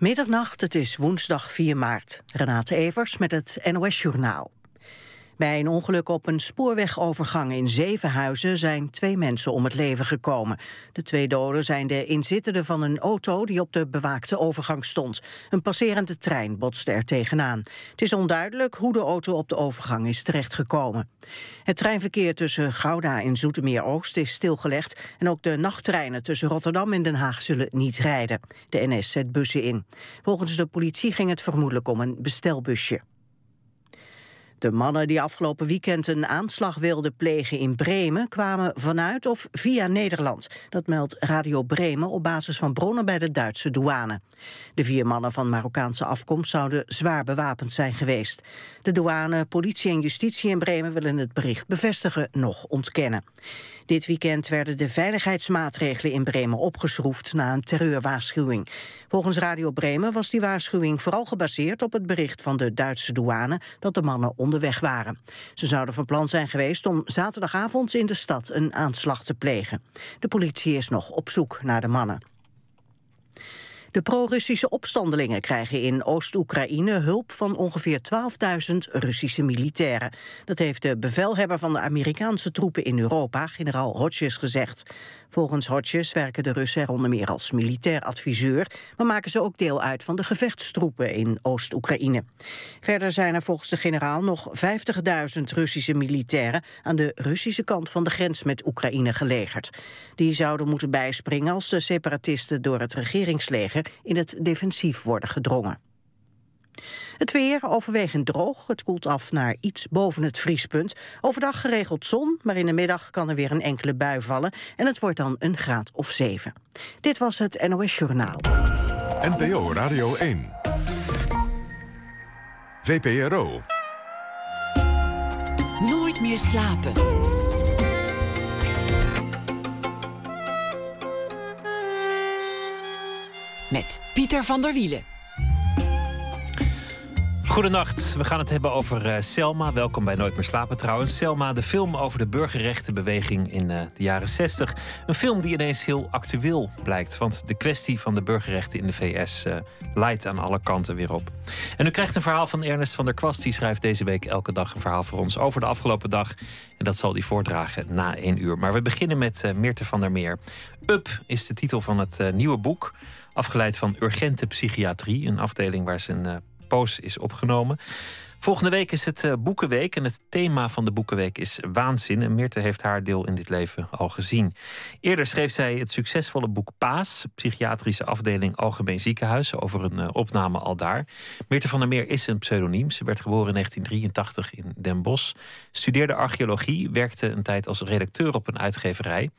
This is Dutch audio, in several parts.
Middernacht, het is woensdag 4 maart. Renate Evers met het NOS Journaal. Bij een ongeluk op een spoorwegovergang in Zevenhuizen zijn twee mensen om het leven gekomen. De twee doden zijn de inzittenden van een auto die op de bewaakte overgang stond. Een passerende trein botste er tegenaan. Het is onduidelijk hoe de auto op de overgang is terechtgekomen. Het treinverkeer tussen Gouda en Zoetermeer-Oost is stilgelegd... en ook de nachttreinen tussen Rotterdam en Den Haag zullen niet rijden. De NS zet bussen in. Volgens de politie ging het vermoedelijk om een bestelbusje. De mannen die afgelopen weekend een aanslag wilden plegen in Bremen... kwamen vanuit of via Nederland. Dat meldt Radio Bremen op basis van bronnen bij de Duitse douane. De vier mannen van Marokkaanse afkomst zouden zwaar bewapend zijn geweest. De douane, politie en justitie in Bremen willen het bericht bevestigen, nog ontkennen. Dit weekend werden de veiligheidsmaatregelen in Bremen opgeschroefd na een terreurwaarschuwing. Volgens Radio Bremen was die waarschuwing vooral gebaseerd op het bericht van de Duitse douane dat de mannen onderweg waren. Ze zouden van plan zijn geweest om zaterdagavond in de stad een aanslag te plegen. De politie is nog op zoek naar de mannen. De pro-Russische opstandelingen krijgen in Oost-Oekraïne hulp van ongeveer 12.000 Russische militairen. Dat heeft de bevelhebber van de Amerikaanse troepen in Europa, generaal Hodges, gezegd. Volgens Hodges werken de Russen er onder meer als militair adviseur, maar maken ze ook deel uit van de gevechtstroepen in Oost-Oekraïne. Verder zijn er volgens de generaal nog 50.000 Russische militairen aan de Russische kant van de grens met Oekraïne gelegerd. Die zouden moeten bijspringen als de separatisten door het regeringsleger in het defensief worden gedrongen. Het weer overwegend droog. Het koelt af naar iets boven het vriespunt. Overdag geregeld zon, maar in de middag kan er weer een enkele bui vallen. En het wordt dan een graad of 7. Dit was het NOS Journaal. NPO Radio 1. VPRO. Nooit meer slapen. Met Pieter van der Wielen. Goedenacht, we gaan het hebben over uh, Selma. Welkom bij Nooit meer slapen trouwens. Selma, de film over de burgerrechtenbeweging in uh, de jaren 60. Een film die ineens heel actueel blijkt. Want de kwestie van de burgerrechten in de VS uh, leidt aan alle kanten weer op. En u krijgt een verhaal van Ernest van der Kwast. Die schrijft deze week elke dag een verhaal voor ons over de afgelopen dag. En dat zal hij voordragen na één uur. Maar we beginnen met Meerte van der Meer. Up is de titel van het nieuwe boek. Afgeleid van Urgente Psychiatrie. Een afdeling waar zijn poos is opgenomen. Volgende week is het uh, Boekenweek en het thema van de Boekenweek is waanzin. En Meerte heeft haar deel in dit leven al gezien. Eerder schreef zij het succesvolle boek Paas, psychiatrische afdeling Algemeen Ziekenhuis, over een uh, opname al daar. Meerte van der Meer is een pseudoniem. Ze werd geboren in 1983 in Den Bosch, studeerde archeologie, werkte een tijd als redacteur op een uitgeverij.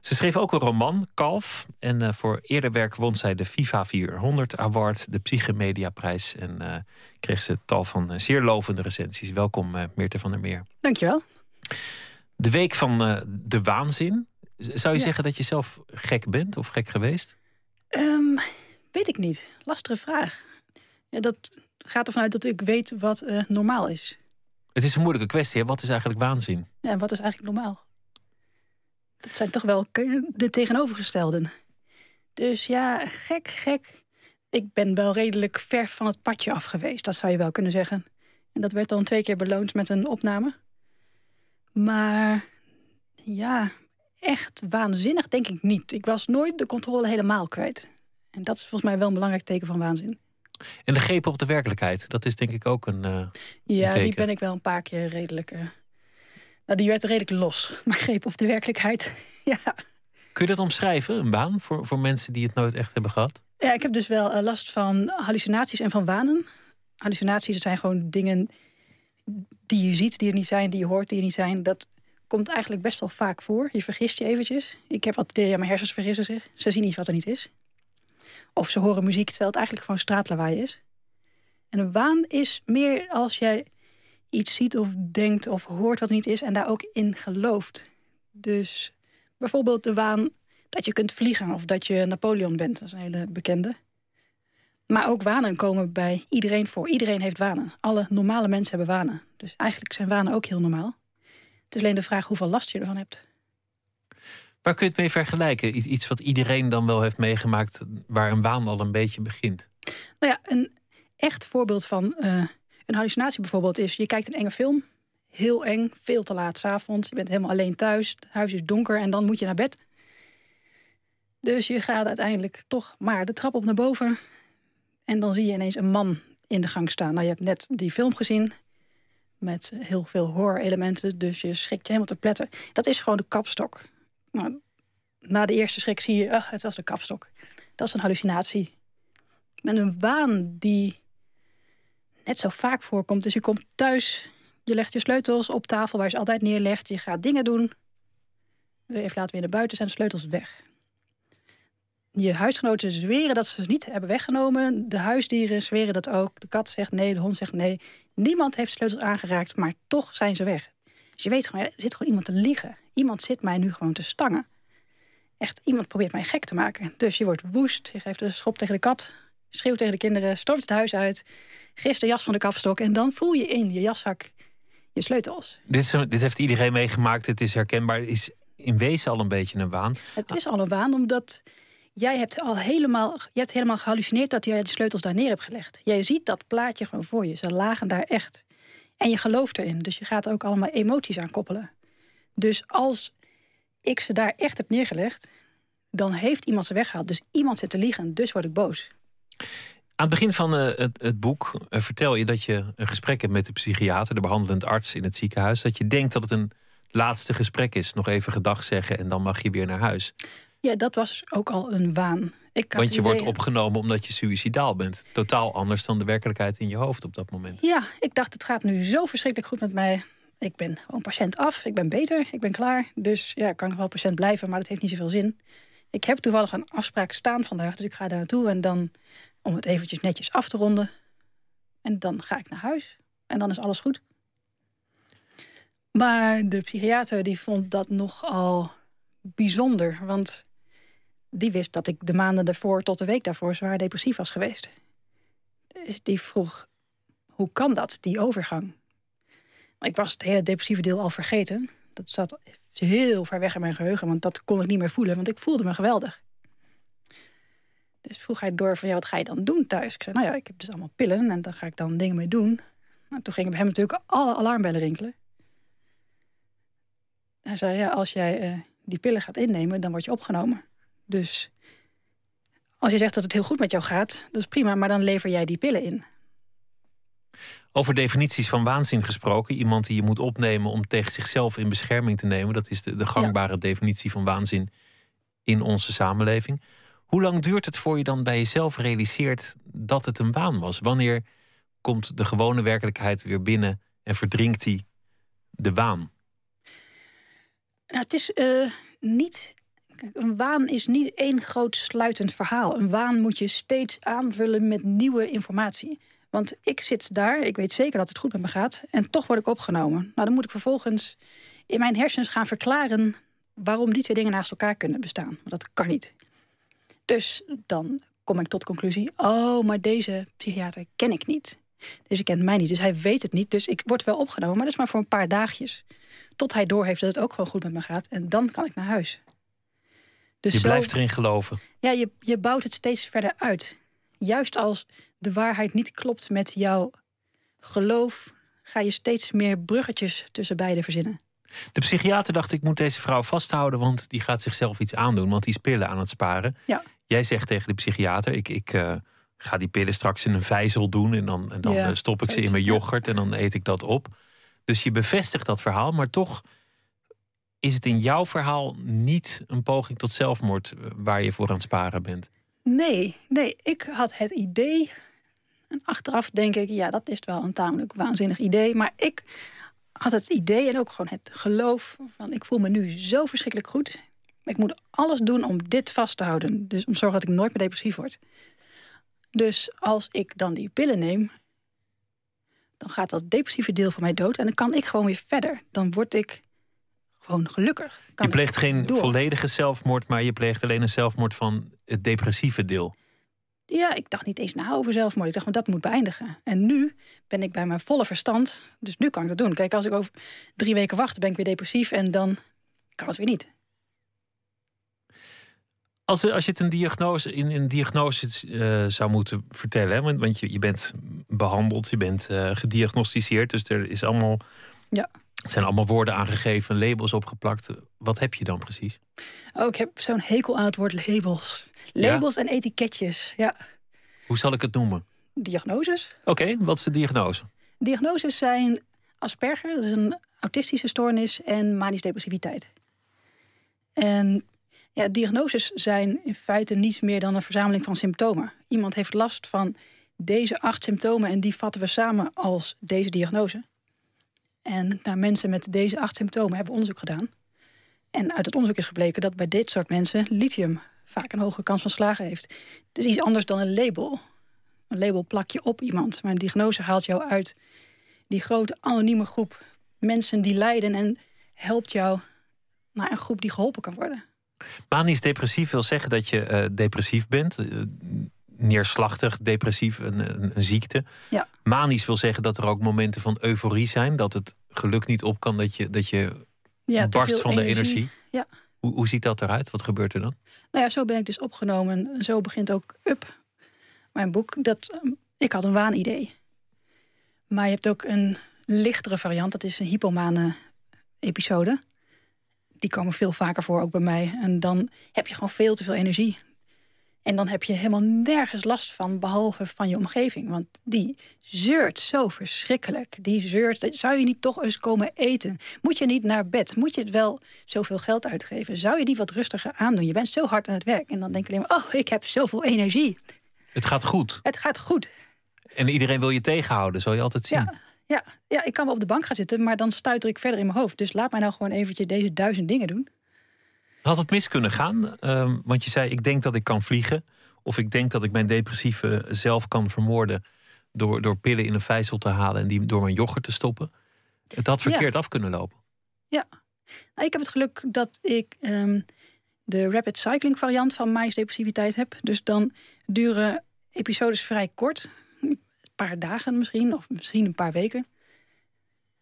Ze schreef ook een roman, Kalf. En uh, voor eerder werk won zij de FIFA 400 Award, de Psychemediaprijs. En uh, kreeg ze tal van uh, zeer lovende recensies. Welkom, Meerte van der Meer. Dankjewel. De week van de waanzin. Zou je ja. zeggen dat je zelf gek bent of gek geweest? Um, weet ik niet. Lastige vraag. Ja, dat gaat ervan uit dat ik weet wat normaal is. Het is een moeilijke kwestie. Hè? Wat is eigenlijk waanzin? Ja, en wat is eigenlijk normaal? Dat zijn toch wel de tegenovergestelden. Dus ja, gek, gek. Ik ben wel redelijk ver van het padje af geweest, dat zou je wel kunnen zeggen. En dat werd dan twee keer beloond met een opname. Maar ja, echt waanzinnig denk ik niet. Ik was nooit de controle helemaal kwijt. En dat is volgens mij wel een belangrijk teken van waanzin. En de greep op de werkelijkheid, dat is denk ik ook een. Uh, ja, een die ben ik wel een paar keer redelijk. Uh, nou, die werd redelijk los, maar greep op de werkelijkheid. ja. Kun je dat omschrijven, een baan, voor, voor mensen die het nooit echt hebben gehad? Ja, ik heb dus wel uh, last van hallucinaties en van wanen. Hallucinaties zijn gewoon dingen die je ziet, die er niet zijn, die je hoort, die er niet zijn. Dat komt eigenlijk best wel vaak voor. Je vergist je eventjes. Ik heb altijd, ja, mijn hersens vergissen zich. Ze zien iets wat er niet is. Of ze horen muziek terwijl het eigenlijk gewoon straatlawaai is. En een waan is meer als jij iets ziet of denkt of hoort wat niet is en daar ook in gelooft. Dus bijvoorbeeld de waan dat je kunt vliegen of dat je Napoleon bent. Dat is een hele bekende. Maar ook wanen komen bij iedereen voor. Iedereen heeft wanen. Alle normale mensen hebben wanen. Dus eigenlijk zijn wanen ook heel normaal. Het is alleen de vraag hoeveel last je ervan hebt. Waar kun je het mee vergelijken? Iets wat iedereen dan wel heeft meegemaakt, waar een waan al een beetje begint. Nou ja, een echt voorbeeld van uh, een hallucinatie bijvoorbeeld is... je kijkt een enge film, heel eng, veel te laat s'avonds. Je bent helemaal alleen thuis, het huis is donker en dan moet je naar bed. Dus je gaat uiteindelijk toch maar de trap op naar boven. En dan zie je ineens een man in de gang staan. Nou, je hebt net die film gezien met heel veel horror-elementen. Dus je schrikt je helemaal te pletten. Dat is gewoon de kapstok. Nou, na de eerste schrik zie je, ach, het was de kapstok. Dat is een hallucinatie. En een waan die net zo vaak voorkomt. Dus je komt thuis, je legt je sleutels op tafel waar je ze altijd neerlegt. Je gaat dingen doen. Even laten weer naar buiten zijn de sleutels weg. Je huisgenoten zweren dat ze ze niet hebben weggenomen. De huisdieren zweren dat ook. De kat zegt nee, de hond zegt nee. Niemand heeft sleutels aangeraakt, maar toch zijn ze weg. Dus je weet gewoon, er zit gewoon iemand te liegen. Iemand zit mij nu gewoon te stangen. Echt, iemand probeert mij gek te maken. Dus je wordt woest, je geeft een schop tegen de kat, schreeuwt tegen de kinderen, stormt het huis uit, gist de jas van de kapstok en dan voel je in je jaszak je sleutels. Dit, is, dit heeft iedereen meegemaakt, het is herkenbaar. Is in wezen al een beetje een waan. Het is al een waan, omdat jij hebt al helemaal, je hebt helemaal gehallucineerd dat jij de sleutels daar neer hebt gelegd. Jij ziet dat plaatje gewoon voor je. Ze lagen daar echt. En je gelooft erin. Dus je gaat ook allemaal emoties aan koppelen. Dus als ik ze daar echt heb neergelegd, dan heeft iemand ze weggehaald. Dus iemand zit te liegen, dus word ik boos. Aan het begin van uh, het, het, boek uh, vertel je dat je een gesprek hebt met de psychiater, de behandelend arts in het ziekenhuis. Dat je denkt dat het een laatste gesprek is. Nog even gedag zeggen en dan mag je weer naar huis. Ja, dat was ook al een waan. Ik Want je wordt opgenomen omdat je suicidaal bent. Totaal anders dan de werkelijkheid in je hoofd op dat moment. Ja, ik dacht het gaat nu zo verschrikkelijk goed met mij. Ik ben gewoon patiënt af, ik ben beter, ik ben klaar. Dus ja, ik kan nog wel patiënt blijven, maar dat heeft niet zoveel zin. Ik heb toevallig een afspraak staan vandaag, dus ik ga daar naartoe. En dan, om het eventjes netjes af te ronden. En dan ga ik naar huis. En dan is alles goed. Maar de psychiater die vond dat nogal bijzonder. Want die wist dat ik de maanden daarvoor tot de week daarvoor zwaar depressief was geweest. Dus die vroeg, hoe kan dat, die overgang? Ik was het hele depressieve deel al vergeten. Dat zat heel ver weg in mijn geheugen, want dat kon ik niet meer voelen, want ik voelde me geweldig. Dus vroeg hij door van, ja, wat ga je dan doen thuis? Ik zei, nou ja, ik heb dus allemaal pillen en daar ga ik dan dingen mee doen. Nou, toen gingen bij hem natuurlijk alle alarmbellen rinkelen. Hij zei, ja, als jij uh, die pillen gaat innemen, dan word je opgenomen. Dus als je zegt dat het heel goed met jou gaat, dat is prima, maar dan lever jij die pillen in. Over definities van waanzin gesproken. Iemand die je moet opnemen om tegen zichzelf in bescherming te nemen. Dat is de, de gangbare definitie van waanzin in onze samenleving. Hoe lang duurt het voor je dan bij jezelf realiseert dat het een waan was? Wanneer komt de gewone werkelijkheid weer binnen en verdrinkt die de waan? Nou, het is uh, niet een waan is niet één groot sluitend verhaal. Een waan moet je steeds aanvullen met nieuwe informatie. Want ik zit daar, ik weet zeker dat het goed met me gaat, en toch word ik opgenomen. Nou, dan moet ik vervolgens in mijn hersens gaan verklaren waarom die twee dingen naast elkaar kunnen bestaan. Dat kan niet. Dus dan kom ik tot de conclusie: oh, maar deze psychiater ken ik niet. Ik kent mij niet, dus hij weet het niet. Dus ik word wel opgenomen, maar dat is maar voor een paar dagjes. Tot hij doorheeft dat het ook gewoon goed met me gaat. En dan kan ik naar huis. Dus je blijft erin geloven. Ja, je, je bouwt het steeds verder uit. Juist als de waarheid niet klopt met jouw geloof, ga je steeds meer bruggetjes tussen beide verzinnen. De psychiater dacht: ik moet deze vrouw vasthouden, want die gaat zichzelf iets aandoen, want die is pillen aan het sparen. Ja. Jij zegt tegen de psychiater: ik, ik uh, ga die pillen straks in een vijzel doen en dan, en dan ja, eh, stop ik ze in mijn yoghurt en dan eet ik dat op. Dus je bevestigt dat verhaal, maar toch is het in jouw verhaal niet een poging tot zelfmoord eh, waar je voor aan het sparen bent? Nee, nee, ik had het idee. En achteraf denk ik, ja, dat is wel een tamelijk waanzinnig idee. Maar ik had het idee en ook gewoon het geloof van ik voel me nu zo verschrikkelijk goed. Ik moet alles doen om dit vast te houden. Dus om te zorgen dat ik nooit meer depressief word. Dus als ik dan die pillen neem, dan gaat dat depressieve deel van mij dood. En dan kan ik gewoon weer verder. Dan word ik gewoon gelukkig. je pleegt geen volledige zelfmoord, maar je pleegt alleen een zelfmoord van het depressieve deel. Ja, ik dacht niet eens na over zelfmoord. Ik dacht, maar dat moet beëindigen. En nu ben ik bij mijn volle verstand. Dus nu kan ik dat doen. Kijk, als ik over drie weken wacht, ben ik weer depressief en dan kan het weer niet. Als, als je het een diagnose, in een diagnose uh, zou moeten vertellen, hè? want, want je, je bent behandeld, je bent uh, gediagnosticeerd, dus er is allemaal, ja. zijn allemaal woorden aangegeven, labels opgeplakt. Wat heb je dan precies? Oh, ik heb zo'n hekel aan het woord labels. Labels en etiketjes, ja. Hoe zal ik het noemen? Diagnoses. Oké, wat is de diagnose? Diagnoses zijn Asperger, dat is een autistische stoornis, en manisch depressiviteit. En ja, diagnoses zijn in feite niets meer dan een verzameling van symptomen. Iemand heeft last van deze acht symptomen en die vatten we samen als deze diagnose. En naar mensen met deze acht symptomen hebben we onderzoek gedaan. En uit het onderzoek is gebleken dat bij dit soort mensen lithium vaak een hogere kans van slagen heeft. Het is iets anders dan een label. Een label plak je op iemand, maar een diagnose haalt jou uit die grote anonieme groep mensen die lijden en helpt jou naar een groep die geholpen kan worden. Manisch depressief wil zeggen dat je uh, depressief bent. Uh, neerslachtig, depressief, een, een, een, ziekte. Ja. Manisch wil zeggen dat er ook momenten van euforie zijn. Dat het geluk niet op kan, dat je, dat je ja, barst van energie. de energie. Ja. Hoe, hoe ziet dat eruit? Wat gebeurt er dan? Nou ja, zo ben ik dus opgenomen. Zo begint ook Up, mijn boek. Dat, um, ik had een waanidee. Maar je hebt ook een lichtere variant. Dat is een hypomane episode. Die komen veel vaker voor, ook bij mij. En dan heb je gewoon veel te veel energie. En dan heb je helemaal nergens last van, behalve van je omgeving. Want die zeurt zo verschrikkelijk. Die zeurt, zou je niet toch eens komen eten? Moet je niet naar bed? Moet je het wel zoveel geld uitgeven? Zou je niet wat rustiger aandoen? Je bent zo hard aan het werk. En dan denk je alleen maar, oh, ik heb zoveel energie. Het gaat goed. Het gaat goed. En iedereen wil je tegenhouden, zal je altijd zien. Ja, ja, ja, ik kan wel op de bank gaan zitten, maar dan stuiter ik verder in mijn hoofd. Dus laat mij nou gewoon eventjes deze duizend dingen doen. Had het mis kunnen gaan? Uh, want je zei, ik denk dat ik kan vliegen. Of ik denk dat ik mijn depressieve zelf kan vermoorden... door, door pillen in een vijzel te halen en die door mijn yoghurt te stoppen. Het had verkeerd ja. af kunnen lopen. Ja, nou, ik heb het geluk dat ik um, de rapid cycling variant van manisch depressiviteit heb. Dus dan duren episodes vrij kort paar dagen misschien, of misschien een paar weken.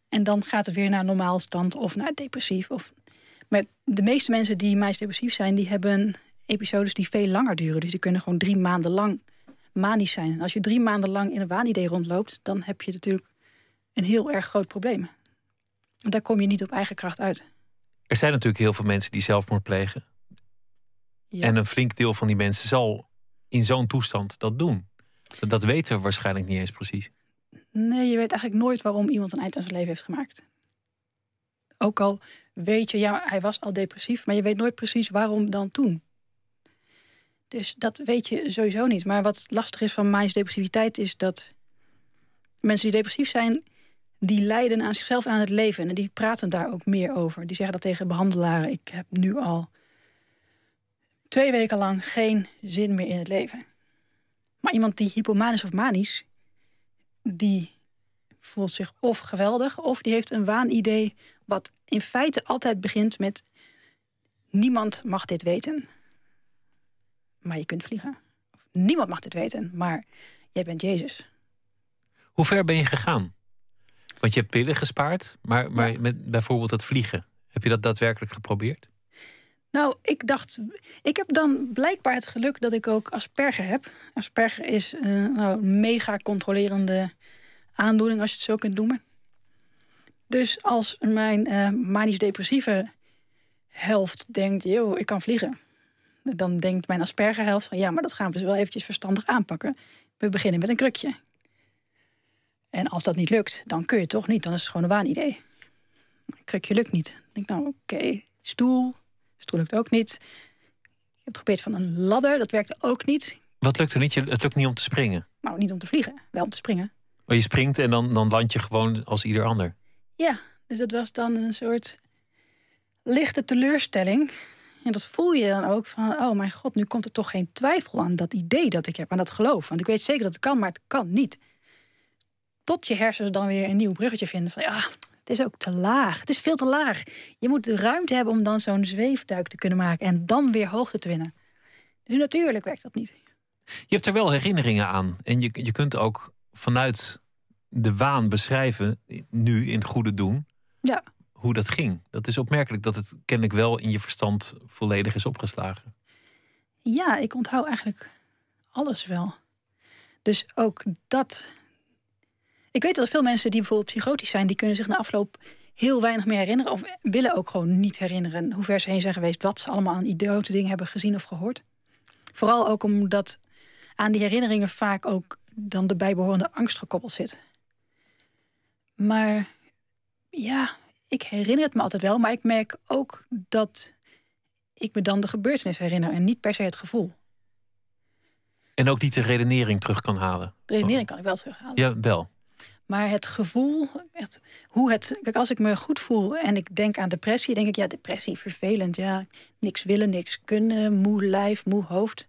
En dan gaat het weer naar normaal stand of naar depressief. Of... Maar de meeste mensen die meest depressief zijn, die hebben episodes die veel langer duren. Dus die kunnen gewoon drie maanden lang manisch zijn. En als je drie maanden lang in een waanidee rondloopt, dan heb je natuurlijk een heel erg groot probleem. Daar kom je niet op eigen kracht uit. Er zijn natuurlijk heel veel mensen die zelfmoord plegen. Ja. En een flink deel van die mensen zal in zo'n toestand dat doen. Dat weten we waarschijnlijk niet eens precies. Nee, je weet eigenlijk nooit waarom iemand een eind aan zijn leven heeft gemaakt. Ook al weet je, ja, hij was al depressief, maar je weet nooit precies waarom dan toen. Dus dat weet je sowieso niet. Maar wat lastig is van manische depressiviteit is dat mensen die depressief zijn, die lijden aan zichzelf en aan het leven. En die praten daar ook meer over. Die zeggen dat tegen behandelaren. Ik heb nu al twee weken lang geen zin meer in het leven. Maar iemand die hypomanisch of manisch, die voelt zich of geweldig, of die heeft een waanidee wat in feite altijd begint met niemand mag dit weten. Maar je kunt vliegen. Niemand mag dit weten, maar jij bent Jezus. Hoe ver ben je gegaan? Want je hebt pillen gespaard, maar, maar Ja. met bijvoorbeeld het vliegen. Heb je dat daadwerkelijk geprobeerd? Nou, ik dacht, ik heb dan blijkbaar het geluk dat ik ook Asperger heb. Asperger is eh, nou, een mega controlerende aandoening, als je het zo kunt noemen. Dus als mijn eh manisch-depressieve helft denkt, joh, ik kan vliegen. Dan denkt mijn Asperger-helft van, ja, maar dat gaan we dus wel eventjes verstandig aanpakken. We beginnen met een krukje. En als dat niet lukt, dan kun je toch niet. Dan is het gewoon een waanidee. Een krukje lukt niet. Denk nou, oké, stoel. Stoel lukt ook niet. Ik heb geprobeerd van een ladder, dat werkte ook niet. Wat lukt er niet? Het lukt niet om te springen. Nou, niet om te vliegen, wel om te springen. Maar je springt en dan, dan land je gewoon als ieder ander. Ja, dus dat was dan een soort lichte teleurstelling. En dat voel je dan ook van, oh mijn god, nu komt er toch geen twijfel aan dat idee dat ik heb, aan dat geloof. Want ik weet zeker dat het kan, maar het kan niet. Tot je hersenen dan weer een nieuw bruggetje vinden van, ja, het is ook te laag. Het is veel te laag. Je moet de ruimte hebben om dan zo'n zweefduik te kunnen maken en dan weer hoogte te winnen. Dus natuurlijk werkt dat niet. Je hebt er wel herinneringen aan. En je, je kunt ook vanuit de waan beschrijven, nu in goede doen, Ja. hoe dat ging. Dat is opmerkelijk dat het kennelijk wel in je verstand volledig is opgeslagen. Ja, ik onthoud eigenlijk alles wel. Dus ook dat. Ik weet dat veel mensen die bijvoorbeeld psychotisch zijn, die kunnen zich na afloop heel weinig meer herinneren. Of willen ook gewoon niet herinneren hoe ver ze heen zijn geweest, wat ze allemaal aan idiote dingen hebben gezien of gehoord. Vooral ook omdat aan die herinneringen vaak ook dan de bijbehorende angst gekoppeld zit. Maar ja, ik herinner het me altijd wel, maar ik merk ook dat ik me dan de gebeurtenis herinner en niet per se het gevoel. En ook niet de redenering terug kan halen. De redenering kan ik wel terughalen. Ja, wel. Maar het gevoel, echt, hoe het. Kijk, als ik me goed voel en ik denk aan depressie, denk ik, ja, depressie, vervelend. Ja, niks willen, niks kunnen, moe lijf, moe hoofd.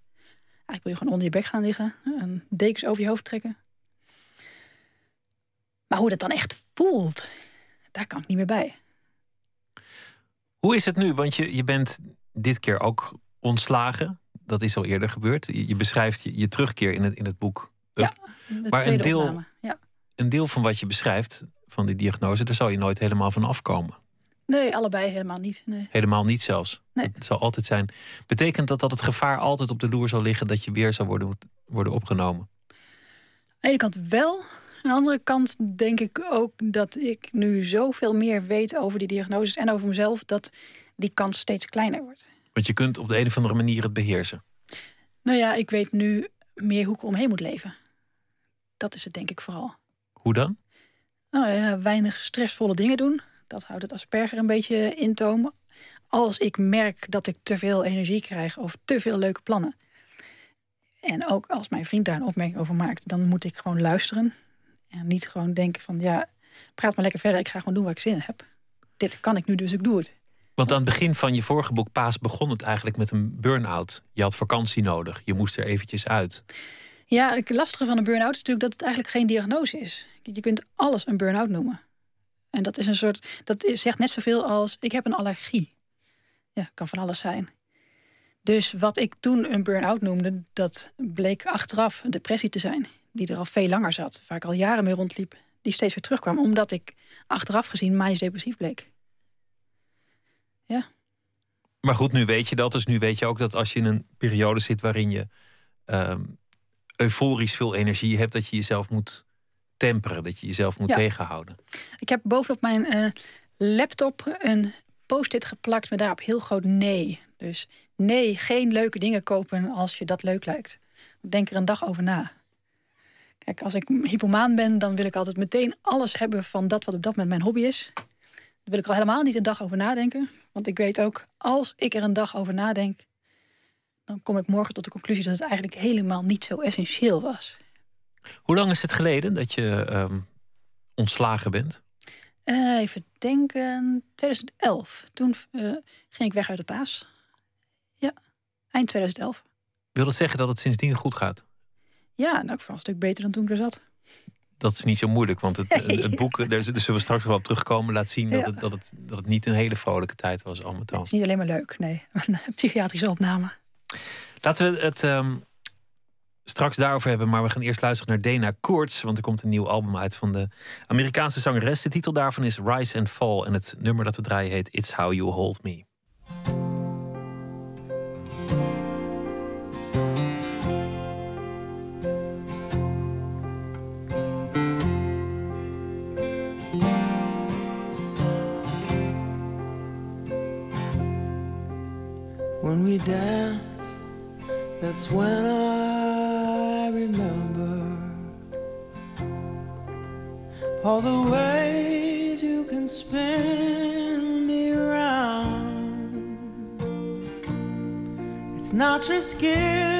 Eigenlijk wil je gewoon onder je bek gaan liggen en dekens over je hoofd trekken. Maar hoe dat dan echt voelt, daar kan ik niet meer bij. Hoe is het nu? Want je, je bent dit keer ook ontslagen. Dat is al eerder gebeurd. Je, je beschrijft je, je, terugkeer in het, in het boek. Ja, maar een deel, ja. Een deel van wat je beschrijft, van die diagnose, daar zal je nooit helemaal van afkomen. Nee, allebei helemaal niet. Nee. Helemaal niet zelfs. Nee. Het zal altijd zijn. Betekent dat dat het gevaar altijd op de loer zal liggen dat je weer zou worden, worden opgenomen? Aan de ene kant wel. Aan de andere kant denk ik ook dat ik nu zoveel meer weet over die diagnoses en over mezelf, dat die kans steeds kleiner wordt. Want je kunt op de een of andere manier het beheersen. Nou ja, ik weet nu meer hoe ik omheen moet leven. Dat is het denk ik vooral. Hoe dan? Nou weinig stressvolle dingen doen. Dat houdt het asperger een beetje in toom. Als ik merk dat ik te veel energie krijg of te veel leuke plannen. En ook als mijn vriend daar een opmerking over maakt, dan moet ik gewoon luisteren. En niet gewoon denken van ja, praat maar lekker verder. Ik ga gewoon doen waar ik zin in heb. Dit kan ik nu, dus ik doe het. Want aan het begin van je vorige boek Paas begon het eigenlijk met een burn-out. Je had vakantie nodig. Je moest er eventjes uit. Ja, het lastige van een burn-out is natuurlijk dat het eigenlijk geen diagnose is. Je kunt alles een burn-out noemen. En dat is een soort. Dat zegt net zoveel als ik heb een allergie. Ja, kan van alles zijn. Dus wat ik toen een burn-out noemde, dat bleek achteraf een depressie te zijn. Die er al veel langer zat, waar ik al jaren mee rondliep. Die steeds weer terugkwam, omdat ik achteraf gezien manisch depressief bleek. Ja. Maar goed, nu weet je dat. Dus nu weet je ook dat als je in een periode zit waarin je ehm, euforisch veel energie hebt, dat je jezelf moet temperen, dat je jezelf moet Ja. tegenhouden. Ik heb bovenop mijn eh, laptop een post-it geplakt met daarop heel groot nee. Dus nee, geen leuke dingen kopen als je dat leuk lijkt. Denk er een dag over na. Kijk, als ik hypomaan ben, dan wil ik altijd meteen alles hebben van dat wat op dat moment mijn hobby is. Dan wil ik al helemaal niet een dag over nadenken. Want ik weet ook, als ik er een dag over nadenk, dan kom ik morgen tot de conclusie dat het eigenlijk helemaal niet zo essentieel was. Hoe lang is het geleden dat je ehm, ontslagen bent? Eh, even denken. 2011. Toen eh, ging ik weg uit de paas. Ja, eind 2011. Wil dat zeggen dat het sindsdien goed gaat? Ja, nou, ik vond een stuk beter dan toen ik er zat. Dat is niet zo moeilijk, want het, Nee. het boek, daar zullen we straks wel op terugkomen, laat zien dat, Ja. het, dat, het, dat het niet een hele vrolijke tijd was, al met al. Het is niet alleen maar leuk, nee. Een psychiatrische opname. Laten we het ehm, straks daarover hebben, maar we gaan eerst luisteren naar Dana Koorts, want er komt een nieuw album uit van de Amerikaanse zangeres. De titel daarvan is Rise and Fall en het nummer dat we draaien heet It's How You Hold Me. not too scared.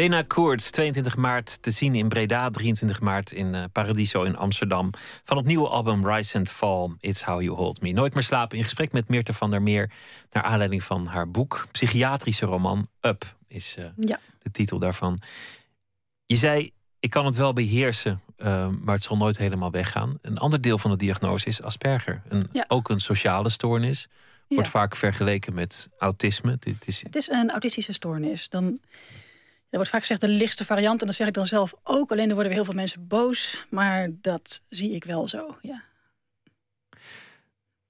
Dana Koerts, 22 maart te zien in Breda, 23 maart in eh, Paradiso in Amsterdam. Van het nieuwe album Rise and Fall, It's How You Hold Me. Nooit meer slapen in gesprek met Meerte van der Meer. Naar aanleiding van haar boek, psychiatrische roman Up is eh, Ja. de titel daarvan. Je zei, ik kan het wel beheersen, eh, maar het zal nooit helemaal weggaan. Een ander deel van de diagnose is Asperger. Een, Ja. Ook een sociale stoornis. Wordt Ja. vaak vergeleken met autisme. Dit is, Het is een autistische stoornis. Dan, er wordt vaak gezegd de lichtste variant. En dat zeg ik dan zelf ook. Alleen er worden weer heel veel mensen boos. Maar dat zie ik wel zo, ja.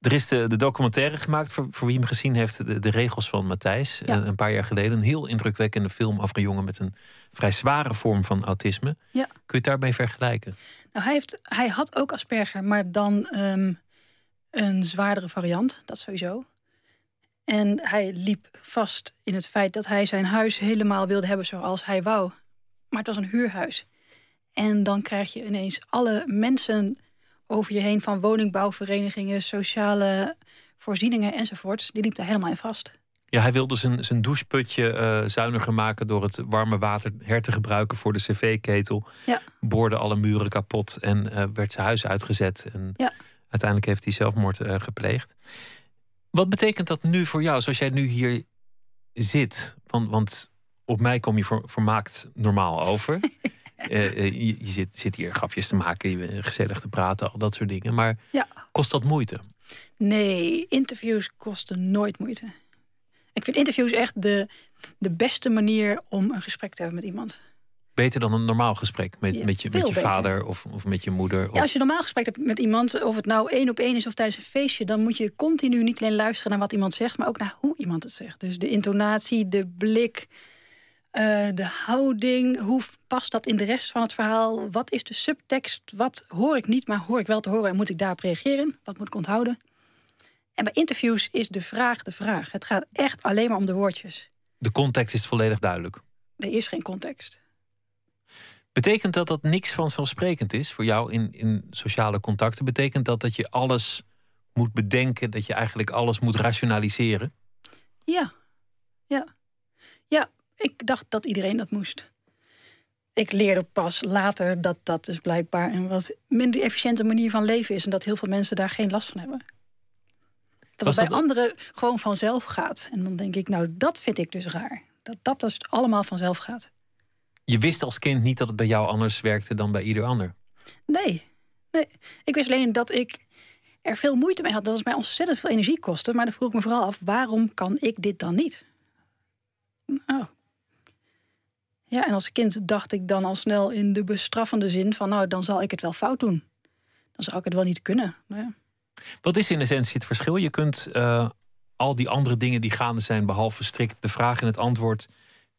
Er is de, de documentaire gemaakt, voor, voor wie hem gezien heeft, de, de regels van Matthijs. Ja. eh, Een paar jaar geleden. Een heel indrukwekkende film over een jongen met een vrij zware vorm van autisme. Ja. Kun je het daarmee vergelijken? Nou, hij, heeft, hij had ook Asperger, maar dan ehm, een zwaardere variant. Dat sowieso. En hij liep vast in het feit dat hij zijn huis helemaal wilde hebben zoals hij wou. Maar het was een huurhuis. En dan krijg je ineens alle mensen over je heen van woningbouwverenigingen, sociale voorzieningen enzovoorts. Die liep daar helemaal in vast. Ja, hij wilde zijn, zijn doucheputje eh, zuiniger maken door het warme water her te gebruiken voor de cv-ketel. Ja. Boorde alle muren kapot en eh, werd zijn huis uitgezet. En Ja. uiteindelijk heeft hij zelfmoord eh, gepleegd. Wat betekent dat nu voor jou, zoals jij nu hier zit? Want, want op mij kom je voor, vermaakt normaal over. Eh, eh, je je zit, zit hier grapjes te maken, je gezellig te praten, al dat soort dingen. Maar Ja. kost dat moeite? Nee, interviews kosten nooit moeite. Ik vind interviews echt de, de beste manier om een gesprek te hebben met iemand. Beter dan een normaal gesprek met, Ja, met je, met veel je beter. vader of, of met je moeder. Of... Ja, als je normaal gesprek hebt met iemand, of het nou één op één is of tijdens een feestje, dan moet je continu niet alleen luisteren naar wat iemand zegt, maar ook naar hoe iemand het zegt. Dus de intonatie, de blik, Eh, de houding, hoe past dat in de rest van het verhaal? Wat is de subtekst? Wat hoor ik niet, maar hoor ik wel te horen en moet ik daarop reageren? Wat moet ik onthouden? En bij interviews is de vraag de vraag. Het gaat echt alleen maar om de woordjes. De context is volledig duidelijk. Er is geen context. Betekent dat dat niks vanzelfsprekend is voor jou in, in sociale contacten? Betekent dat dat je alles moet bedenken, dat je eigenlijk alles moet rationaliseren? Ja, ja. Ja, ik dacht dat iedereen dat moest. Ik leerde pas later dat dat dus blijkbaar een wat minder efficiënte manier van leven is en dat heel veel mensen daar geen last van hebben. Dat Was het bij dat- anderen gewoon vanzelf gaat. En dan denk ik, nou, dat vind ik dus raar. Dat dat dus allemaal vanzelf gaat. Je wist als kind niet dat het bij jou anders werkte dan bij ieder ander. Nee, nee. Ik wist alleen dat ik er veel moeite mee had. Dat het mij ontzettend veel energie kostte. Maar dan vroeg ik me vooral af, waarom kan ik dit dan niet? Oh. Ja, en als kind dacht ik dan al snel in de bestraffende zin van... nou, dan zal ik het wel fout doen. Dan zou ik het wel niet kunnen. Nou ja. Wat is in essentie het verschil? Je kunt eh, al die andere dingen die gaande zijn, behalve strikt de vraag en het antwoord,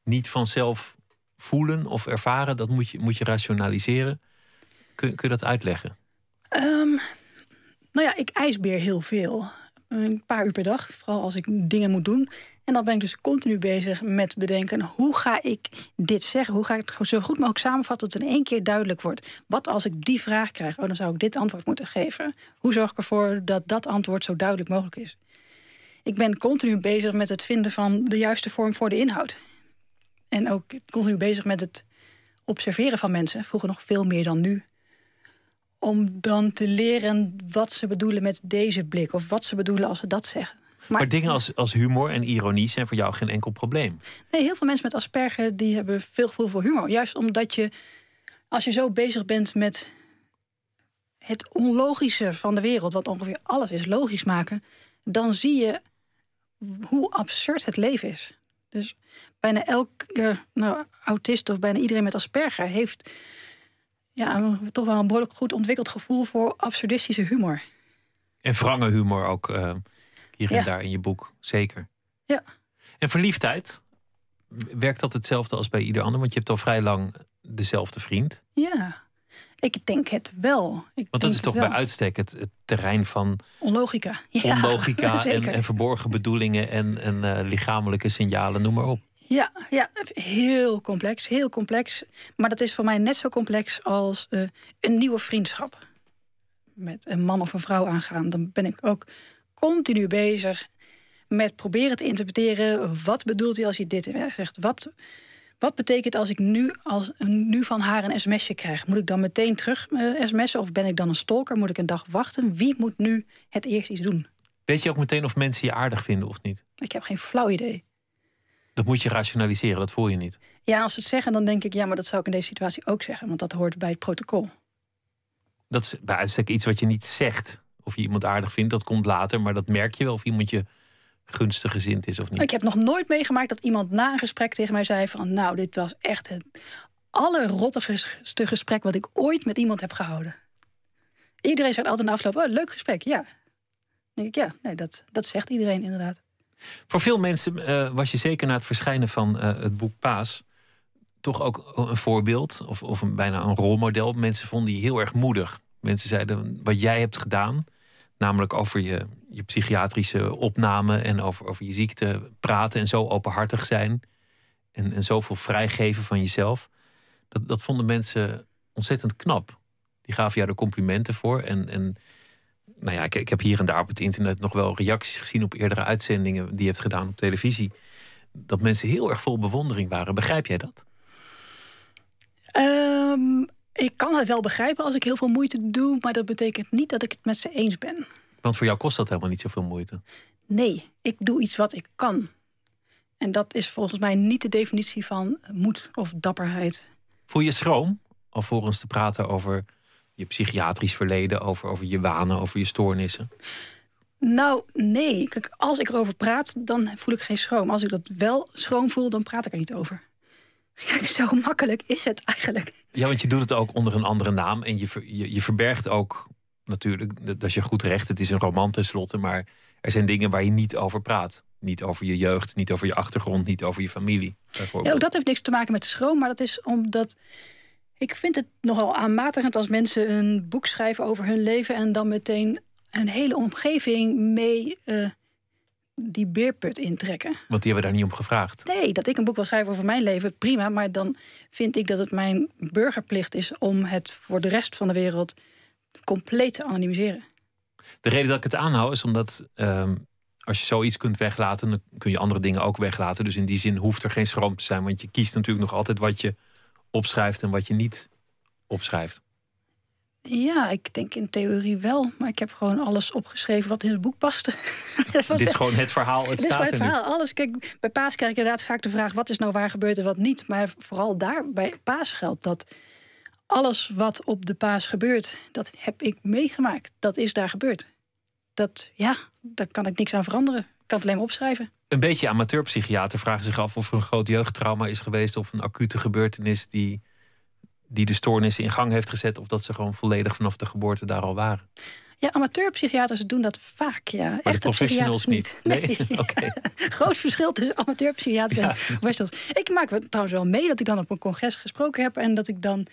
niet vanzelf voelen of ervaren. Dat moet je, moet je rationaliseren. Kun, kun je dat uitleggen? Ehm, nou ja, ik ijsbeer heel veel. Een paar uur per dag, vooral als ik dingen moet doen. En dan ben ik dus continu bezig met bedenken... hoe ga ik dit zeggen? Hoe ga ik het zo goed mogelijk samenvatten... dat het in één keer duidelijk wordt? Wat als ik die vraag krijg? Oh, dan zou ik dit antwoord moeten geven. Hoe zorg ik ervoor dat dat antwoord zo duidelijk mogelijk is? Ik ben continu bezig met het vinden van de juiste vorm voor de inhoud. En ook continu bezig met het observeren van mensen. Vroeger nog veel meer dan nu om dan te leren wat ze bedoelen met deze blik. Of wat ze bedoelen als ze dat zeggen. Maar, dingen als, als humor en ironie zijn voor jou geen enkel probleem. Nee, heel veel mensen met Asperger die hebben veel gevoel voor humor. Juist omdat je, als je zo bezig bent met het onlogische van de wereld, wat ongeveer alles is logisch maken, dan zie je hoe absurd het leven is. Dus bijna elke nou, autist of bijna iedereen met Asperger heeft ja, toch wel een behoorlijk goed ontwikkeld gevoel voor absurdistische humor. En wrange humor ook eh, hier en Ja. daar in je boek, zeker. Ja. En verliefdheid, werkt dat hetzelfde als bij ieder ander? Want je hebt al vrij lang dezelfde vriend. Ja, ik denk het wel. Ik Want dat is toch bij uitstek het, het terrein van Onlogica. Ja, onlogica en, verborgen bedoelingen en, en eh, lichamelijke signalen, noem maar op. Ja, ja, heel complex, heel complex. Maar dat is voor mij net zo complex als eh, een nieuwe vriendschap. Met een man of een vrouw aangaan. Dan ben ik ook continu bezig met proberen te interpreteren. Wat bedoelt hij als hij dit zegt? Wat, wat betekent als ik nu, als, nu van haar een sms'je krijg? Moet ik dan meteen terug eh, sms'en of ben ik dan een stalker? Moet ik een dag wachten? Wie moet nu het eerst iets doen? Weet je ook meteen of mensen je aardig vinden of niet? Ik heb geen flauw idee. Dat moet je rationaliseren, dat voel je niet. Ja, als ze het zeggen, dan denk ik, ja, maar dat zou ik in deze situatie ook zeggen, want dat hoort bij het protocol. Dat is bij uitstek iets wat je niet zegt. Of je iemand aardig vindt, dat komt later. Maar dat merk je wel of iemand je gunstig gezind is of niet. Ik heb nog nooit meegemaakt dat iemand na een gesprek tegen mij zei van, nou, dit was echt het allerrottigste gesprek wat ik ooit met iemand heb gehouden. Iedereen zegt altijd na afloop, oh, leuk gesprek, ja. Dan denk ik, ja, nee, dat, dat zegt iedereen inderdaad. Voor veel mensen eh, was je zeker na het verschijnen van eh, het boek Paas toch ook een voorbeeld of, of een, bijna een rolmodel. Mensen vonden je heel erg moedig. Mensen zeiden wat jij hebt gedaan, namelijk over je, je psychiatrische opname en over, over je ziekte praten en zo openhartig zijn en, en zoveel vrijgeven van jezelf. Dat, dat vonden mensen ontzettend knap. Die gaven jou er complimenten voor. En, en nou ja, ik, ik heb hier en daar op het internet nog wel reacties gezien op eerdere uitzendingen die je hebt gedaan op televisie. Dat mensen heel erg vol bewondering waren. Begrijp jij dat? Ehm, ik kan het wel begrijpen als ik heel veel moeite doe, maar dat betekent niet dat ik het met ze eens ben. Want voor jou kost dat helemaal niet zoveel moeite. Nee, ik doe iets wat ik kan. En dat is volgens mij niet de definitie van moed of dapperheid. Voel je schroom alvorens te praten over je psychiatrisch verleden, over, over je wanen, over je stoornissen? Nou, nee. Kijk, als ik erover praat, dan voel ik geen schroom. Als ik dat wel schroom voel, dan praat ik er niet over. Kijk, zo makkelijk is het eigenlijk. Ja, want je doet het ook onder een andere naam en je, ver- je, je verbergt ook natuurlijk, dat is je goed recht, het is een roman tenslotte, maar er zijn dingen waar je niet over praat. Niet over je jeugd, niet over je achtergrond, niet over je familie. Ja, ook dat heeft niks te maken met schroom, maar dat is omdat ik vind het nogal aanmatigend als mensen een boek schrijven over hun leven en dan meteen een hele omgeving mee eh, die beerput intrekken. Want die hebben daar niet om gevraagd. Nee, dat ik een boek wil schrijven over mijn leven, prima. Maar dan vind ik dat het mijn burgerplicht is om het voor de rest van de wereld compleet te anonimiseren. De reden dat ik het aanhoud is omdat ehm, als je zoiets kunt weglaten, dan kun je andere dingen ook weglaten. Dus in die zin hoeft er geen schroom te zijn. Want je kiest natuurlijk nog altijd wat je opschrijft en wat je niet opschrijft. Ja, ik denk in theorie wel. Maar ik heb gewoon alles opgeschreven wat in het boek paste. Dit is gewoon het verhaal. Het staat het verhaal. Alles. Kijk, bij Paas krijg ik inderdaad vaak de vraag: wat is nou waar gebeurd en wat niet. Maar vooral daar bij Paas geldt dat alles wat op de Paas gebeurt, dat heb ik meegemaakt. Dat is daar gebeurd. Dat, ja, daar kan ik niks aan veranderen. Ik kan het alleen maar opschrijven. Een beetje amateurpsychiater vragen zich af of er een groot jeugdtrauma is geweest. Of een acute gebeurtenis die, die de stoornissen in gang heeft gezet. Of dat ze gewoon volledig vanaf de geboorte daar al waren. Ja, amateurpsychiaters doen dat vaak. Ja. Maar Echte de professionals psychiaters niet. Nee, oké. Groot verschil tussen amateurpsychiaters en professionals. Ik maak me trouwens wel mee dat ik dan op een congres gesproken heb... en dat ik dan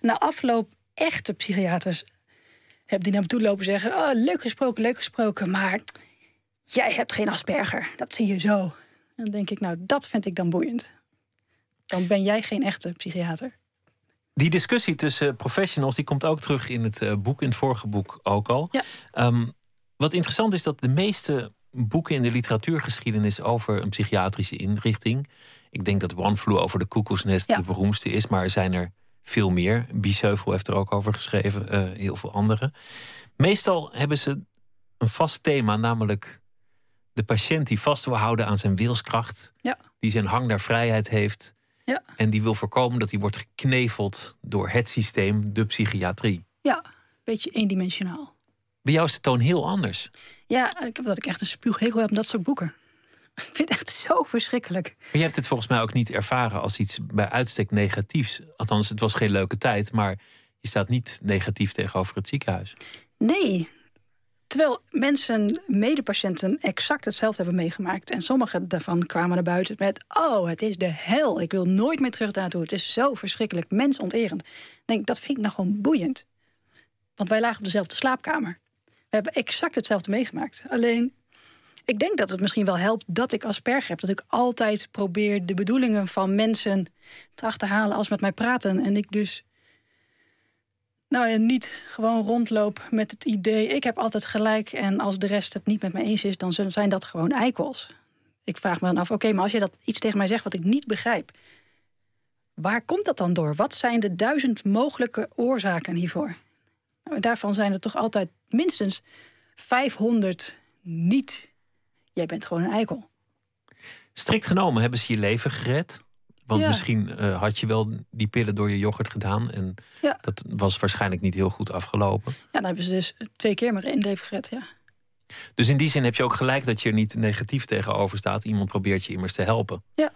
na afloop echte psychiaters heb die naar me toe lopen zeggen... Oh, leuk gesproken, leuk gesproken, maar jij hebt geen Asperger. Dat zie je zo. En dan denk ik, nou, dat vind ik dan boeiend. Dan ben jij geen echte psychiater. Die discussie tussen professionals die komt ook terug in het eh, boek, in het vorige boek ook al. Ja. Ehm, wat interessant is dat de meeste boeken in de literatuurgeschiedenis over een psychiatrische inrichting. Ik denk dat One Flew over de Koekoesnest Ja. de beroemdste is, maar er zijn er veel meer. Biesheuvel heeft er ook over geschreven, eh, heel veel andere. Meestal hebben ze een vast thema, namelijk de patiënt die vast wil houden aan zijn wilskracht, Ja. die zijn hang naar vrijheid heeft. Ja. En die wil voorkomen dat hij wordt gekneveld door het systeem, de psychiatrie. Ja, beetje eendimensionaal. Bij jou is de toon heel anders. Ja, ik heb dat ik echt een spuughekel heb aan dat soort boeken. Ik vind het echt zo verschrikkelijk. Maar je hebt het volgens mij ook niet ervaren als iets bij uitstek negatiefs. Althans, het was geen leuke tijd, maar je staat niet negatief tegenover het ziekenhuis. Nee. Terwijl mensen, medepatiënten, exact hetzelfde hebben meegemaakt. En sommigen daarvan kwamen naar buiten met... oh, het is de hel. Ik wil nooit meer terug daartoe. Het is zo verschrikkelijk, mensonterend. Denk, dat vind ik nou gewoon boeiend. Want wij lagen op dezelfde slaapkamer. We hebben exact hetzelfde meegemaakt. Alleen, ik denk dat het misschien wel helpt dat ik Asperger heb. Dat ik altijd probeer de bedoelingen van mensen te achterhalen als met mij praten. En ik dus nou ja, niet gewoon rondloop met het idee... ik heb altijd gelijk en als de rest het niet met me eens is... dan zijn dat gewoon eikels. Ik vraag me dan af, oké, maar als je dat iets tegen mij zegt wat ik niet begrijp... waar komt dat dan door? Wat zijn de duizend mogelijke oorzaken hiervoor? Nou, daarvan zijn er toch altijd minstens 500 niet. Jij bent gewoon een eikel. Strikt genomen hebben ze je leven gered. Want Ja. misschien eh, had je wel die pillen door je yoghurt gedaan. En Ja. dat was waarschijnlijk niet heel goed afgelopen. Ja, dan hebben ze dus twee keer maar één leven gered, ja. Dus in die zin heb je ook gelijk dat je er niet negatief tegenover staat. Iemand probeert je immers te helpen. Ja.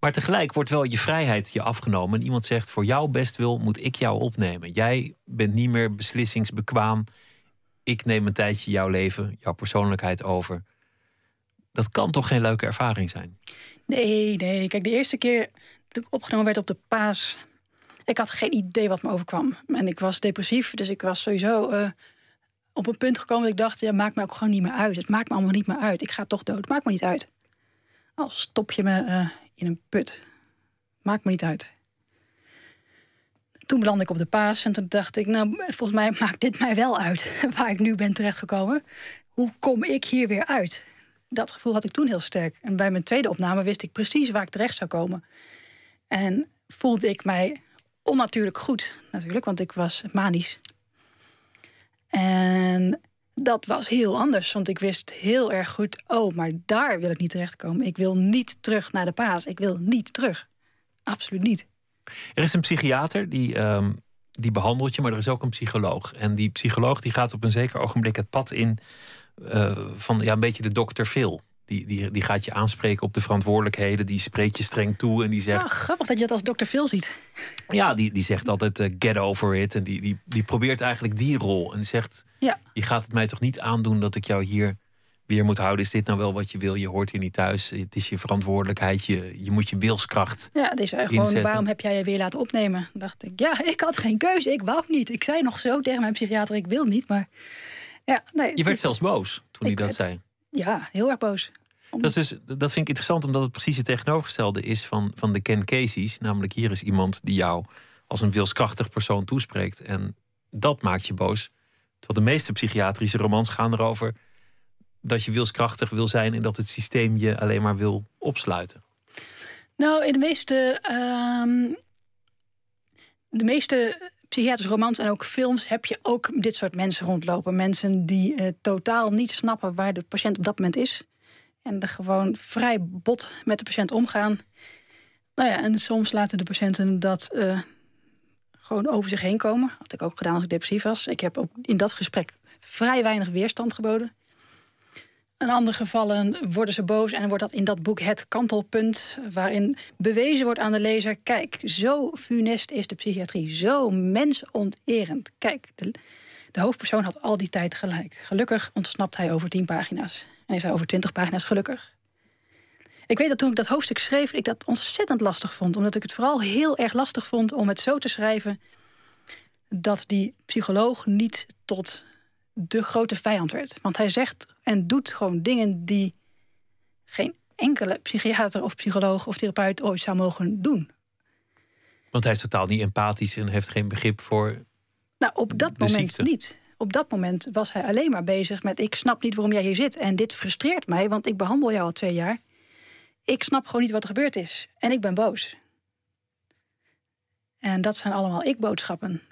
Maar tegelijk wordt wel je vrijheid je afgenomen. En iemand zegt, voor jouw bestwil moet ik jou opnemen. Jij bent niet meer beslissingsbekwaam. Ik neem een tijdje jouw leven, jouw persoonlijkheid over. Dat kan toch geen leuke ervaring zijn? Nee, nee. Kijk, de eerste keer toen ik opgenomen werd op de paas... ik had geen idee wat me overkwam. En ik was depressief, dus ik was sowieso eh, op een punt gekomen... dat ik dacht, ja, maakt me ook gewoon niet meer uit. Het maakt me allemaal niet meer uit. Ik ga toch dood. Maakt me niet uit. Al stop je me eh, in een put. Maakt me niet uit. Toen belandde ik op de paas en toen dacht ik... nou, volgens mij maakt dit mij wel uit waar ik nu ben terechtgekomen. Hoe kom ik hier weer uit? Dat gevoel had ik toen heel sterk. En bij mijn tweede opname wist ik precies waar ik terecht zou komen. En voelde ik mij onnatuurlijk goed, natuurlijk, want ik was manisch. En dat was heel anders, want ik wist heel erg goed... oh, maar daar wil ik niet terechtkomen. Ik wil niet terug naar de paas. Ik wil niet terug. Absoluut niet. Er is een psychiater die, ehm, die behandelt je, maar er is ook een psycholoog. En die psycholoog die gaat op een zeker ogenblik het pad in eh, van ja, een beetje de dokter Phil. Die, die, die gaat je aanspreken op de verantwoordelijkheden. Die spreekt je streng toe en die zegt... Ah, grappig dat je dat als dokter Phil ziet. Ja, die, die zegt altijd eh, get over it. En die, die, die probeert eigenlijk die rol. En zegt, Ja. je gaat het mij toch niet aandoen dat ik jou hier weer moet houden. Is dit nou wel wat je wil? Je hoort hier niet thuis. Het is je verantwoordelijkheid. Je, je moet je wilskracht. Ja, uh, gewoon inzetten. waarom heb jij je weer laten opnemen? dacht ik, ja, ik had geen keuze. Ik wou niet. Ik zei nog zo tegen mijn psychiater, ik wil niet. Maar ja, nee. Je werd zelfs boos toen hij dat zei. Ja, heel erg boos. Dat, is dus, dat vind ik interessant, omdat het precies het tegenovergestelde is van, van de Ken Casey's. Namelijk, hier is iemand die jou als een wilskrachtig persoon toespreekt. En dat maakt je boos. Terwijl de meeste psychiatrische romans gaan erover dat je wilskrachtig wil zijn en dat het systeem je alleen maar wil opsluiten. Nou, in de meeste, ehm, de meeste psychiatrische romans en ook films heb je ook dit soort mensen rondlopen. Mensen die eh, totaal niet snappen waar de patiënt op dat moment is. En er gewoon vrij bot met de patiënt omgaan. Nou ja, en soms laten de patiënten dat eh, gewoon over zich heen komen. Had ik ook gedaan als ik depressief was. Ik heb ook in dat gesprek vrij weinig weerstand geboden. In andere gevallen worden ze boos en wordt dat in dat boek het kantelpunt, waarin bewezen wordt aan de lezer: kijk, zo funest is de psychiatrie, zo mensonterend. Kijk, de, de hoofdpersoon had al die tijd gelijk. Gelukkig ontsnapt hij over tien pagina's. En is hij over twintig pagina's gelukkig. Ik weet dat toen ik dat hoofdstuk schreef, ik dat ontzettend lastig vond. Omdat ik het vooral heel erg lastig vond om het zo te schrijven dat die psycholoog niet tot de grote vijand werd. Want hij zegt en doet gewoon dingen die geen enkele psychiater of psycholoog of therapeut ooit zou mogen doen. Want hij is totaal niet empathisch en heeft geen begrip voor. Nou, op dat moment ziekte. niet. Op dat moment was hij alleen maar bezig met: ik snap niet waarom jij hier zit en dit frustreert mij, want ik behandel jou al twee jaar. Ik snap gewoon niet wat er gebeurd is en ik ben boos. En dat zijn allemaal ik-boodschappen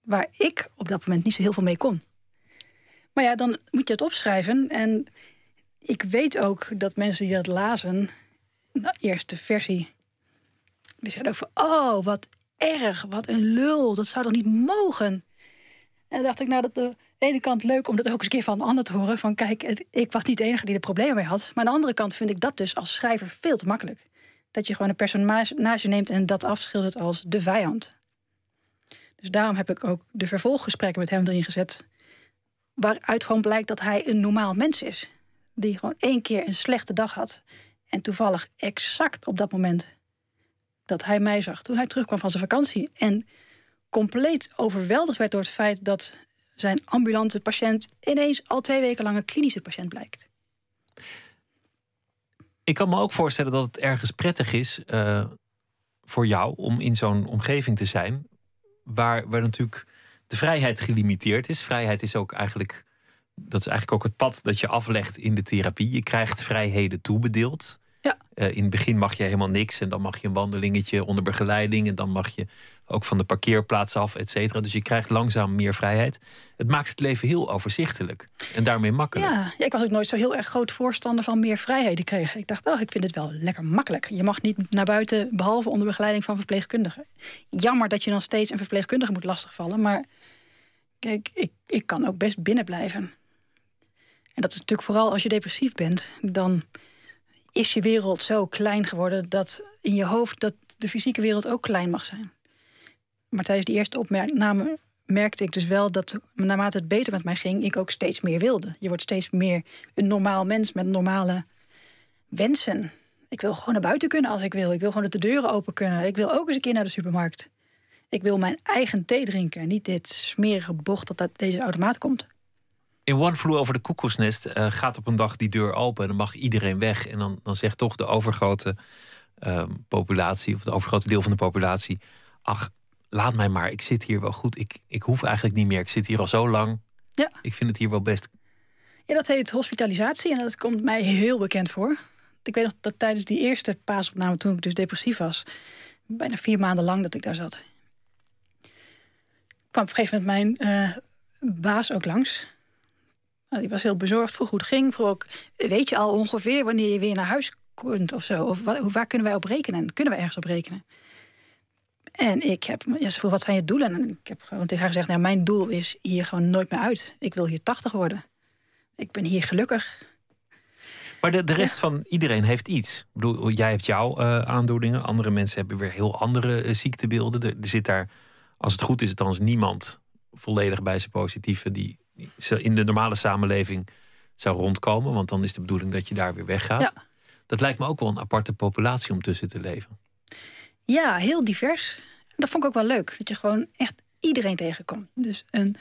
waar ik op dat moment niet zo heel veel mee kon. Maar ja, dan moet je het opschrijven. En ik weet ook dat mensen die dat lazen, de eerste versie, die zeiden ook van: oh, wat erg, wat een lul, dat zou toch niet mogen. En dacht ik, nou, dat de ene kant leuk om dat ook eens een keer van een ander te horen. Van kijk, ik was niet de enige die er problemen mee had. Maar aan de andere kant vind ik dat dus als schrijver veel te makkelijk. Dat je gewoon een personage neemt en dat afschildert als de vijand. Dus daarom heb ik ook de vervolggesprekken met hem erin gezet. Waaruit gewoon blijkt dat hij een normaal mens is. Die gewoon één keer een slechte dag had. En toevallig exact op dat moment dat hij mij zag toen hij terugkwam van zijn vakantie. En compleet overweldigd werd door het feit dat zijn ambulante patiënt ineens al twee weken lang een klinische patiënt blijkt. Ik kan me ook voorstellen dat het ergens prettig is eh, voor jou om in zo'n omgeving te zijn. Waar, waar natuurlijk de vrijheid gelimiteerd is. Vrijheid is ook eigenlijk. Dat is eigenlijk ook het pad dat je aflegt in de therapie. Je krijgt vrijheden toebedeeld. Ja. Eh, in het begin mag je helemaal niks. En dan mag je een wandelingetje onder begeleiding. En dan mag je ook van de parkeerplaats af, et cetera. Dus je krijgt langzaam meer vrijheid. Het maakt het leven heel overzichtelijk. En daarmee makkelijk. Ja, ja, ik was ook nooit zo heel erg groot voorstander van meer vrijheden krijgen. Ik dacht, oh, ik vind het wel lekker makkelijk. Je mag niet naar buiten, behalve onder begeleiding van verpleegkundigen. Jammer dat je dan steeds een verpleegkundige moet lastigvallen. Maar kijk, ik, ik kan ook best binnen blijven. En dat is natuurlijk vooral als je depressief bent. Dan is je wereld zo klein geworden dat in je hoofd dat de fysieke wereld ook klein mag zijn. Maar tijdens die eerste opname merkte ik dus wel dat naarmate het beter met mij ging, ik ook steeds meer wilde. Je wordt steeds meer een normaal mens met normale wensen. Ik wil gewoon naar buiten kunnen als ik wil. Ik wil gewoon dat de deuren open kunnen. Ik wil ook eens een keer naar de supermarkt. Ik wil mijn eigen thee drinken. Niet dit smerige bocht dat uit deze automaat komt. In One Flew over de koekoesnest eh, gaat op een dag die deur open en dan mag iedereen weg. En dan, dan zegt toch de overgrote ehm, populatie, of het overgrote deel van de populatie: Ach, laat mij maar, ik zit hier wel goed. Ik, ik hoef eigenlijk niet meer. Ik zit hier al zo lang. Ja. Ik vind het hier wel best. Ja, dat heet hospitalisatie en dat komt mij heel bekend voor. Ik weet nog dat tijdens die eerste paasopname, toen ik dus depressief was, bijna vier maanden lang dat ik daar zat, kwam op een gegeven moment mijn eh, baas ook langs. Nou, die was heel bezorgd, vroeg hoe het ging. Vroeg ook, weet je al ongeveer wanneer je weer naar huis kunt of zo? Of wa- waar kunnen wij op rekenen? Kunnen we ergens op rekenen? En ik heb, ja, ze vroeg, wat zijn je doelen? En ik heb gewoon tegen haar gezegd, nou, mijn doel is hier gewoon nooit meer uit. Ik wil hier 80 worden. Ik ben hier gelukkig. Maar de, de rest van iedereen heeft iets. Ik bedoel, jij hebt jouw eh, aandoeningen. Andere mensen hebben weer heel andere eh, ziektebeelden. Er, er zit daar, als het goed is, althans niemand volledig bij zijn positieve. Die, in de normale samenleving zou rondkomen. Want dan is de bedoeling dat je daar weer weggaat. Ja. Dat lijkt me ook wel een aparte populatie om tussen te leven. Ja, heel divers. Dat vond ik ook wel leuk. Dat je gewoon echt iedereen tegenkomt. Dus een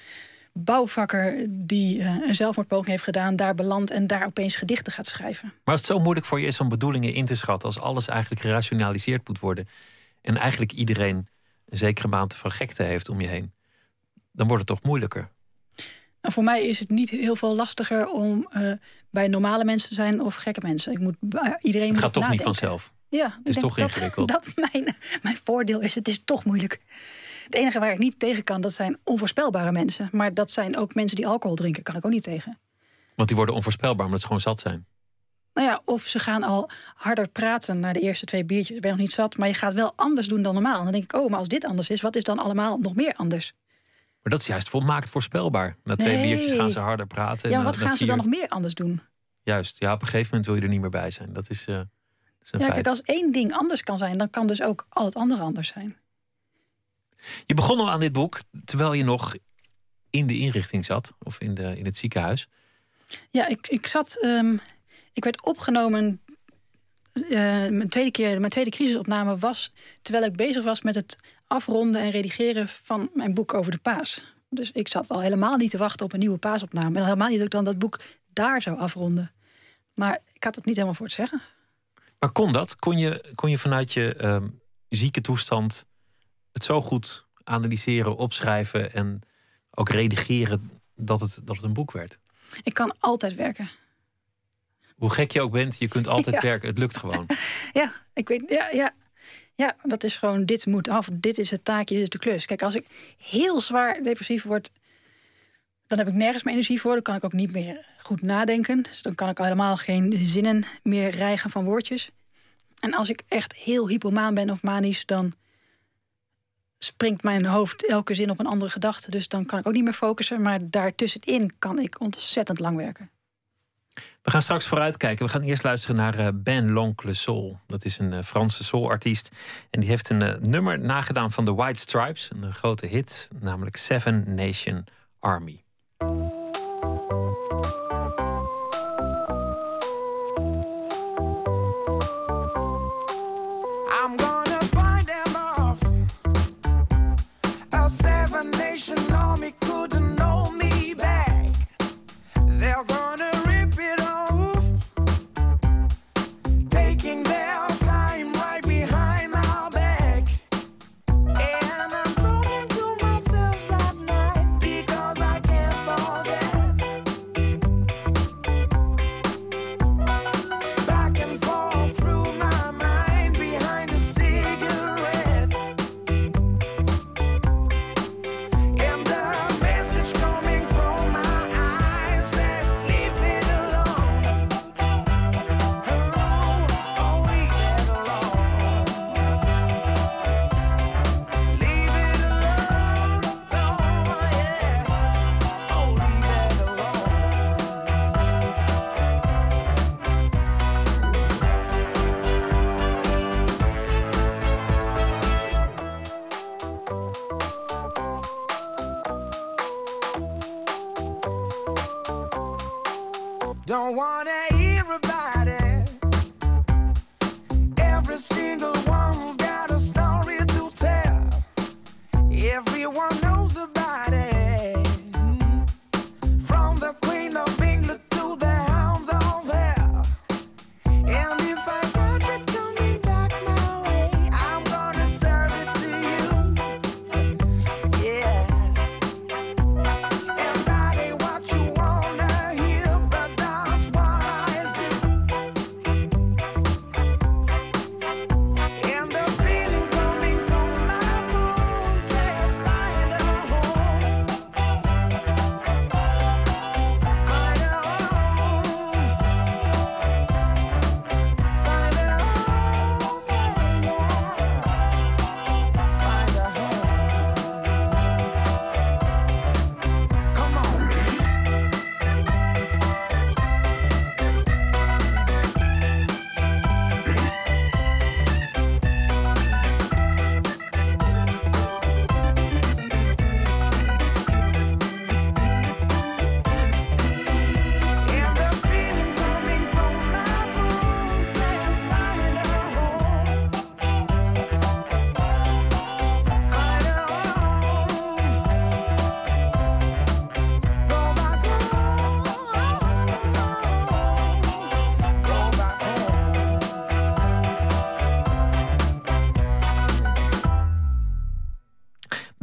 bouwvakker die eh, een zelfmoordpoging heeft gedaan, daar belandt en daar opeens gedichten gaat schrijven. Maar als het zo moeilijk voor je is om bedoelingen in te schatten, als alles eigenlijk gerationaliseerd moet worden en eigenlijk iedereen een zekere mate van gekte heeft om je heen, dan wordt het toch moeilijker. Nou, voor mij is het niet heel veel lastiger om eh, bij normale mensen te zijn of gekke mensen. Ik moet bij iedereen. Het gaat toch niet vanzelf. Ja, Het is toch dat, ingewikkeld. Dat mijn, mijn voordeel is. Het is toch moeilijk. Het enige waar ik niet tegen kan, dat zijn onvoorspelbare mensen. Maar dat zijn ook mensen die alcohol drinken. Kan ik ook niet tegen. Want die worden onvoorspelbaar omdat ze gewoon zat zijn. Nou ja, of ze gaan al harder praten na de eerste twee biertjes. Ik ben nog niet zat, maar je gaat wel anders doen dan normaal. En dan denk ik, oh, maar als dit anders is, wat is dan allemaal nog meer anders? Maar dat is juist volmaakt voorspelbaar. Na twee Nee. biertjes gaan ze harder praten. Ja, maar wat na gaan ze dan nog meer anders doen? Juist. Ja, op een gegeven moment wil je er niet meer bij zijn. Dat is, eh, dat is een Ja, feit. kijk, als één ding anders kan zijn, dan kan dus ook al het andere anders zijn. Je begon al aan dit boek terwijl je nog in de inrichting zat. Of in, de, in het ziekenhuis. Ja, ik, ik zat. ehm, ik werd opgenomen. eh, mijn tweede keer, mijn tweede crisisopname was terwijl ik bezig was met het afronden en redigeren van mijn boek over de paas. Dus ik zat al helemaal niet te wachten op een nieuwe paasopname. En helemaal niet dat ik dan dat boek daar zou afronden. Maar ik had het niet helemaal voor het zeggen. Maar kon dat? Kon je, kon je vanuit je ehm, zieke toestand het zo goed analyseren, opschrijven en ook redigeren dat het, dat het een boek werd? Ik kan altijd werken. Hoe gek je ook bent, je kunt altijd Ja. werken. Het lukt gewoon. Ja, ik weet. Ja, ja. Ja, dat is gewoon. Dit moet af. Dit is het taakje. Dit is de klus. Kijk, als ik heel zwaar depressief word. dan heb ik nergens meer energie voor. Dan kan ik ook niet meer goed nadenken. Dus dan kan ik al helemaal geen zinnen meer rijgen van woordjes. En als ik echt heel hypomaan ben of manisch. dan springt mijn hoofd elke zin op een andere gedachte. Dus dan kan ik ook niet meer focussen. Maar daartussenin kan ik ontzettend lang werken. We gaan straks vooruitkijken. We gaan eerst luisteren naar eh, Ben L'Oncle Soul. Dat is een eh, Franse soulartiest. En die heeft een eh, nummer nagedaan van de White Stripes. Een grote hit, namelijk Seven Nation Army.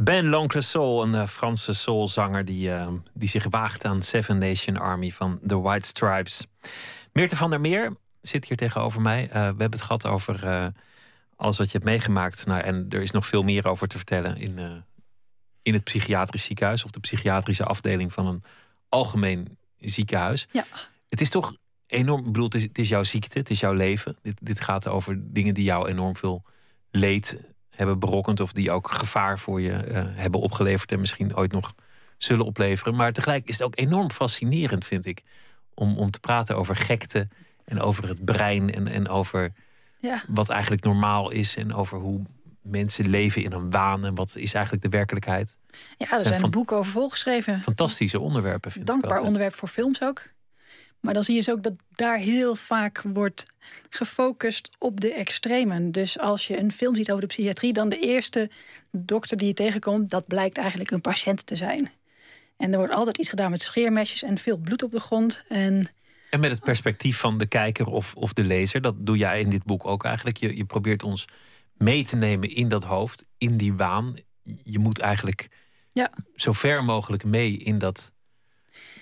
Ben L'Oncle Soul, een uh, Franse soulzanger die, uh, die zich waagt aan Seven Nation Army van The White Stripes. Meerte van der Meer zit hier tegenover mij. Uh, we hebben het gehad over alles wat je hebt meegemaakt. Nou, en er is nog veel meer over te vertellen in, in het psychiatrisch ziekenhuis of de psychiatrische afdeling van een algemeen ziekenhuis. Ja. Het is toch enorm. Ik bedoel, het is, het is jouw ziekte, het is jouw leven. Dit, dit gaat over dingen die jou enorm veel leed hebben berokkend of die ook gevaar voor je uh, hebben opgeleverd en misschien ooit nog zullen opleveren. Maar tegelijk is het ook enorm fascinerend, vind ik, om, om te praten over gekte en over het brein en, en over ja. wat eigenlijk normaal is en over hoe mensen leven in een waan en wat is eigenlijk de werkelijkheid. Ja, er zijn, zijn boeken over volgeschreven. Fantastische onderwerpen, vind Dankbaar ik onderwerp voor films ook. Maar dan zie je dus ook dat daar heel vaak wordt gefocust op de extremen. Dus als je een film ziet over de psychiatrie, dan de eerste dokter die je tegenkomt, dat blijkt eigenlijk een patiënt te zijn. En er wordt altijd iets gedaan met scheermesjes en veel bloed op de grond. En, en met het perspectief van de kijker of, of de lezer, dat doe jij in dit boek ook eigenlijk. Je, je probeert ons mee te nemen in dat hoofd, in die waan. Je moet eigenlijk ja. zo ver mogelijk mee in dat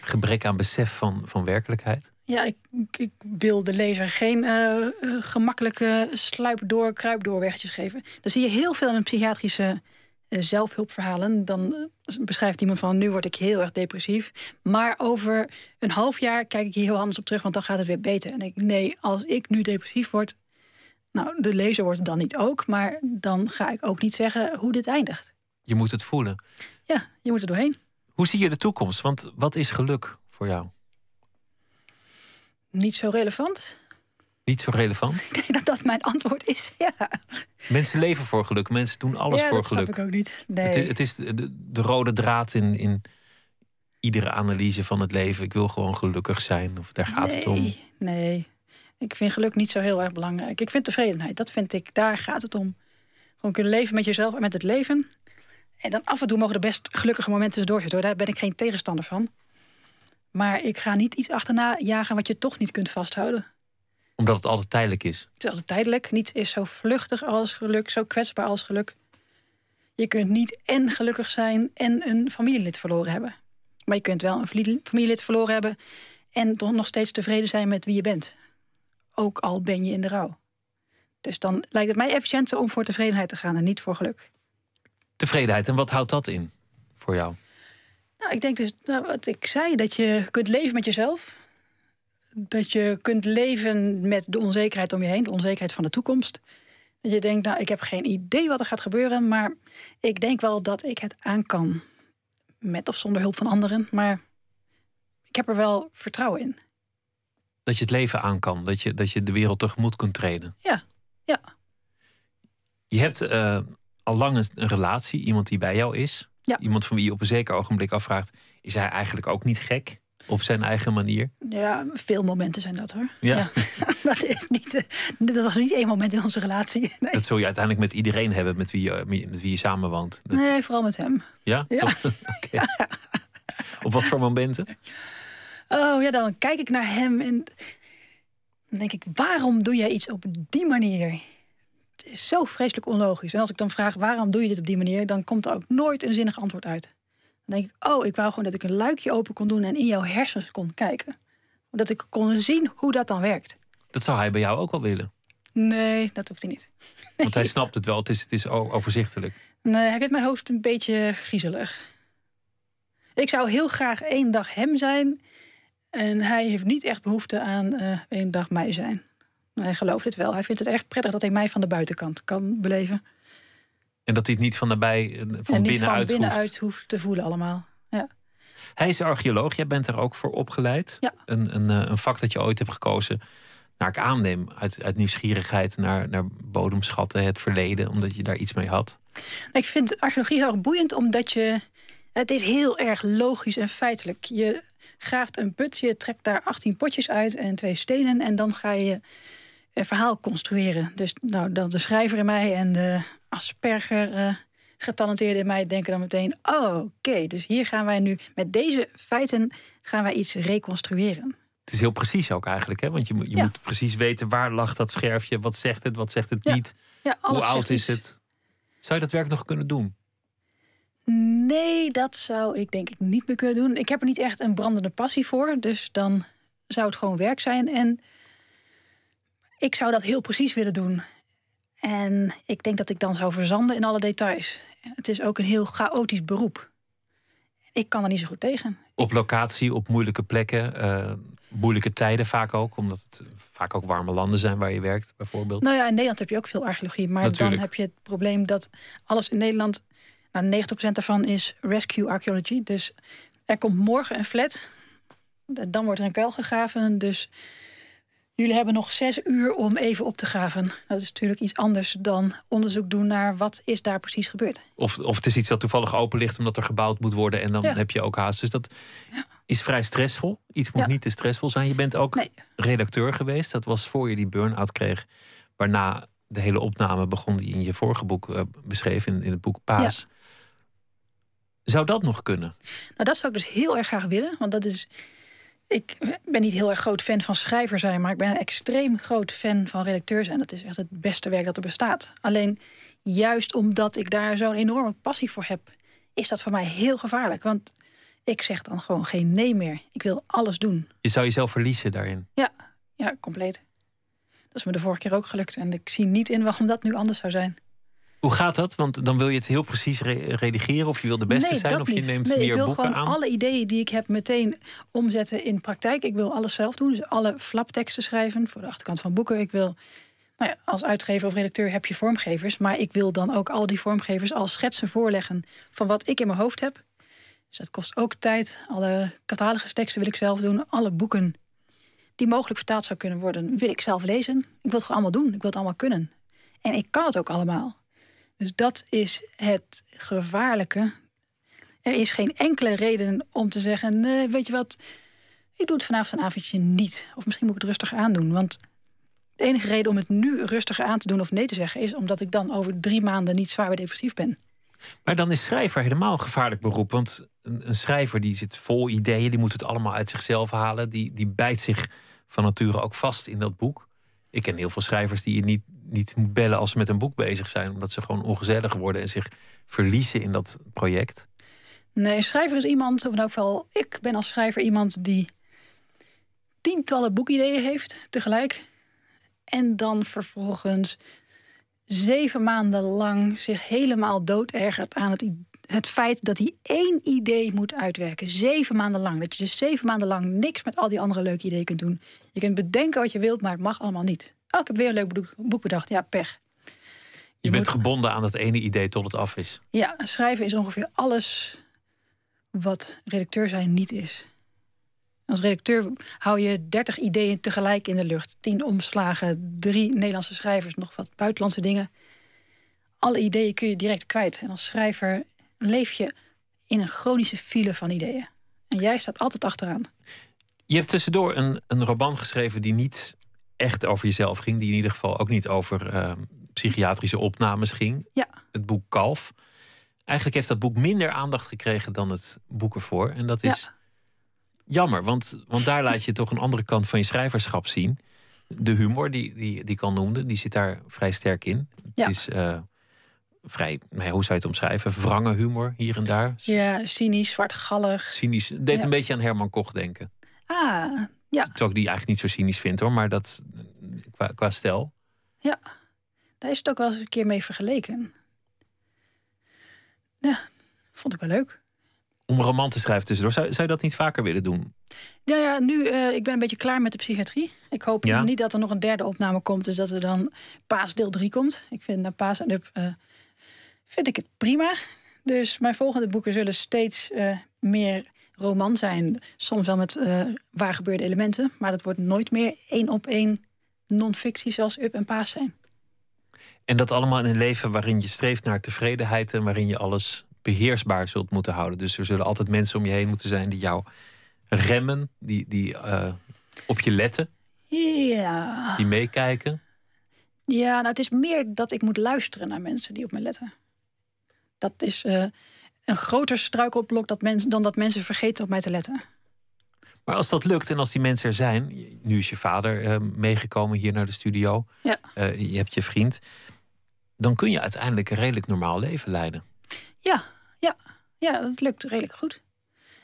gebrek aan besef van, van werkelijkheid? Ja, ik, ik wil de lezer geen uh, gemakkelijke sluipdoor, kruipdoorwegjes geven. Dan zie je heel veel in psychiatrische uh, zelfhulpverhalen. Dan beschrijft iemand van nu word ik heel erg depressief. Maar over een half jaar kijk ik hier heel anders op terug, want dan gaat het weer beter. En ik nee, als ik nu depressief word, nou, de lezer wordt het dan niet ook, maar dan ga ik ook niet zeggen hoe dit eindigt. Je moet het voelen. Ja, je moet er doorheen. Hoe zie je de toekomst? Want wat is geluk voor jou? Niet zo relevant. Niet zo relevant? Ik denk dat dat mijn antwoord is, ja. Mensen leven voor geluk. Mensen doen alles ja, voor dat geluk. dat ik ook niet. Nee. Het, het is de, de, rode draad in, in iedere analyse van het leven. Ik wil gewoon gelukkig zijn. Of daar gaat nee, het om. Nee, ik vind geluk niet zo heel erg belangrijk. Ik vind tevredenheid, dat vind ik, daar gaat het om. Gewoon kunnen leven met jezelf en met het leven. En dan af en toe mogen er best gelukkige momenten tussendoor zitten. Daar ben ik geen tegenstander van. Maar ik ga niet iets achterna jagen wat je toch niet kunt vasthouden. Omdat het altijd tijdelijk is. Het is altijd tijdelijk. Niets is zo vluchtig als geluk, zo kwetsbaar als geluk. Je kunt niet en gelukkig zijn en een familielid verloren hebben. Maar je kunt wel een familielid verloren hebben en toch nog steeds tevreden zijn met wie je bent. Ook al ben je in de rouw. Dus dan lijkt het mij efficiënter om voor tevredenheid te gaan en niet voor geluk. Tevredenheid, en wat houdt dat in voor jou? Nou, ik denk dus, nou, wat ik zei, dat je kunt leven met jezelf. Dat je kunt leven met de onzekerheid om je heen, de onzekerheid van de toekomst. Dat je denkt, nou, ik heb geen idee wat er gaat gebeuren, maar ik denk wel dat ik het aan kan. Met of zonder hulp van anderen, maar ik heb er wel vertrouwen in. Dat je het leven aan kan, dat je, dat je de wereld tegemoet kunt treden. Ja, ja. Je hebt uh, al lang een, relatie, iemand die bij jou is. Ja. Iemand van wie je op een zeker ogenblik afvraagt: is hij eigenlijk ook niet gek? Op zijn eigen manier? Ja, veel momenten zijn dat hoor. Ja. ja. dat, is niet, dat was niet één moment in onze relatie. Nee. Dat zul je uiteindelijk met iedereen hebben met wie je, met wie je samenwoont. Dat... Nee, vooral met hem. Ja? ja. okay. Op wat voor momenten? Oh ja, dan kijk ik naar hem en dan denk ik: waarom doe jij iets op die manier? Het is zo vreselijk onlogisch. En als ik dan vraag waarom doe je dit op die manier, dan komt er ook nooit een zinnig antwoord uit. Dan denk ik, oh, ik wou gewoon dat ik een luikje open kon doen en in jouw hersens kon kijken. Dat ik kon zien hoe dat dan werkt. Dat zou hij bij jou ook wel willen. Nee, dat hoeft hij niet. Want hij snapt het wel, het is, het is overzichtelijk. Nee, hij vindt mijn hoofd een beetje griezelig. Ik zou heel graag één dag hem zijn. En hij heeft niet echt behoefte aan uh, één dag mij zijn. Hij gelooft het wel. Hij vindt het echt prettig dat hij mij van de buitenkant kan beleven. En dat hij het niet van daarbij, van en niet binnenuit, van binnenuit hoeft. hoeft te voelen allemaal. Ja. Hij is archeoloog. Jij bent er ook voor opgeleid. Ja. Een, een, een vak dat je ooit hebt gekozen. Naar ik aanneem, uit, uit nieuwsgierigheid naar, naar bodemschatten, het verleden, omdat je daar iets mee had. Ik vind archeologie heel erg boeiend, omdat je. Het is heel erg logisch en feitelijk. Je graaft een put, je trekt daar 18 potjes uit en twee stenen. En dan ga je verhaal construeren. Dus nou, dan de schrijver in mij en de asperger uh, getalenteerde in mij denken dan meteen... oh, oké, dus hier gaan wij nu met deze feiten gaan wij iets reconstrueren. Het is heel precies ook eigenlijk, hè? want je, je Ja. moet precies weten waar lag dat scherfje, wat zegt het, wat zegt het Ja, niet, Ja, alles hoe oud is iets. het. Zou je dat werk nog kunnen doen? Nee, dat zou ik denk ik niet meer kunnen doen. Ik heb er niet echt een brandende passie voor. Dus dan zou het gewoon werk zijn. En ik zou dat heel precies willen doen. En ik denk dat ik dan zou verzanden in alle details. Het is ook een heel chaotisch beroep. Ik kan er niet zo goed tegen. Op locatie, op moeilijke plekken, uh, moeilijke tijden vaak ook, omdat het vaak ook warme landen zijn waar je werkt, bijvoorbeeld. Nou ja, in Nederland heb je ook veel archeologie, maar dan heb je het probleem dat alles in Nederland, nou 90% daarvan is rescue archaeology. Dus er komt morgen een flat, dan wordt er een kuil gegraven, dus Jullie hebben nog zes uur om even op te graven. Dat is natuurlijk iets anders dan onderzoek doen naar wat is daar precies gebeurd. Of, of het is iets dat toevallig open ligt omdat er gebouwd moet worden en dan heb je ook haast. Dus dat ja. is vrij stressvol. Iets moet niet te stressvol zijn. Je bent ook redacteur geweest. Dat was voor je die burn-out kreeg. Waarna de hele opname begon die in je vorige boek uh, beschreef, in, in het boek Paas. Zou dat nog kunnen? Nou, dat zou ik dus heel erg graag willen. Want dat is ik ben niet heel erg groot fan van schrijver zijn, maar ik ben een extreem groot fan van redacteur zijn. Dat is echt het beste werk dat er bestaat. Alleen juist omdat ik daar zo'n enorme passie voor heb, is dat voor mij heel gevaarlijk. Want ik zeg dan gewoon geen nee meer. Ik wil alles doen. Je zou jezelf verliezen daarin? Ja, ja, compleet. Dat is me de vorige keer ook gelukt. En ik zie niet in waarom dat nu anders zou zijn. Hoe gaat dat? Want dan wil je het heel precies redigeren of je wil de beste zijn of je neemt nee, meer boeken aan. Ik wil gewoon alle ideeën die ik heb meteen omzetten in praktijk. Ik wil alles zelf doen, dus alle flapteksten schrijven voor de achterkant van boeken. Ik wil nou ja, als uitgever of redacteur heb je vormgevers, maar ik wil dan ook al die vormgevers als schetsen voorleggen van wat ik in mijn hoofd heb. Dus dat kost ook tijd. Alle catalogusteksten wil ik zelf doen. Alle boeken die mogelijk vertaald zou kunnen worden, wil ik zelf lezen. Ik wil het gewoon allemaal doen. Ik wil het allemaal kunnen. En ik kan het ook allemaal. Dus dat is het gevaarlijke. Er is geen enkele reden om te zeggen: weet je wat, ik doe het vanavond een avondje niet. Of misschien moet ik het rustig aandoen. Want de enige reden om het nu rustiger aan te doen of nee te zeggen, is omdat ik dan over drie maanden niet zwaar depressief ben. Maar dan is schrijver helemaal een gevaarlijk beroep. Want een, een, schrijver die zit vol ideeën, die moet het allemaal uit zichzelf halen. Die, die bijt zich van nature ook vast in dat boek. Ik ken heel veel schrijvers die je niet niet moet bellen als ze met een boek bezig zijn, omdat ze gewoon ongezellig worden en zich verliezen in dat project? Nee, schrijver is iemand, of in elk geval ik ben als schrijver iemand die tientallen boekideeën heeft tegelijk. En dan vervolgens zeven maanden lang zich helemaal doodergert aan het, het feit dat hij één idee moet uitwerken. Zeven maanden lang. Dat je dus zeven maanden lang niks met al die andere leuke ideeën kunt doen. Je kunt bedenken wat je wilt, maar het mag allemaal niet. Oh, ik heb weer een leuk boek bedacht. Ja, pech. Je, bent gebonden aan dat ene idee tot het af is. Ja, schrijven is ongeveer alles wat redacteur zijn niet is. Als redacteur hou je 30 ideeën tegelijk in de lucht. 10 omslagen, drie Nederlandse schrijvers, nog wat buitenlandse dingen. Alle ideeën kun je direct kwijt. En als schrijver leef je in een chronische file van ideeën. En jij staat altijd achteraan. Je hebt tussendoor een, een roman geschreven die niet echt over jezelf ging. Die in ieder geval ook niet over ehm, psychiatrische opnames ging. Ja. Het boek Kalf. Eigenlijk heeft dat boek minder aandacht gekregen dan het boek ervoor. En dat is jammer, want, want daar laat je toch een andere kant van je schrijverschap zien. De humor die, die, die ik al noemde, die zit daar vrij sterk in. Ja. Het is uh, vrij, hoe zou je het omschrijven? Wrange humor hier en daar. Ja, cynisch, zwartgallig. Cynisch. Deed een beetje aan Herman Koch denken. Ah, ja. Terwijl ik die eigenlijk niet zo cynisch vind hoor, maar dat qua, qua stijl. Ja, daar is het ook wel eens een keer mee vergeleken. Ja, vond ik wel leuk. Om een roman te schrijven tussendoor, zou, zou je dat niet vaker willen doen? Ja, ja nu, uh, ik ben een beetje klaar met de psychiatrie. Ik hoop niet dat er nog een derde opname komt, dus dat er dan Paas deel 3 komt. Ik vind na Paas en Up uh, vind ik het prima. Dus mijn volgende boeken zullen steeds uh, meer roman zijn. Soms wel met uh, waar gebeurde elementen. Maar dat wordt nooit meer één op één non-fictie zoals Up en Paas zijn. En dat allemaal in een leven waarin je streeft naar tevredenheid en waarin je alles beheersbaar zult moeten houden. Dus er zullen altijd mensen om je heen moeten zijn die jou remmen, die, die uh, op je letten. Ja. Die meekijken. Ja, nou, het is meer dat ik moet luisteren naar mensen die op me letten. Dat is. Uh, een groter struikelblok dat mensen dan dat mensen vergeten op mij te letten. Maar als dat lukt en als die mensen er zijn, nu is je vader uh, meegekomen hier naar de studio, ja. Uh, je hebt je vriend, dan kun je uiteindelijk een redelijk normaal leven leiden. Ja, ja. Ja, dat lukt redelijk goed.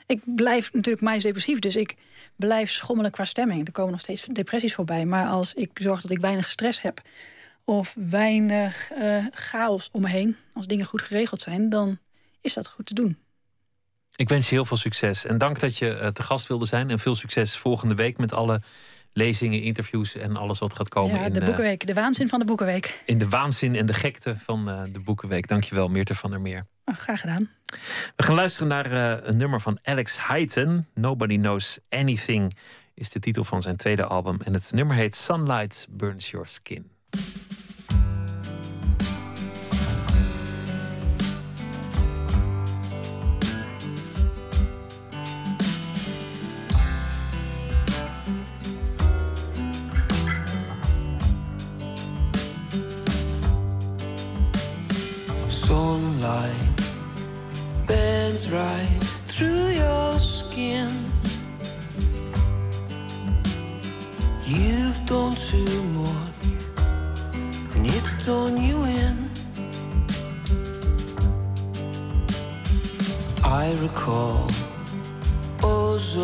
Ik blijf natuurlijk manisch depressief, dus ik blijf schommelen qua stemming. Er komen nog steeds depressies voorbij. Maar als ik zorg dat ik weinig stress heb of weinig eh, chaos om me heen, als dingen goed geregeld zijn, dan is dat goed te doen. Ik wens je heel veel succes en dank dat je eh, te gast wilde zijn. En veel succes volgende week met alle lezingen, interviews en alles wat gaat komen. Ja, in, de eh, Boekenweek, de waanzin van de Boekenweek. in de waanzin en de gekte van eh, de Boekenweek. Dankjewel, Meerte van der Meer. Oh, graag gedaan. We gaan luisteren naar een nummer van Alex Hyten. Nobody Knows Anything is de titel van zijn tweede album. En het nummer heet Sunlight Burns Your Skin. Bends right through your skin. You've done too much, and it's done you in. I recall us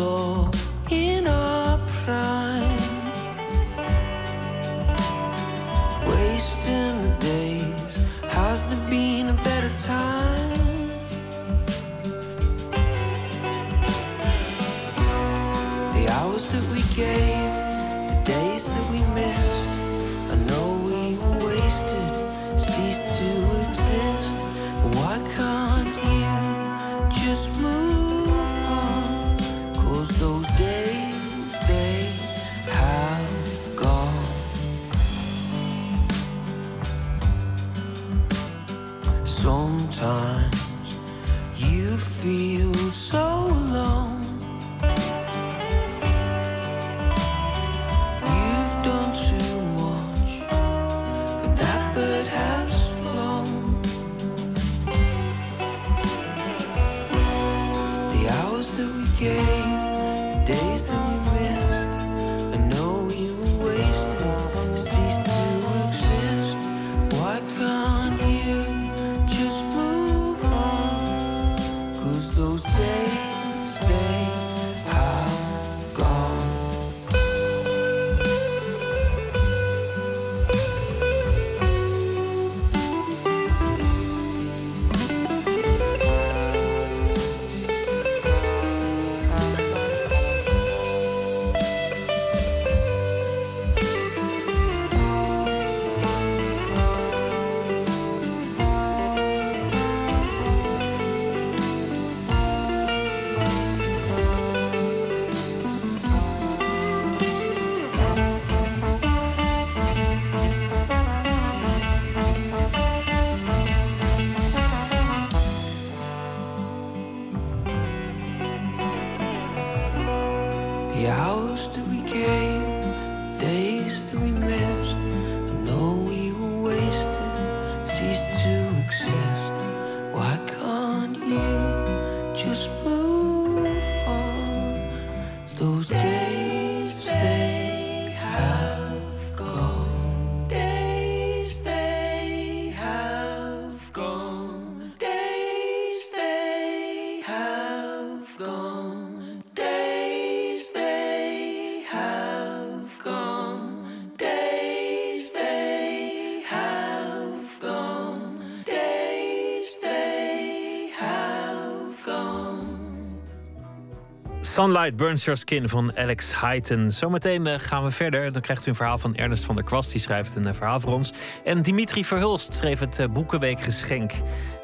Sunlight Burns Your Skin van Alex Hyten. Zometeen eh, gaan we verder. Dan krijgt u een verhaal van Ernest van der Kwast. Die schrijft een eh, verhaal voor ons. En Dimitri Verhulst schreef het eh, Boekenweekgeschenk.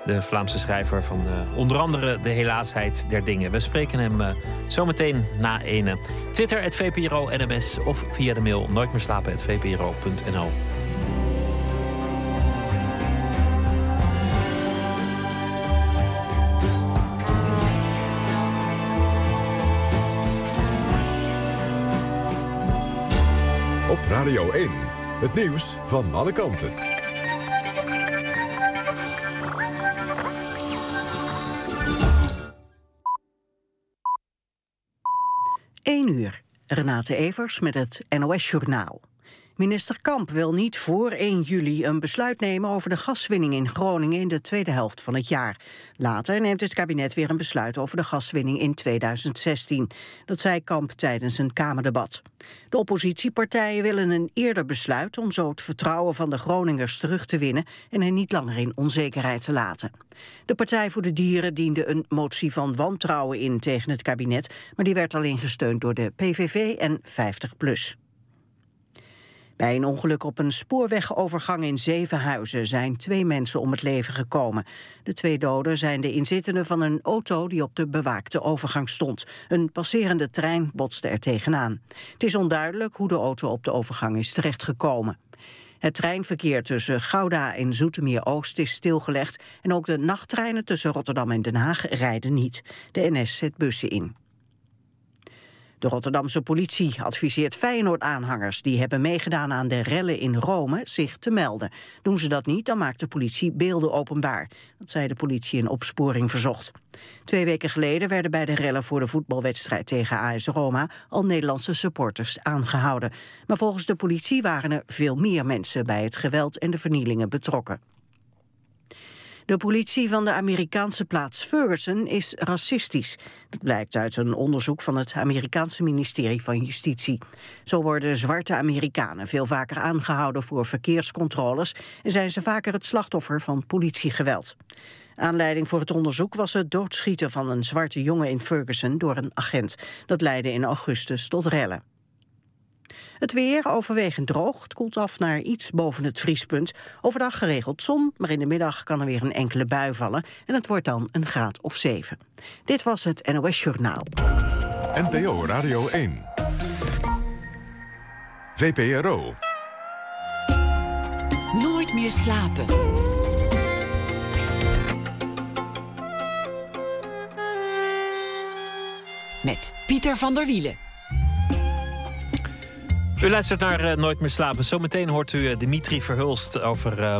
De Vlaamse schrijver van onder andere De Helaasheid der Dingen. We spreken hem zometeen na ene. Twitter, het VPRO NMS of via de mail nooit Radio 1. Het nieuws van alle kanten. 1 uur. Renate Evers met het NOS Journaal. Minister Kamp wil niet voor 1 juli een besluit nemen over de gaswinning in Groningen in de tweede helft van het jaar. Later neemt het kabinet weer een besluit over de gaswinning in 2016. Dat zei Kamp tijdens een Kamerdebat. De oppositiepartijen willen een eerder besluit om zo het vertrouwen van de Groningers terug te winnen en hen niet langer in onzekerheid te laten. De Partij voor de Dieren diende een motie van wantrouwen in tegen het kabinet, maar die werd alleen gesteund door de PVV en 50PLUS. Bij een ongeluk op een spoorwegovergang in Zevenhuizen zijn twee mensen om het leven gekomen. De twee doden zijn de inzittenden van een auto die op de bewaakte overgang stond. Een passerende trein botste er tegenaan. Het is onduidelijk hoe de auto op de overgang is terechtgekomen. Het treinverkeer tussen Gouda en Zoetermeer Oost is stilgelegd en ook de nachttreinen tussen Rotterdam en Den Haag rijden niet. De NS zet bussen in. De Rotterdamse politie adviseert Feyenoord-aanhangers... die hebben meegedaan aan de rellen in Rome zich te melden. Doen ze dat niet, dan maakt de politie beelden openbaar. Dat zei de politie in opsporing verzocht. Twee weken geleden werden bij de rellen voor de voetbalwedstrijd tegen AS Roma... al Nederlandse supporters aangehouden. Maar volgens de politie waren er veel meer mensen... bij het geweld en de vernielingen betrokken. De politie van de Amerikaanse plaats Ferguson is racistisch. Dat blijkt uit een onderzoek van het Amerikaanse ministerie van Justitie. Zo worden zwarte Amerikanen veel vaker aangehouden voor verkeerscontroles... en zijn ze vaker het slachtoffer van politiegeweld. Aanleiding voor het onderzoek was het doodschieten van een zwarte jongen in Ferguson door een agent. Dat leidde in augustus tot rellen. Het weer overwegend droog. Het koelt af naar iets boven het vriespunt. Overdag geregeld zon, maar in de middag kan er weer een enkele bui vallen. En het wordt dan een graad of 7. Dit was het NOS Journaal. NPO Radio 1. VPRO. Nooit meer slapen. Met Pieter van der Wielen. U luistert naar uh, Nooit meer slapen. Zometeen hoort u uh, Dimitri Verhulst over uh,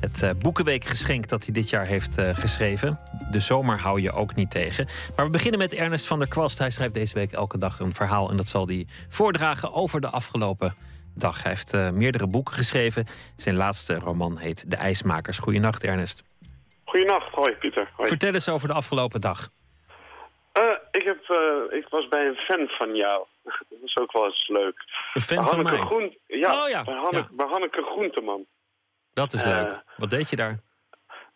het uh, Boekenweekgeschenk dat hij dit jaar heeft geschreven. De zomer hou je ook niet tegen. Maar we beginnen met Ernest van der Kwast. Hij schrijft deze week elke dag een verhaal en dat zal hij voordragen over de afgelopen dag. Hij heeft meerdere boeken geschreven. Zijn laatste roman heet De IJsmakers. Goedenacht, Ernest. Goedenacht, hoi Pieter. Hoi. Vertel eens over de afgelopen dag. Ik, heb, ik was bij een fan van jou. Dat is ook wel eens leuk. Een fan van mij? Groen... Ja, oh, ja. Bij, Hanneke, ja. bij Hanneke Groenteman. Dat is leuk. Wat deed je daar?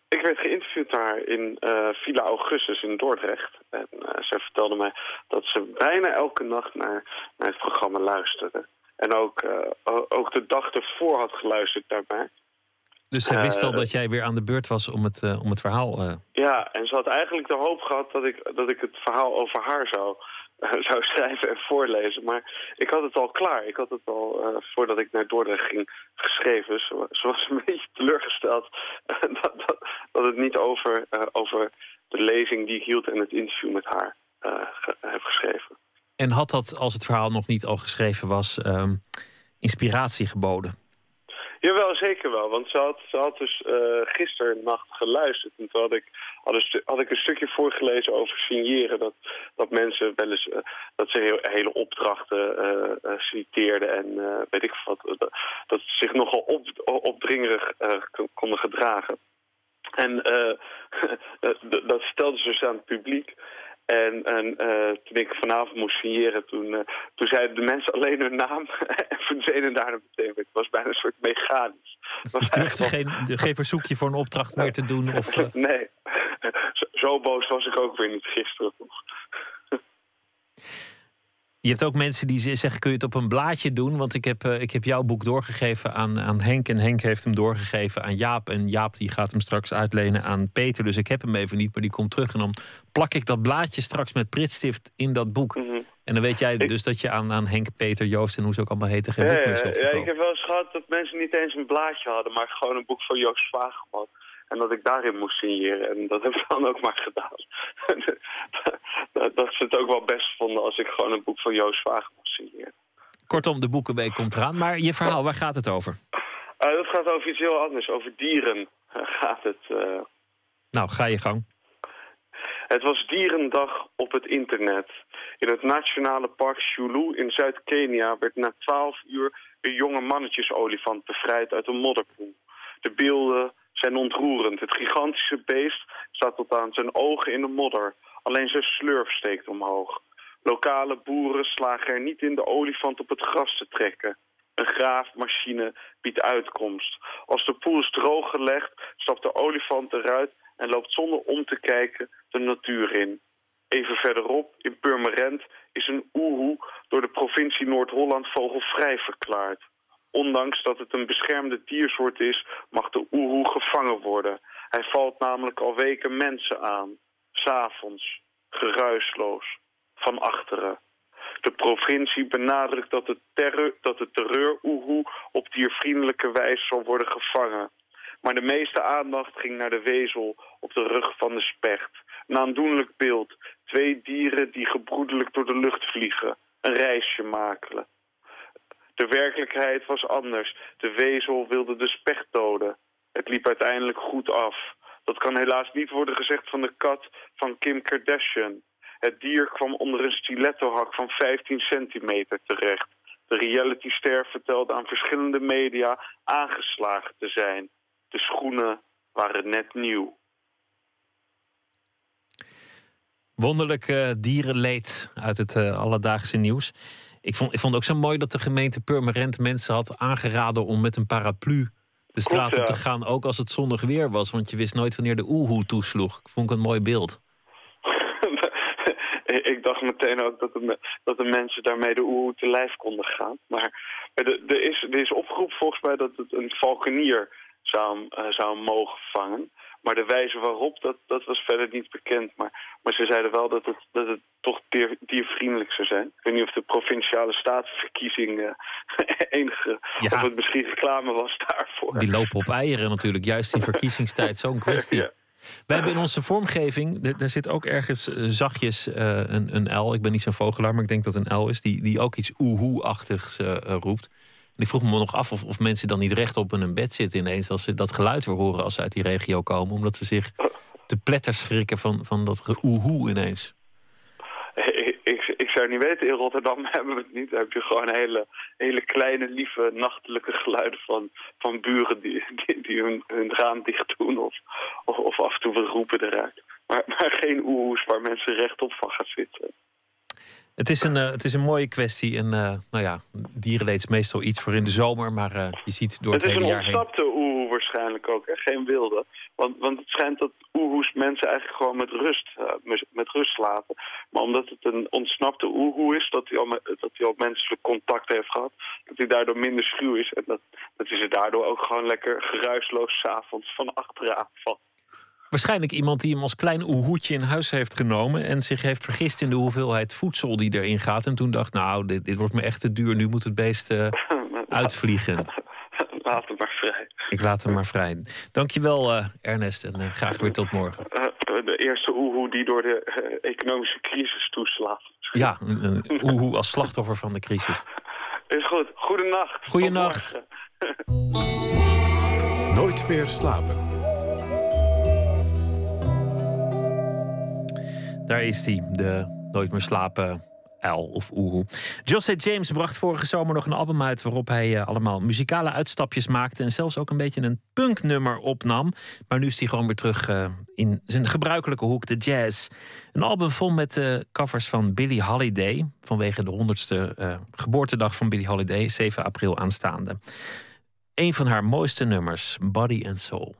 Ik werd geïnterviewd daar in Villa Augustus in Dordrecht. En zij vertelde mij dat ze bijna elke nacht naar, naar het programma luisterde. En ook, ook de dag ervoor had geluisterd daarbij. Dus zij wist al dat jij weer aan de beurt was om het, om het verhaal... Ja, en ze had eigenlijk de hoop gehad dat ik, dat ik het verhaal over haar zou zou schrijven en voorlezen. Maar ik had het al klaar. Ik had het al, uh, voordat ik naar Dordrecht ging, geschreven. Ze, ze was een beetje teleurgesteld dat, dat, dat, het niet over, uh, over de lezing die ik hield en het interview met haar uh, ge heb geschreven. En had dat, als het verhaal nog niet al geschreven was, um, inspiratie geboden? Jawel, zeker wel. Want ze had, ze had dus uh, gisteren nacht geluisterd. En toen had ik, had, een ik een stukje voorgelezen over signeren. Dat, dat mensen wel eens uh, dat ze hele opdrachten uh, citeerden. En weet ik wat. Dat, dat ze zich nogal op, opdringerig konden gedragen. En dat stelde ze dus aan het publiek. En, en uh, toen ik vanavond moest signeren, toen, uh, toen zeiden de mensen alleen hun naam en verdwenen daarna meteen. Het was bijna een soort mechanisch. Je durfde wel... geen, geen verzoekje voor een opdracht meer te doen? Of, uh... nee, zo, zo, boos was ik ook weer niet gisteren nog. Je hebt ook mensen die zeggen, kun je het op een blaadje doen? Want ik heb, uh, ik heb jouw boek doorgegeven aan, aan Henk. En Henk heeft hem doorgegeven aan Jaap. En Jaap die gaat hem straks uitlenen aan Peter. Dus ik heb hem even niet, maar die komt terug. En dan plak ik dat blaadje straks met pritstift in dat boek. Mm -hmm. En dan weet jij ik... dus dat je aan, aan Henk, Peter, Joost en hoe ze ook allemaal heten... geen boek meer zult Ja, ik heb wel eens gehad dat mensen niet eens een blaadje hadden... maar gewoon een boek van Joost Vageman. En dat ik daarin moest signeren. En dat heb ik dan ook maar gedaan. dat ze het ook wel best vonden als ik gewoon een boek van Joost Vaag moest signeren. Kortom, de Boekenweek komt eraan. Maar je verhaal, waar gaat het over? Uh, dat gaat over iets heel anders. Over dieren uh, gaat het. Uh... Nou, ga je gang. Het was dierendag op het internet. In het nationale park Shulu in Zuid-Kenia werd na 12 uur een jonge mannetjesolifant bevrijd uit een modderpoel. De beelden zijn ontroerend. Het gigantische beest staat tot aan zijn ogen in de modder. Alleen zijn slurf steekt omhoog. Lokale boeren slagen er niet in de olifant op het gras te trekken. Een graafmachine biedt uitkomst. Als de poel is drooggelegd, stapt de olifant eruit en loopt zonder om te kijken de natuur in. Even verderop, in Purmerend, is een oehoe door de provincie Noord-Holland vogelvrij verklaard. Ondanks dat het een beschermde diersoort is, mag de oehoe gevangen worden. Hij valt namelijk al weken mensen aan. S'avonds, geruisloos, van achteren. De provincie benadrukt dat de, terreur, dat de terreur-oehoe op diervriendelijke wijze zal worden gevangen. Maar de meeste aandacht ging naar de wezel op de rug van de specht. Een aandoenlijk beeld. Twee dieren die gebroedelijk door de lucht vliegen. Een reisje makelen. De werkelijkheid was anders. De wezel wilde de specht doden. Het liep uiteindelijk goed af. Dat kan helaas niet worden gezegd van de kat van Kim Kardashian. Het dier kwam onder een stilettohak van 15 centimeter terecht. De realityster vertelde aan verschillende media aangeslagen te zijn. De schoenen waren net nieuw. Wonderlijk uh, dierenleed uit het uh, alledaagse nieuws. Ik vond, ik vond ook zo mooi dat de gemeente Purmerend mensen had aangeraden om met een paraplu de straat Klopt, op te gaan. Ook als het zonnig weer was, want je wist nooit wanneer de oehoe toesloeg. Ik vond het een mooi beeld. ik dacht meteen ook dat de, dat de mensen daarmee de oehoe te lijf konden gaan. Maar er, is, er is opgeroepen volgens mij dat het een valkenier zou, eh, zou mogen vangen. Maar de wijze waarop, dat, dat was verder niet bekend. Maar, maar ze zeiden wel dat het, dat het toch dier, diervriendelijk zou zijn. Ik weet niet of de provinciale statenverkiezing eh, enige... Ja. of het misschien reclame was daarvoor. Die lopen op eieren natuurlijk, juist in verkiezingstijd, zo'n kwestie. Ja. We hebben in onze vormgeving, daar zit ook ergens eh, zachtjes eh, een, een L. Ik ben niet zo'n vogelaar, maar ik denk dat een L is. Die, die ook iets oehoe-achtigs eh, eh, roept. Ik vroeg me nog af of, of mensen dan niet rechtop in hun bed zitten ineens... als ze dat geluid weer horen als ze uit die regio komen. Omdat ze zich te pletter schrikken van, van dat oehoe ineens. Ik, ik, zou niet weten, in Rotterdam hebben we het niet. Dan heb je gewoon hele, hele kleine, lieve, nachtelijke geluiden van, van buren die, die, hun, hun raam dicht doen of, of, af en toe roepen eruit. Maar, maar geen oehoes waar mensen rechtop van gaan zitten. Het is een, eh, het is een mooie kwestie. En eh, nou ja, dierenleed is meestal iets voor in de zomer. Maar eh, je ziet door het, Het is hele een jaar heen... ontsnapte oehoe waarschijnlijk ook, hè? geen wilde. Want, want het schijnt dat oehoes mensen eigenlijk gewoon met rust, met, rust laten. Maar omdat het een ontsnapte oehoe is, dat hij al, dat hij al menselijk contact heeft gehad, dat hij daardoor minder schuw is. En dat, dat hij ze daardoor ook gewoon lekker geruisloos s'avonds van achteraan valt. Waarschijnlijk iemand die hem als klein oehoetje in huis heeft genomen. en zich heeft vergist in de hoeveelheid voedsel die erin gaat. En toen dacht, nou, dit, dit wordt me echt te duur. Nu moet het beest eh, uitvliegen. Laat het maar vrij. Ik laat hem maar vrij. Dankjewel, eh Ernest. En eh, graag weer tot morgen. Eh, de eerste oehoe die door de economische crisis toeslaat. Ja, een, oehoe als slachtoffer van de crisis. Is goed. Goedenacht. Goedenacht. Nooit meer slapen. Daar is hij, de Nooit meer slapen uil of oehoe. José James bracht vorige zomer nog een album uit... waarop hij eh, allemaal muzikale uitstapjes maakte... en zelfs ook een beetje een punknummer opnam. Maar nu is hij gewoon weer terug eh, in zijn gebruikelijke hoek, de jazz. Een album vol met eh, covers van Billie Holiday... vanwege de 100ste eh, geboortedag van Billie Holiday... 7 april aanstaande. Een van haar mooiste nummers, Body and Soul.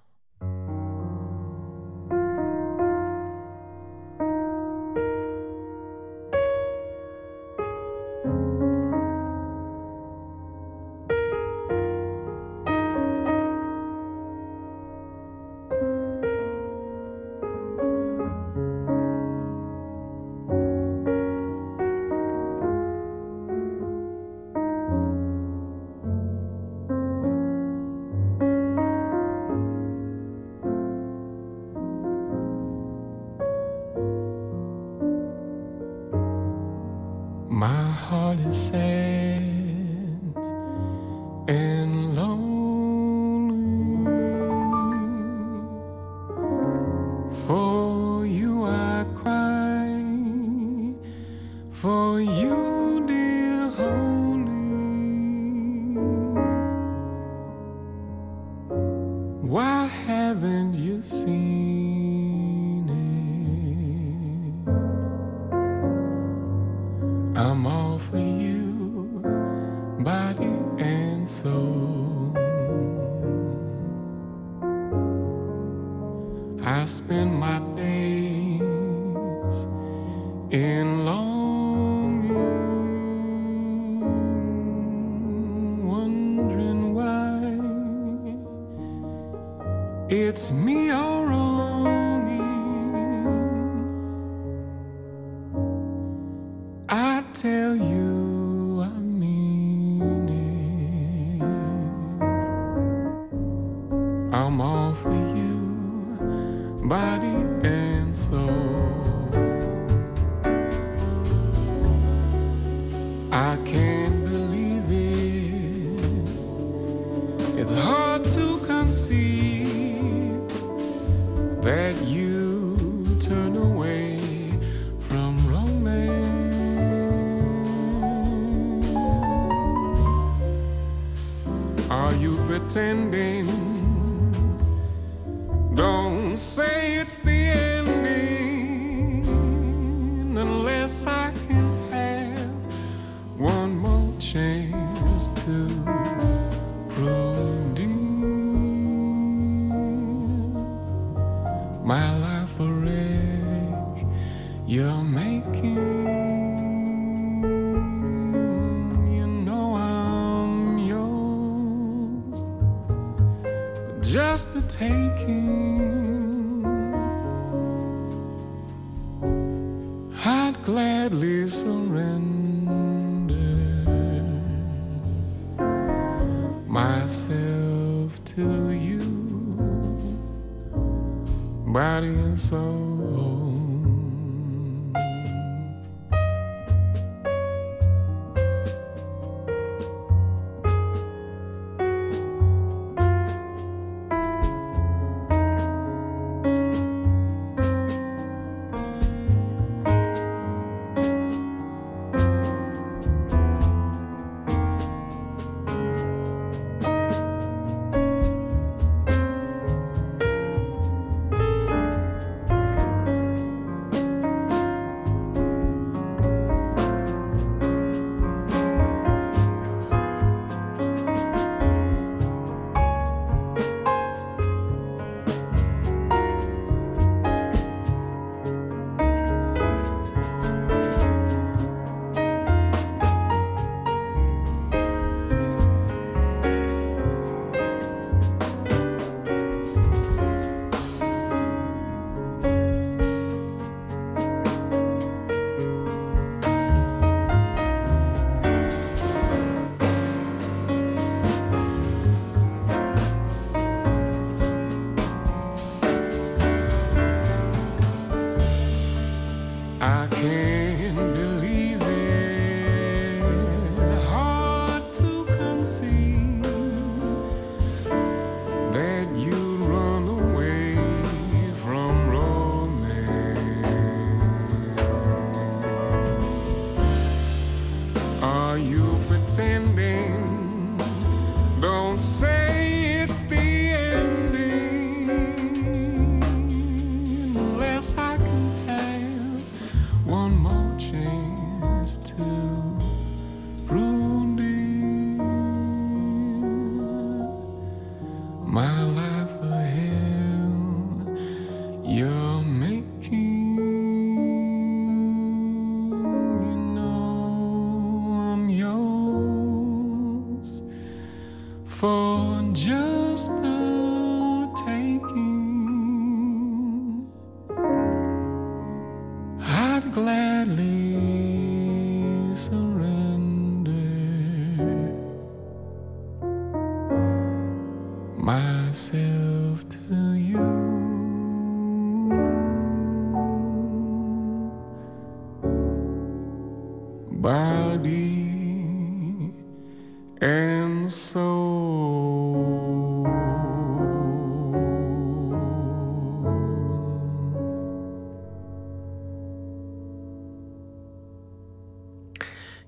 Pretending?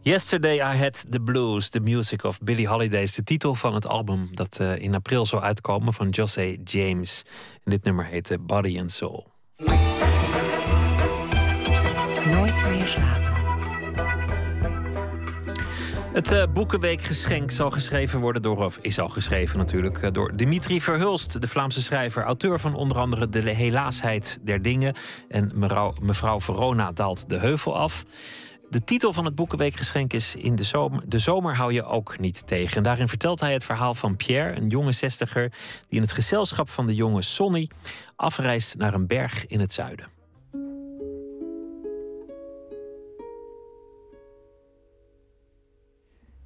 Yesterday I Had the Blues, the music of Billie Holiday is de titel van het album dat uh, in april zou uitkomen van José James. En dit nummer heette Body and Soul. Nooit meer slapen. Het uh, Boekenweekgeschenk zal geschreven worden door, of is al geschreven natuurlijk, door Dimitri Verhulst, de Vlaamse schrijver, auteur van onder andere De Helaasheid der Dingen en Mevrouw, mevrouw Verona daalt de heuvel af. De titel van het Boekenweekgeschenk is In de zomer, de zomer hou je ook niet tegen. En daarin vertelt hij het verhaal van Pierre, een jonge zestiger... die in het gezelschap van de jonge Sonny afreist naar een berg in het zuiden.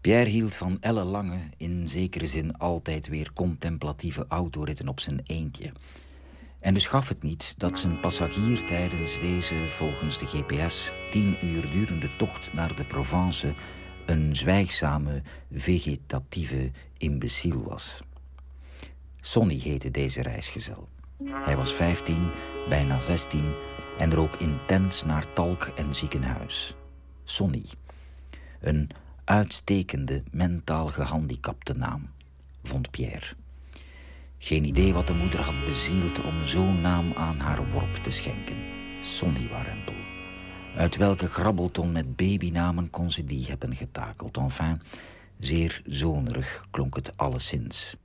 Pierre hield van ellenlange, in zekere zin altijd weer contemplatieve autoritten op zijn eentje... En dus gaf het niet dat zijn passagier tijdens deze, volgens de GPS, tien uur durende tocht naar de Provence een zwijgzame, vegetatieve imbeciel was. Sonny heette deze reisgezel. Hij was 15, bijna 16 en rook intens naar talk en ziekenhuis. Sonny. Een uitstekende, mentaal gehandicapte naam, vond Pierre. Geen idee wat de moeder had bezield om zo'n naam aan haar worp te schenken. Sonny Warempel. Uit welke grabbelton met babynamen kon ze die hebben getakeld? Enfin, zeer zonerig klonk het alleszins.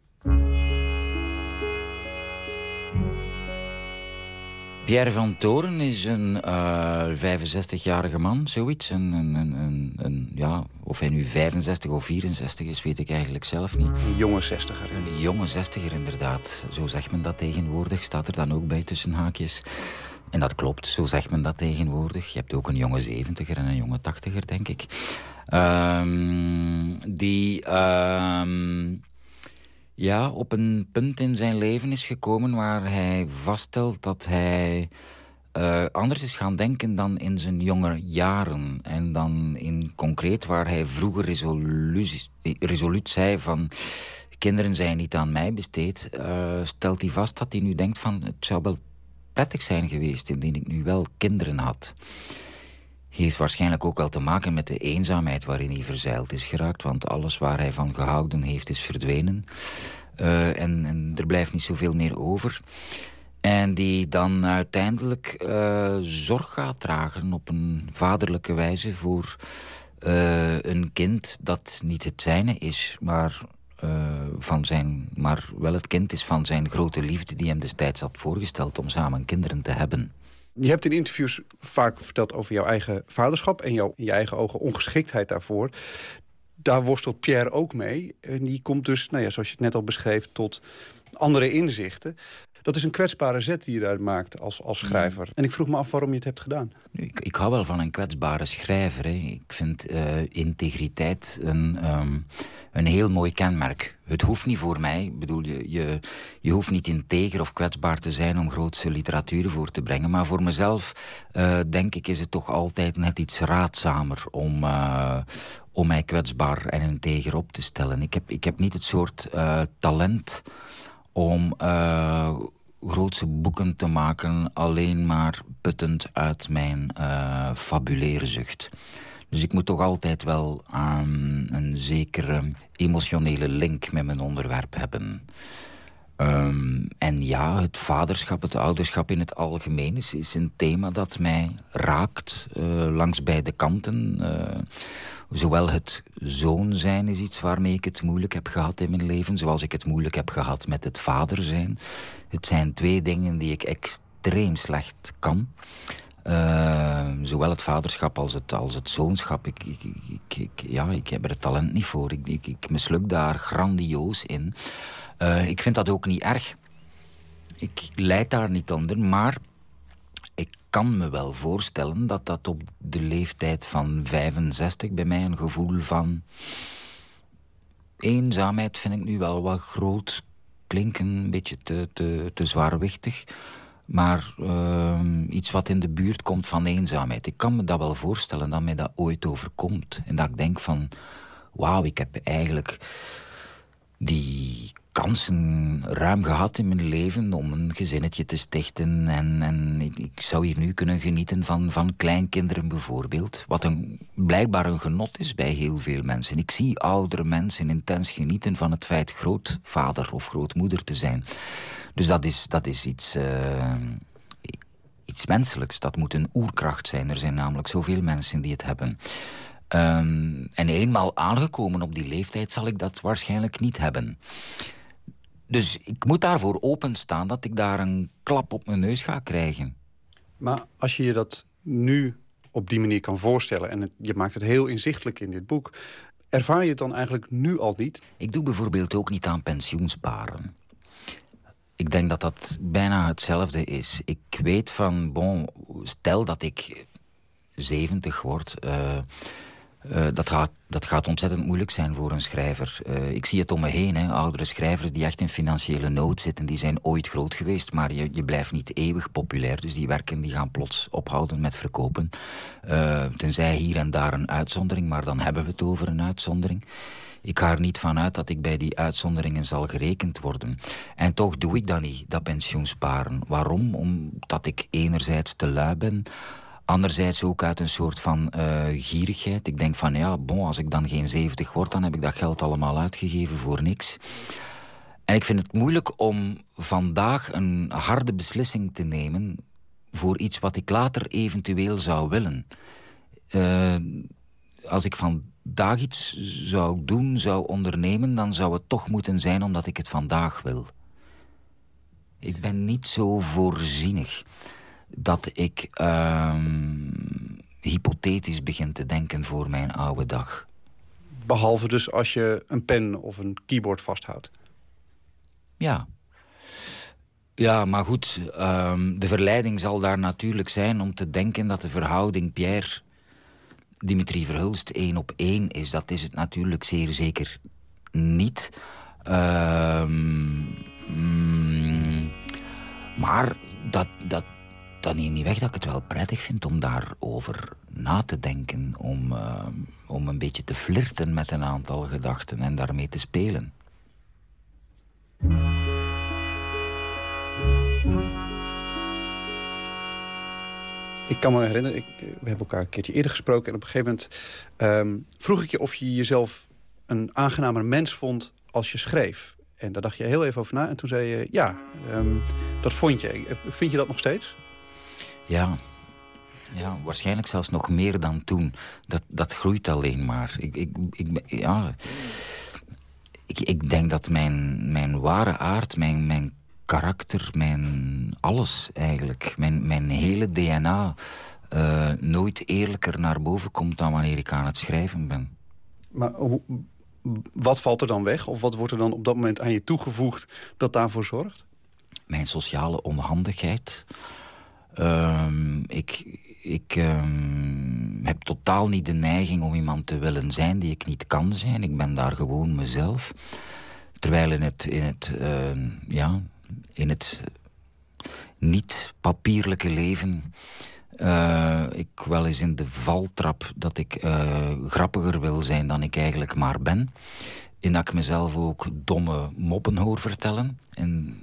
Pierre van Toren is een uh, 65-jarige man, zoiets. Een, een, een, een, ja, of hij nu 65 of 64 is, weet ik eigenlijk zelf niet. Een jonge zestiger. Een jonge zestiger, inderdaad. Zo zegt men dat tegenwoordig, staat er dan ook bij tussen haakjes. En dat klopt, zo zegt men dat tegenwoordig. Je hebt ook een jonge zeventiger en een jonge tachtiger, denk ik. Um, die... Um, ja, op een punt in zijn leven is gekomen waar hij vaststelt dat hij uh, anders is gaan denken dan in zijn jonge jaren. En dan in concreet waar hij vroeger resoluut zei van... kinderen zijn niet aan mij besteed, uh, stelt hij vast dat hij nu denkt van... het zou wel prettig zijn geweest indien ik nu wel kinderen had heeft waarschijnlijk ook wel te maken met de eenzaamheid waarin hij verzeild is geraakt. Want alles waar hij van gehouden heeft is verdwenen. Uh, en, en, er blijft niet zoveel meer over. En die dan uiteindelijk uh, zorg gaat dragen op een vaderlijke wijze voor uh, een kind dat niet het zijne is, maar, van zijn, maar wel het kind is van zijn grote liefde die hem destijds had voorgesteld om samen kinderen te hebben. Je hebt in interviews vaak verteld over jouw eigen vaderschap... en jouw in je eigen ogen ongeschiktheid daarvoor. Daar worstelt Pierre ook mee. En die komt dus, nou ja, zoals je het net al beschreef... tot andere inzichten. Dat is een kwetsbare zet die je daar maakt als, als schrijver. En ik vroeg me af waarom je het hebt gedaan. Ik, ik hou wel van een kwetsbare schrijver. Hè. Ik vind uh, integriteit een, um, een heel mooi kenmerk. Het hoeft niet voor mij. Ik bedoel, je, je, je hoeft niet integer of kwetsbaar te zijn om grootse literatuur voor te brengen. Maar voor mezelf, uh, denk ik, is het toch altijd net iets raadzamer om, uh, om mij kwetsbaar en integer op te stellen. Ik heb, ik heb niet het soort talent om uh, grootse boeken te maken alleen maar puttend uit mijn uh, fabuleerzucht. Dus ik moet toch altijd wel um, een zekere emotionele link met mijn onderwerp hebben. Um, en ja, het vaderschap, het ouderschap in het algemeen is, een thema dat mij raakt uh, langs beide kanten. Uh, Zowel het zoon zijn is iets waarmee ik het moeilijk heb gehad in mijn leven, zoals ik het moeilijk heb gehad met het vader zijn. Het zijn twee dingen die ik extreem slecht kan. Uh, zowel het vaderschap als het, als het zoonschap. Ik, ik, ik, ja, ik heb er het talent niet voor. Ik, ik, misluk daar grandioos in. Uh, ik vind dat ook niet erg. Ik leid daar niet onder, maar kan me wel voorstellen dat dat op de leeftijd van 65 bij mij een gevoel van eenzaamheid vind ik nu wel wat groot klinken, een beetje te, te, te zwaarwichtig. Maar uh, iets wat in de buurt komt van eenzaamheid. Ik kan me dat wel voorstellen dat mij dat ooit overkomt. En dat ik denk van, wauw, ik heb eigenlijk die kansen ruim gehad in mijn leven om een gezinnetje te stichten. En, en ik, zou hier nu kunnen genieten van, van kleinkinderen bijvoorbeeld. Wat een, blijkbaar een genot is bij heel veel mensen. Ik zie oudere mensen intens genieten van het feit grootvader of grootmoeder te zijn. Dus dat is, dat is iets, uh, iets menselijks. Dat moet een oerkracht zijn. Er zijn namelijk zoveel mensen die het hebben. Um, en eenmaal aangekomen op die leeftijd zal ik dat waarschijnlijk niet hebben. Dus ik moet daarvoor openstaan dat ik daar een klap op mijn neus ga krijgen. Maar als je je dat nu op die manier kan voorstellen... en je maakt het heel inzichtelijk in dit boek... ervaar je het dan eigenlijk nu al niet? Ik doe bijvoorbeeld ook niet aan pensioensparen. Ik denk dat dat bijna hetzelfde is. Ik weet van, bon, stel dat ik 70 word... Uh, uh, dat, gaat, dat gaat ontzettend moeilijk zijn voor een schrijver. Uh, ik zie het om me heen, hè. oudere schrijvers die echt in financiële nood zitten, die zijn ooit groot geweest, maar je, je blijft niet eeuwig populair. Dus die werken die gaan plots ophouden met verkopen. Uh, tenzij hier en daar een uitzondering, maar dan hebben we het over een uitzondering. Ik ga er niet van uit dat ik bij die uitzonderingen zal gerekend worden. En toch doe ik dat niet, dat pensioensparen. Waarom? Omdat ik enerzijds te lui ben Anderzijds ook uit een soort van uh, gierigheid. Ik denk van ja, bon, als ik dan geen 70 word, dan heb ik dat geld allemaal uitgegeven voor niks. En ik vind het moeilijk om vandaag een harde beslissing te nemen voor iets wat ik later eventueel zou willen. Uh, als ik vandaag iets zou doen, zou ondernemen, dan zou het toch moeten zijn omdat ik het vandaag wil. Ik ben niet zo voorzienig dat ik um, hypothetisch begin te denken voor mijn oude dag. Behalve dus als je een pen of een keyboard vasthoudt. Ja. Ja, maar goed, um, de verleiding zal daar natuurlijk zijn om te denken dat de verhouding Pierre Dimitri Verhulst één op één is. Dat is het natuurlijk zeer zeker niet. Um, mm, maar dat, dat, dat neemt niet weg dat ik het wel prettig vind om daarover na te denken. Om, uh, om een beetje te flirten met een aantal gedachten en daarmee te spelen. Ik kan me herinneren, ik, we hebben elkaar een keertje eerder gesproken... en op een gegeven moment um, vroeg ik je of je jezelf een aangenamer mens vond als je schreef. En daar dacht je heel even over na en toen zei je ja, um, dat vond je. Vind je dat nog steeds? Ja. Ja, waarschijnlijk zelfs nog meer dan toen. Dat, dat groeit alleen maar. Ik, ik, ik, ja, ik, ik denk dat mijn, mijn ware aard, mijn, mijn karakter, mijn alles eigenlijk, mijn, mijn hele DNA uh, nooit eerlijker naar boven komt dan wanneer ik aan het schrijven ben. Maar hoe, wat valt er dan weg? Of wat wordt er dan op dat moment aan je toegevoegd dat daarvoor zorgt? Mijn sociale onhandigheid. Um, ik ik um, heb totaal niet de neiging om iemand te willen zijn die ik niet kan zijn. Ik ben daar gewoon mezelf. Terwijl in het, in het, uh, ja, in het niet papierlijke leven uh, ik wel eens in de val trap dat ik uh, grappiger wil zijn dan ik eigenlijk maar ben. En dat ik mezelf ook domme moppen hoor vertellen. En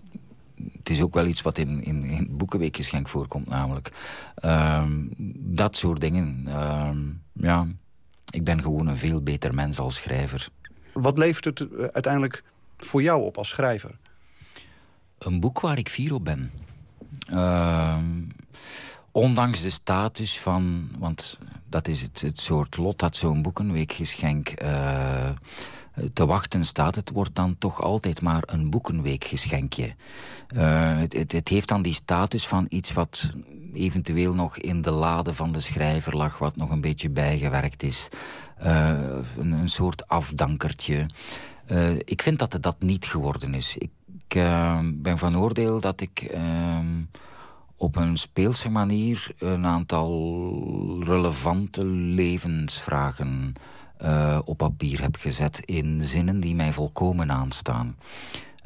het is ook wel iets wat in, in, in het Boekenweekgeschenk voorkomt, namelijk. Um, dat soort dingen. Um, ja, ik ben gewoon een veel beter mens als schrijver. Wat levert het eh, uiteindelijk voor jou op als schrijver? Een boek waar ik fier op ben. Uh, ondanks de status van... Want dat is het, het soort lot dat zo'n boekenweekgeschenk... Uh, te wachten staat. Het wordt dan toch altijd maar een boekenweekgeschenkje. Uh, het, het, het, heeft dan die status van iets wat eventueel nog in de lade van de schrijver lag, wat nog een beetje bijgewerkt is. Uh, een, een, soort afdankertje. Uh, ik vind dat het dat niet geworden is. Ik ben van oordeel dat ik ehm, op een speelse manier een aantal relevante levensvragen uh, op papier heb gezet in zinnen die mij volkomen aanstaan.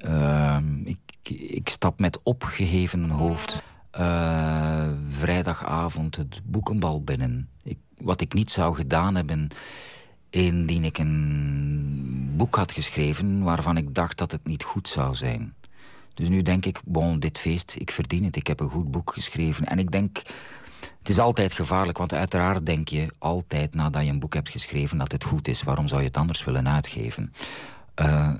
Uh, ik, ik, stap met opgeheven hoofd uh, vrijdagavond het boekenbal binnen. Ik, wat ik niet zou gedaan hebben indien ik een boek had geschreven waarvan ik dacht dat het niet goed zou zijn. Dus nu denk ik, bon, dit feest, ik verdien het. Ik heb een goed boek geschreven. En ik denk, het is altijd gevaarlijk, want uiteraard denk je altijd nadat je een boek hebt geschreven dat het goed is. Waarom zou je het anders willen uitgeven? Uh,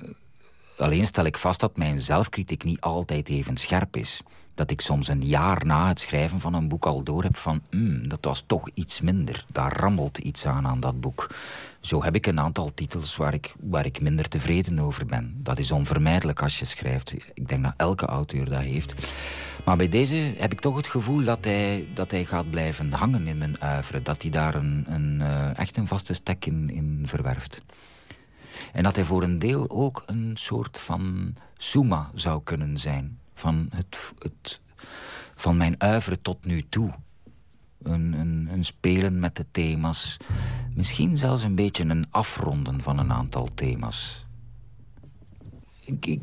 alleen stel ik vast dat mijn zelfkritiek niet altijd even scherp is dat ik soms een jaar na het schrijven van een boek al door heb van mm, dat was toch iets minder. Daar rammelt iets aan aan dat boek. Zo heb ik een aantal titels waar ik, waar ik minder tevreden over ben. Dat is onvermijdelijk als je schrijft. Ik denk dat elke auteur dat heeft. Maar bij deze heb ik toch het gevoel dat hij, dat hij gaat blijven hangen in mijn uiveren. Dat hij daar een, een, uh, echt een vaste stek in, in verwerft. En dat hij voor een deel ook een soort van summa zou kunnen zijn van, het, het, van mijn uiveren tot nu toe. Een, een, een, spelen met de thema's. Misschien zelfs een beetje een afronden van een aantal thema's. Ik,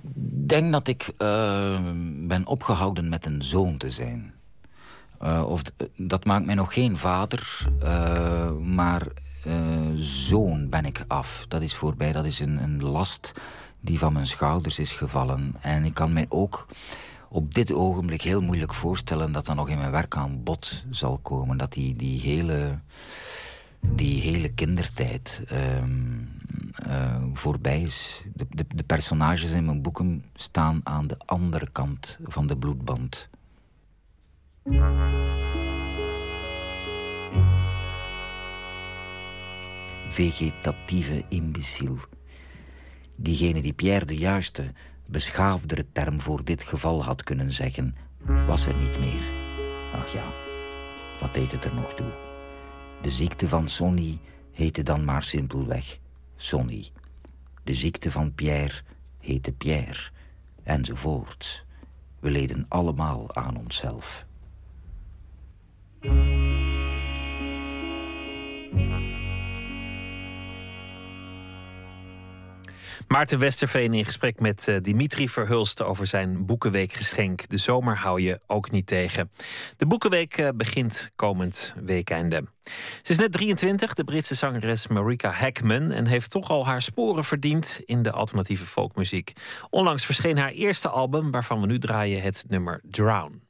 denk dat ik uh, ben opgehouden met een zoon te zijn. Uh, of, dat maakt mij nog geen vader, uh, maar zoon ben ik af. Dat is voorbij, dat is een, een last die van mijn schouders is gevallen. En ik kan mij ook op dit ogenblik heel moeilijk voorstellen dat dat nog in mijn werk aan bod zal komen. Dat die, die, hele, die hele kindertijd um, uh, voorbij is. De, de, de personages in mijn boeken staan aan de andere kant van de bloedband. Vegetatieve imbeciel. Diegene die Pierre de Juiste beschaafdere term voor dit geval had kunnen zeggen, was er niet meer. Ach ja, wat deed het er nog toe? De ziekte van Sonny heette dan maar simpelweg Sonny. De ziekte van Pierre heette Pierre, enzovoort. We leden allemaal aan onszelf. Maarten Westerveen in gesprek met uh, Dimitri Verhulst over zijn Boekenweekgeschenk. De zomer hou je ook niet tegen. De Boekenweek uh, begint komend weekende. Ze is net 23, de Britse zangeres Marika Hackman, en heeft toch al haar sporen verdiend in de alternatieve folkmuziek. Onlangs verscheen haar eerste album, waarvan we nu draaien het nummer Drown.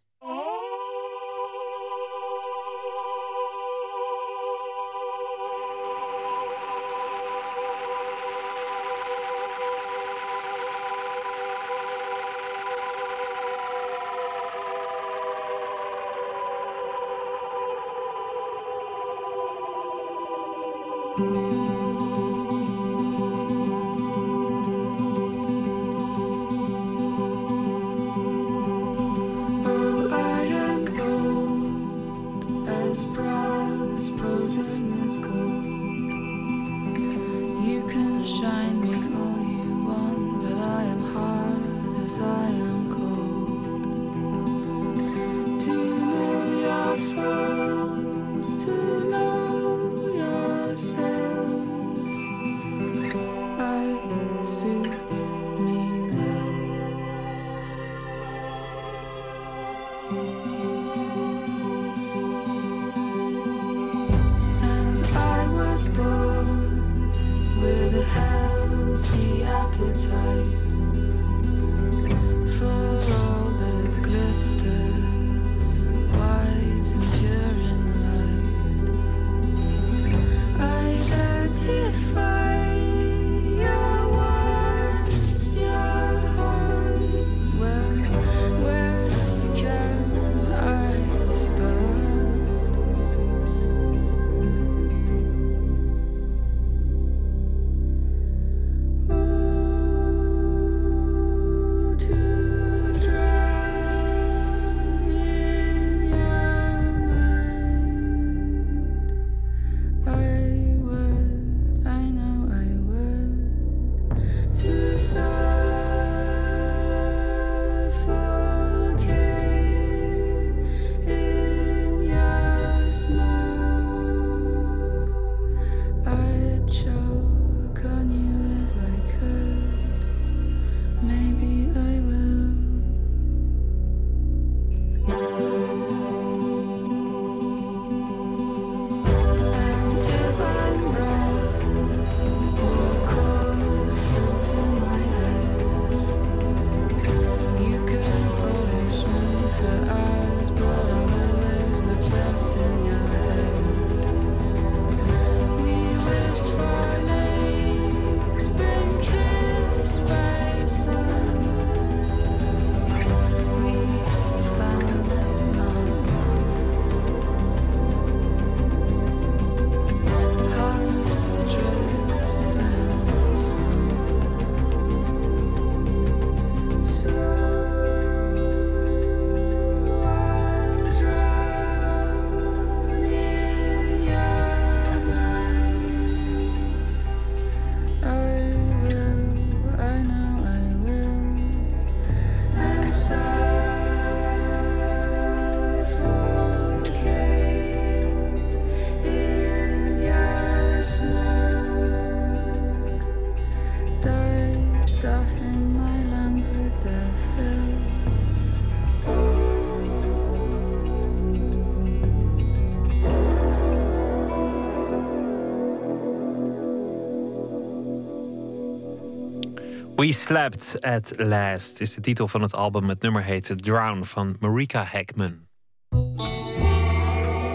We Slept at Last is de titel van het album. Het nummer heet Drown van Marika Heckman.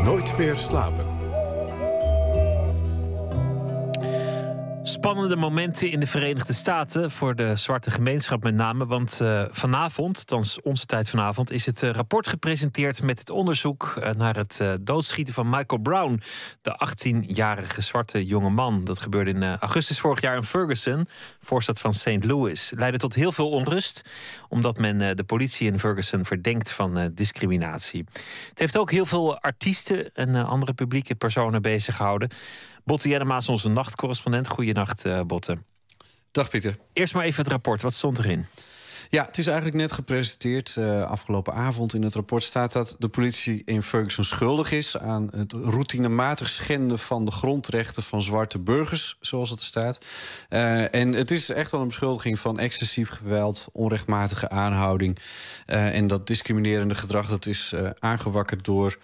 Nooit meer slapen. Spannende momenten in de Verenigde Staten voor de zwarte gemeenschap met name. Want uh, vanavond, althans onze tijd vanavond, is het uh, rapport gepresenteerd met het onderzoek uh, naar het doodschieten van Michael Brown, de 18-jarige zwarte jonge man. Dat gebeurde in augustus vorig jaar in Ferguson, voorstad van St. Louis. Leidde tot heel veel onrust, omdat men de politie in Ferguson verdenkt van discriminatie. Het heeft ook heel veel artiesten en andere publieke personen bezig gehouden. Botte Jennema is onze nachtcorrespondent. Goedenacht, uh, Botte. Dag Pieter. Eerst maar even het rapport. Wat stond erin? Ja, het is eigenlijk net gepresenteerd. Uh, afgelopen avond in het rapport staat dat de politie in Ferguson schuldig is aan het routinematig schenden van de grondrechten van zwarte burgers, zoals het er staat. Uh, en het is echt wel een beschuldiging van excessief geweld, onrechtmatige aanhouding. Uh, en dat discriminerende gedrag dat is aangewakkerd door,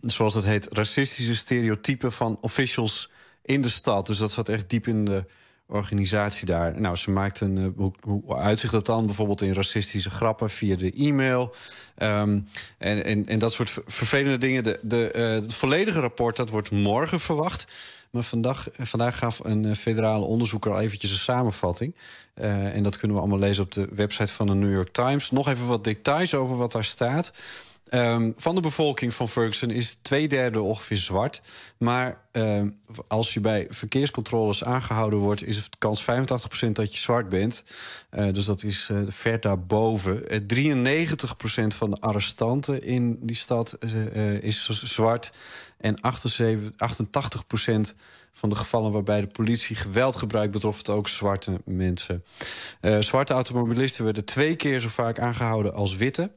zoals het heet, racistische stereotypen van officials in de stad. Dus dat zat echt diep in de organisatie daar. Nou, ze maakt een. Uh, hoe, hoe uitzicht dat dan? Bijvoorbeeld in racistische grappen via de e-mail. Um, en, en, en dat soort vervelende dingen. De, de, uh, het volledige rapport dat wordt morgen verwacht. Maar vandaag, vandaag gaf een federale onderzoeker al eventjes een samenvatting. En dat kunnen we allemaal lezen op de website van de New York Times. Nog even wat details over wat daar staat. Um, van de bevolking van Ferguson is twee derde ongeveer zwart. Maar um, als je bij verkeerscontroles aangehouden wordt... is de kans 85% dat je zwart bent. Uh, dus dat is uh, ver daarboven. Uh, 93% van de arrestanten in die stad is zwart. En 78, 88% van de gevallen waarbij de politie geweld gebruikt... betrof het ook zwarte mensen. zwarte automobilisten werden twee keer zo vaak aangehouden als witte...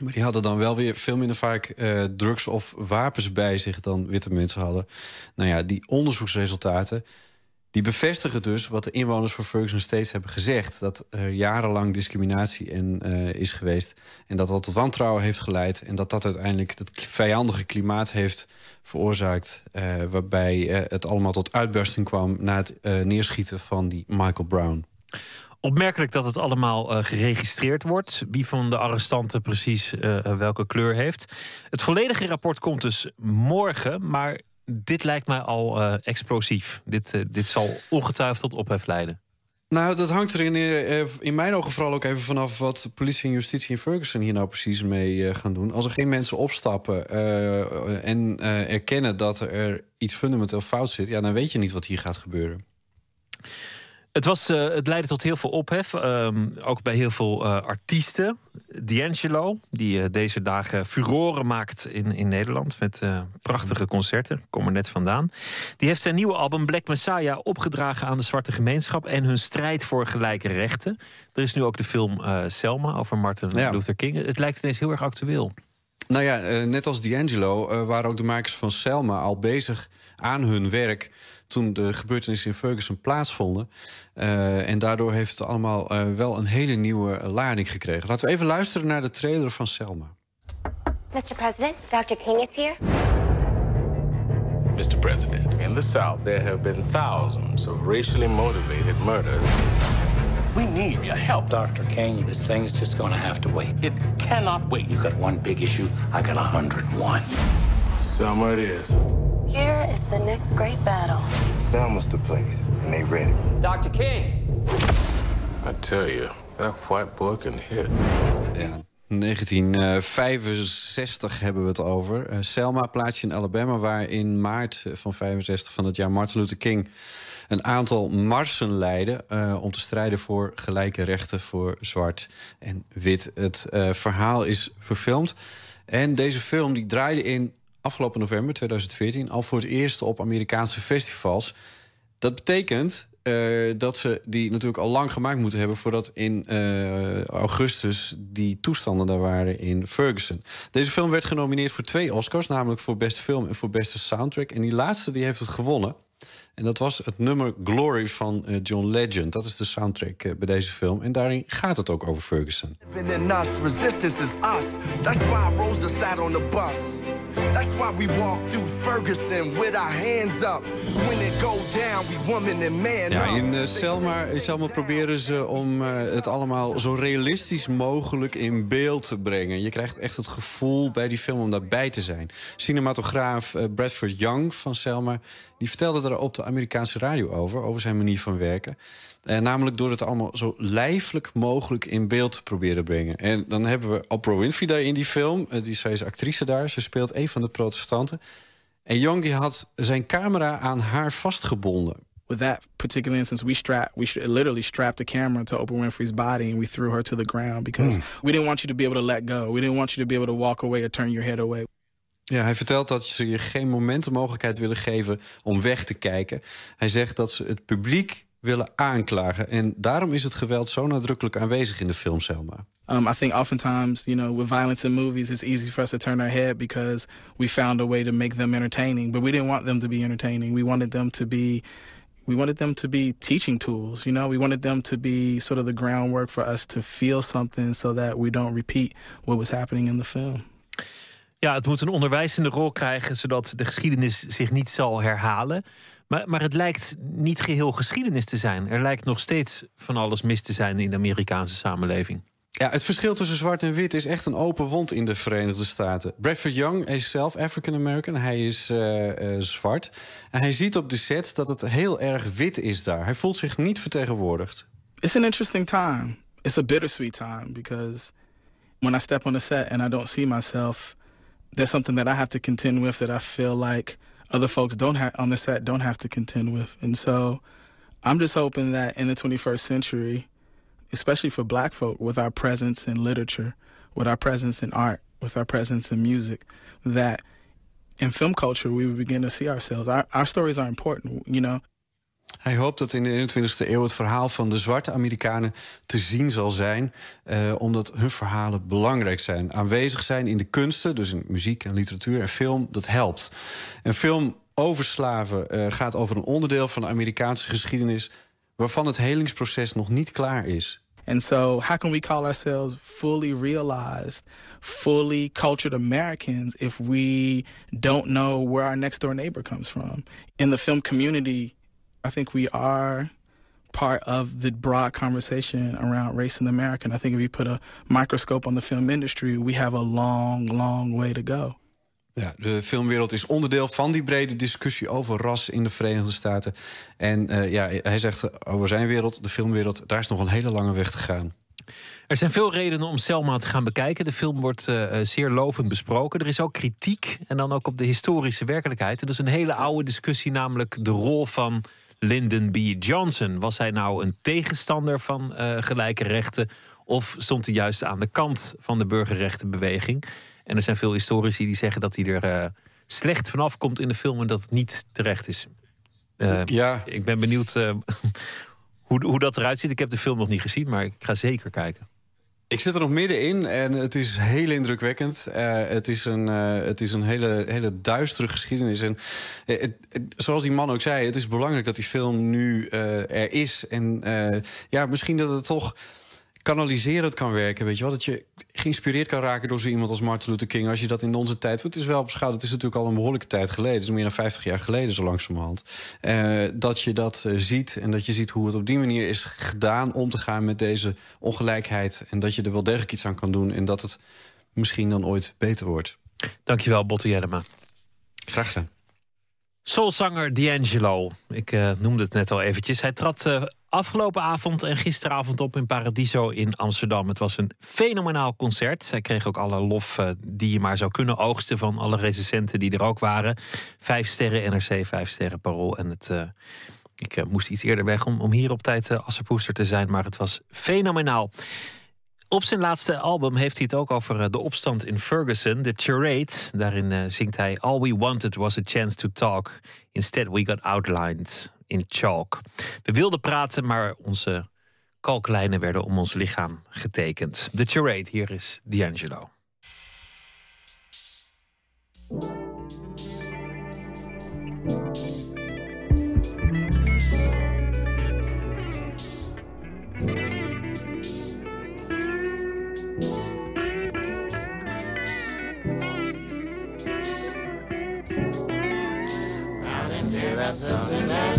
Maar die hadden dan wel weer veel minder vaak uh, drugs of wapens bij zich dan witte mensen hadden. Nou ja, die onderzoeksresultaten die bevestigen dus wat de inwoners van Ferguson steeds hebben gezegd. Dat er jarenlang discriminatie in, uh, is geweest. En dat dat tot wantrouwen heeft geleid. En dat dat uiteindelijk het vijandige klimaat heeft veroorzaakt. Uh, waarbij het allemaal tot uitbarsting kwam na het neerschieten van die Michael Brown. Opmerkelijk dat het allemaal uh, geregistreerd wordt. Wie van de arrestanten precies uh, welke kleur heeft. Het volledige rapport komt dus morgen. Maar dit lijkt mij al uh, explosief. Dit, dit zal ongetwijfeld tot ophef leiden. Nou, dat hangt er in, in mijn ogen vooral ook even vanaf wat politie en justitie in Ferguson hier nou precies mee gaan doen. Als er geen mensen opstappen en erkennen dat er iets fundamenteel fout zit, ja, dan weet je niet wat hier gaat gebeuren. Het, was, uh, het leidde tot heel veel ophef. Um, ook bij heel veel uh, artiesten. D'Angelo, die uh, deze dagen furoren maakt in, in Nederland. Met prachtige concerten. Kom er net vandaan. Die heeft zijn nieuwe album Black Messiah opgedragen aan de zwarte gemeenschap. En hun strijd voor gelijke rechten. Er is nu ook de film Selma over Martin ja. Luther King. Het lijkt ineens heel erg actueel. Nou ja, net als D'Angelo waren ook de makers van Selma al bezig aan hun werk toen de gebeurtenissen in Ferguson plaatsvonden. Uh, en daardoor heeft het allemaal uh, wel een hele nieuwe lading gekregen. Laten we even luisteren naar de trailer van Selma. Mr. President, Dr. King is here. Mr. President, in the South there have been thousands of racially motivated murders. We need your help. Dr. King, this thing's just gonna have to wait. It cannot wait. You got one big issue, I got 101. Selma it is. Here is the next great battle. Selma's the place, and they ready. Dr. King. I tell you, that white boy can hit. Ja. 1965 hebben we het over. Uh, Selma, plaatsje in Alabama, waar in maart van 65 van het jaar Martin Luther King een aantal marsen leidde uh, om te strijden voor gelijke rechten voor zwart en wit. Het uh, verhaal is verfilmd. En deze film die draaide in afgelopen november 2014 al voor het eerst op Amerikaanse festivals. Dat betekent uh, dat ze die natuurlijk al lang gemaakt moeten hebben voordat in uh, augustus die toestanden daar waren in Ferguson. Deze film werd genomineerd voor twee Oscars, namelijk voor beste film en voor beste soundtrack. En die laatste die heeft het gewonnen. En dat was het nummer Glory van eh, John Legend. Dat is de soundtrack eh, bij deze film. En daarin gaat het ook over Ferguson. In us, resistance is us. That's why Rosa sat on the bus. That's why we walk through Ferguson with our hands up. When it go down, we woman and man Ja, up. in Selma, in Selma proberen ze om eh, het allemaal zo realistisch mogelijk in beeld te brengen. Je krijgt echt het gevoel bij die film om daarbij te zijn. Cinematograaf Bradford Young van Selma... die vertelde er op de Amerikaanse radio over, over zijn manier van werken. Eh, namelijk door het allemaal zo lijfelijk mogelijk in beeld te proberen brengen. En dan hebben we Oprah Winfrey daar in die film. Eh, die, zij is actrice daar, ze speelt een van de protestanten. En Young die had zijn camera aan haar vastgebonden. with that particular instance, we strapped, we literally strapped the camera to Oprah Winfrey's body and we threw her to the ground because we didn't want you to be able to let go. We didn't want you to be able to walk away or turn your head away. Ja, hij vertelt dat ze je geen moment de mogelijkheid willen geven om weg te kijken. Hij zegt dat ze het publiek willen aanklagen. En daarom is het geweld zo nadrukkelijk aanwezig in de film Selma. Um, I think oftentimes, you know, with violence in movies, it's easy for us to turn our head because we found a way to make them entertaining. But we didn't want them to be entertaining. We wanted them to be, we wanted them to be teaching tools. You know, we wanted them to be sort of the groundwork for us to feel something, so that we don't repeat what was happening in the film. Ja, het moet een onderwijzende rol krijgen, zodat de geschiedenis zich niet zal herhalen. Maar, maar het lijkt niet geheel geschiedenis te zijn. Er lijkt nog steeds van alles mis te zijn in de Amerikaanse samenleving. Ja, het verschil tussen zwart en wit is echt een open wond in de Verenigde Staten. Bradford Young is zelf African American. Hij is eh, eh, zwart. En hij ziet op de set dat het heel erg wit is daar. Hij voelt zich niet vertegenwoordigd. It's an interesting time. It's a bittersweet time because when I step on the set and I don't see myself, there's something that I have to contend with that I feel like other folks don't have on the set don't have to contend with. And so I'm just hoping that in the 21st century, especially for black folk, with our presence in literature, with our presence in art, with our presence in music, that in film culture we would begin to see ourselves. Our, our stories are important, you know. Hij hoopt dat in de 21ste eeuw het verhaal van de zwarte Amerikanen te zien zal zijn. eh, omdat hun verhalen belangrijk zijn. Aanwezig zijn in de kunsten, dus in muziek en literatuur en film, dat helpt. Een film over slaven eh, gaat over een onderdeel van de Amerikaanse geschiedenis. waarvan het helingsproces nog niet klaar is. And so, how can we call ourselves fully realized, fully cultured Americans if we don't know where our next door neighbor comes from? In the film community, I think we are part of the broad conversation around race in America. And I think if you put a microscope on the film industry, we have a long, long way to go. Ja, de filmwereld is onderdeel van die brede discussie over ras in de Verenigde Staten. En eh, ja, hij zegt over zijn wereld, de filmwereld, daar is nog een hele lange weg te gaan. Er zijn veel redenen om Selma te gaan bekijken. De film wordt eh, eh, zeer lovend besproken. Er is ook kritiek en dan ook op de historische werkelijkheid. En dat is een hele oude discussie, namelijk de rol van Lyndon B. Johnson. Was hij nou een tegenstander van eh, gelijke rechten? Of stond hij juist aan de kant van de burgerrechtenbeweging? En er zijn veel historici die zeggen dat hij er eh, slecht vanaf komt in de film en dat het niet terecht is. Eh, ja. Ik ben benieuwd hoe, hoe dat eruit ziet. Ik heb de film nog niet gezien, maar ik ga zeker kijken. Ik zit er nog middenin en het is heel indrukwekkend. Eh, het is een, eh, het is een hele, hele duistere geschiedenis. En eh, zoals die man ook zei, het is belangrijk dat die film nu er is. En ja, misschien dat het toch kanaliserend kan werken. Weet je wel? Dat je geïnspireerd kan raken door zo iemand als Martin Luther King. Als je dat in onze tijd. Het is wel beschouwd. Het is natuurlijk al een behoorlijke tijd geleden. Het is meer dan 50 jaar geleden, zo langzamerhand. Eh, dat je dat eh, ziet. En dat je ziet hoe het op die manier is gedaan om te gaan met deze ongelijkheid. En dat je er wel degelijk iets aan kan doen. En dat het misschien dan ooit beter wordt. Dankjewel, Botte Jellema. Graag gedaan. Soulzanger D'Angelo. Ik eh, noemde het net al eventjes. Hij trad eh, afgelopen avond en gisteravond op in Paradiso in Amsterdam. Het was een fenomenaal concert. Hij kreeg ook alle lof eh, die je maar zou kunnen oogsten van alle recensenten die er ook waren. Vijf sterren NRC, vijf sterren Parool. En het, ik moest iets eerder weg om, om hier op tijd uh, Assepoester te zijn, maar het was fenomenaal. Op zijn laatste album heeft hij het ook over eh, de opstand in Ferguson, The Charade. Daarin eh, zingt hij: All we wanted was a chance to talk. Instead we got outlined in chalk. We wilden praten, maar onze kalklijnen werden om ons lichaam getekend. The Charade, hier is D'Angelo. Santo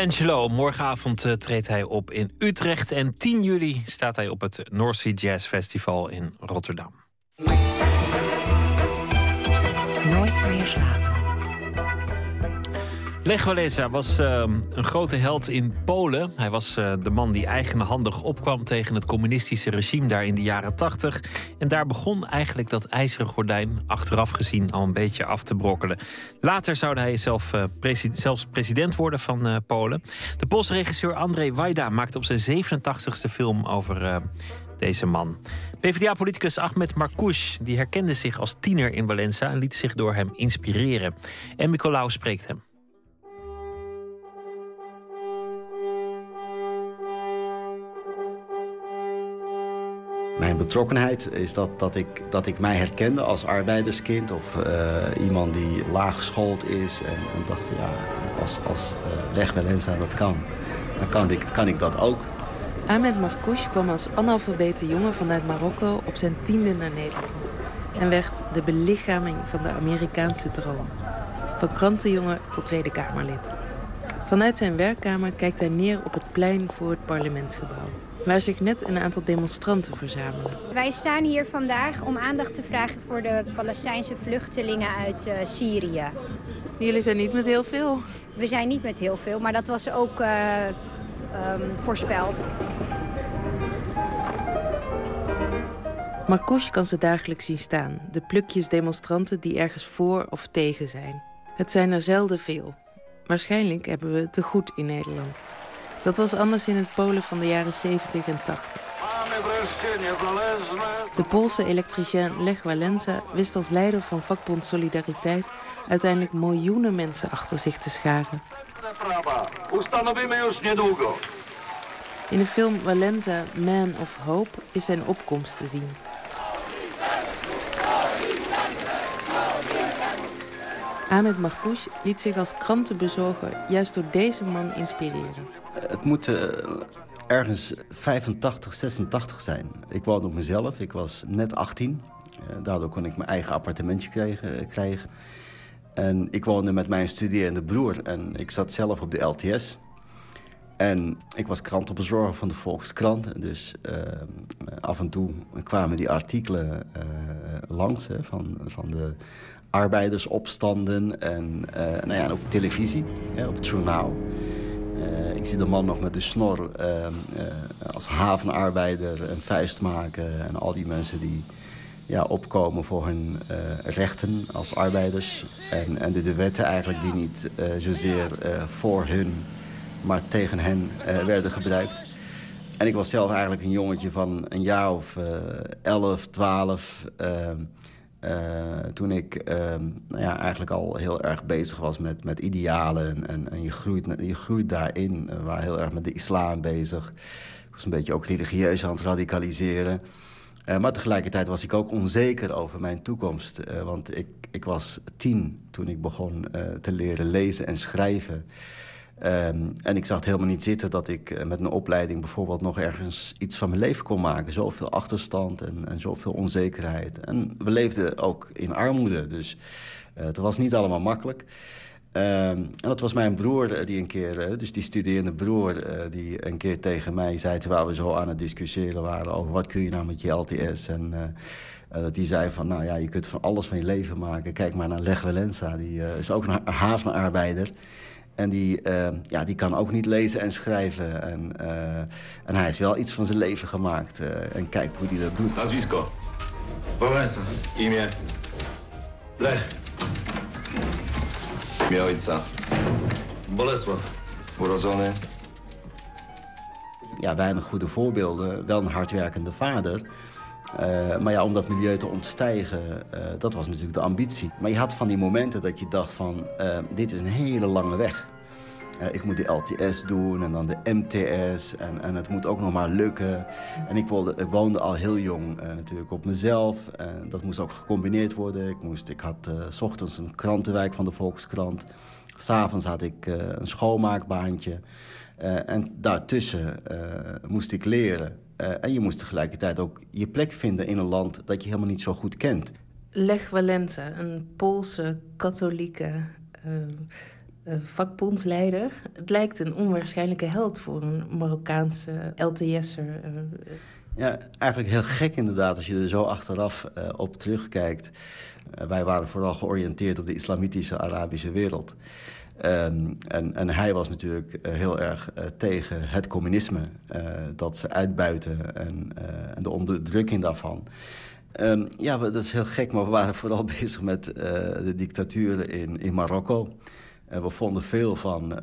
D'Angelo, morgenavond uh, treedt hij op in Utrecht. En 10 juli staat hij op het North Sea Jazz Festival in Rotterdam. Nooit meer slapen. Lech Walesa was uh, een grote held in Polen. Hij was uh, de man die eigenhandig opkwam tegen het communistische regime daar in de jaren 80. En daar begon eigenlijk dat ijzeren gordijn achteraf gezien al een beetje af te brokkelen. Later zou hij zelf, presi zelfs president worden van Polen. De Poolse regisseur Andrzej Wajda maakte op zijn 87ste film over deze man. PvdA-politicus Ahmed Marcouch die herkende zich als tiener in Valenza en liet zich door hem inspireren. En Nicolaou spreekt hem. Mijn betrokkenheid is dat, dat, ik, dat ik mij herkende als arbeiderskind of uh, iemand die laaggeschoold is. En, dacht, ja, als, als uh, dat kan, dan kan ik, kan ik dat ook. Ahmed Marcouch kwam als analfabete jongen vanuit Marokko op zijn tiende naar Nederland. En werd de belichaming van de Amerikaanse droom. Van krantenjongen tot Tweede Kamerlid. Vanuit zijn werkkamer kijkt hij neer op het plein voor het parlementsgebouw waar zich net een aantal demonstranten verzamelen. Wij staan hier vandaag om aandacht te vragen voor de Palestijnse vluchtelingen uit uh, Syrië. Jullie zijn niet met heel veel? We zijn niet met heel veel, maar dat was ook uh, um, voorspeld. Marcouch kan ze dagelijks zien staan. De plukjes demonstranten die ergens voor of tegen zijn. Het zijn er zelden veel. Waarschijnlijk hebben we het te goed in Nederland. Dat was anders in het Polen van de jaren 70 en 80. De Poolse elektricien Lech Walensa wist als leider van vakbond Solidariteit uiteindelijk miljoenen mensen achter zich te scharen. In de film Walensa Man of Hope is zijn opkomst te zien. Ahmed Marcouch liet zich als krantenbezorger juist door deze man inspireren. Het moet uh, ergens 85, 86 zijn. Ik woonde op mezelf, ik was net 18. Uh, daardoor kon ik mijn eigen appartementje krijgen, krijgen. En ik woonde met mijn studerende broer en ik zat zelf op de LTS. En ik was krantenbezorger van de Volkskrant. Dus af en toe kwamen die artikelen langs hè, van, van de arbeidersopstanden en nou ja, op televisie, hè, op het journaal. Uh, ik zie de man nog met de snor uh, uh, als havenarbeider een vuist maken. En al die mensen die ja, opkomen voor hun rechten als arbeiders. En, en de, de wetten eigenlijk die niet zozeer voor hun, maar tegen hen werden gebruikt. En ik was zelf eigenlijk een jongetje van een jaar of elf, twaalf... Uh, toen ik uh, nou ja, eigenlijk al heel erg bezig was met, met idealen. En, en je, groeit, je groeit daarin. Waren heel erg met de islam bezig. Ik was een beetje ook religieus aan het radicaliseren. Uh, maar tegelijkertijd was ik ook onzeker over mijn toekomst. want ik, ik was tien toen ik begon te leren lezen en schrijven. Um, en ik zag het helemaal niet zitten dat ik uh, met een opleiding bijvoorbeeld nog ergens iets van mijn leven kon maken. Zoveel achterstand en, en zoveel onzekerheid. En we leefden ook in armoede, dus uh, het was niet allemaal makkelijk. Um, en dat was mijn broer uh, die een keer, dus die studerende broer, die een keer tegen mij zei... terwijl we zo aan het discussiëren waren over wat kun je nou met je LTS... en dat die zei van, nou ja, je kunt van alles van je leven maken. Kijk maar naar Leg Valenza, die is ook een havenarbeider... En die, uh, ja, die kan ook niet lezen en schrijven. En, uh, en hij heeft wel iets van zijn leven gemaakt. Uh, en kijk hoe hij dat doet. Nazwisko. Wałęsa. Imię. Lech. Imię ojca. Bolesław. Urodzony. Ja, weinig goede voorbeelden. Wel een hardwerkende vader. Uh, maar ja, om dat milieu te ontstijgen, uh, dat was natuurlijk de ambitie. Maar je had van die momenten dat je dacht van, uh, dit is een hele lange weg. ik moet de LTS doen en dan de MTS en, en het moet ook nog maar lukken. En ik, ik woonde al heel jong natuurlijk op mezelf. En dat moest ook gecombineerd worden. Ik, moest, ik had s ochtends een krantenwijk van de Volkskrant. S'avonds had ik een schoonmaakbaantje. en daartussen moest ik leren. Uh, en je moest tegelijkertijd ook je plek vinden in een land dat je helemaal niet zo goed kent. Lech Walesa, een Poolse katholieke uh, uh, vakbondsleider. Het lijkt een onwaarschijnlijke held voor een Marokkaanse LTS'er. Ja, eigenlijk heel gek inderdaad als je er zo achteraf uh, op terugkijkt. Uh, wij waren vooral georiënteerd op de islamitische Arabische wereld. Um, en, en, hij was natuurlijk uh, heel erg tegen het communisme. dat ze uitbuiten en, en de onderdrukking daarvan. Um, ja, dat is heel gek, maar we waren vooral bezig met de dictatuur in, in Marokko. We vonden veel van,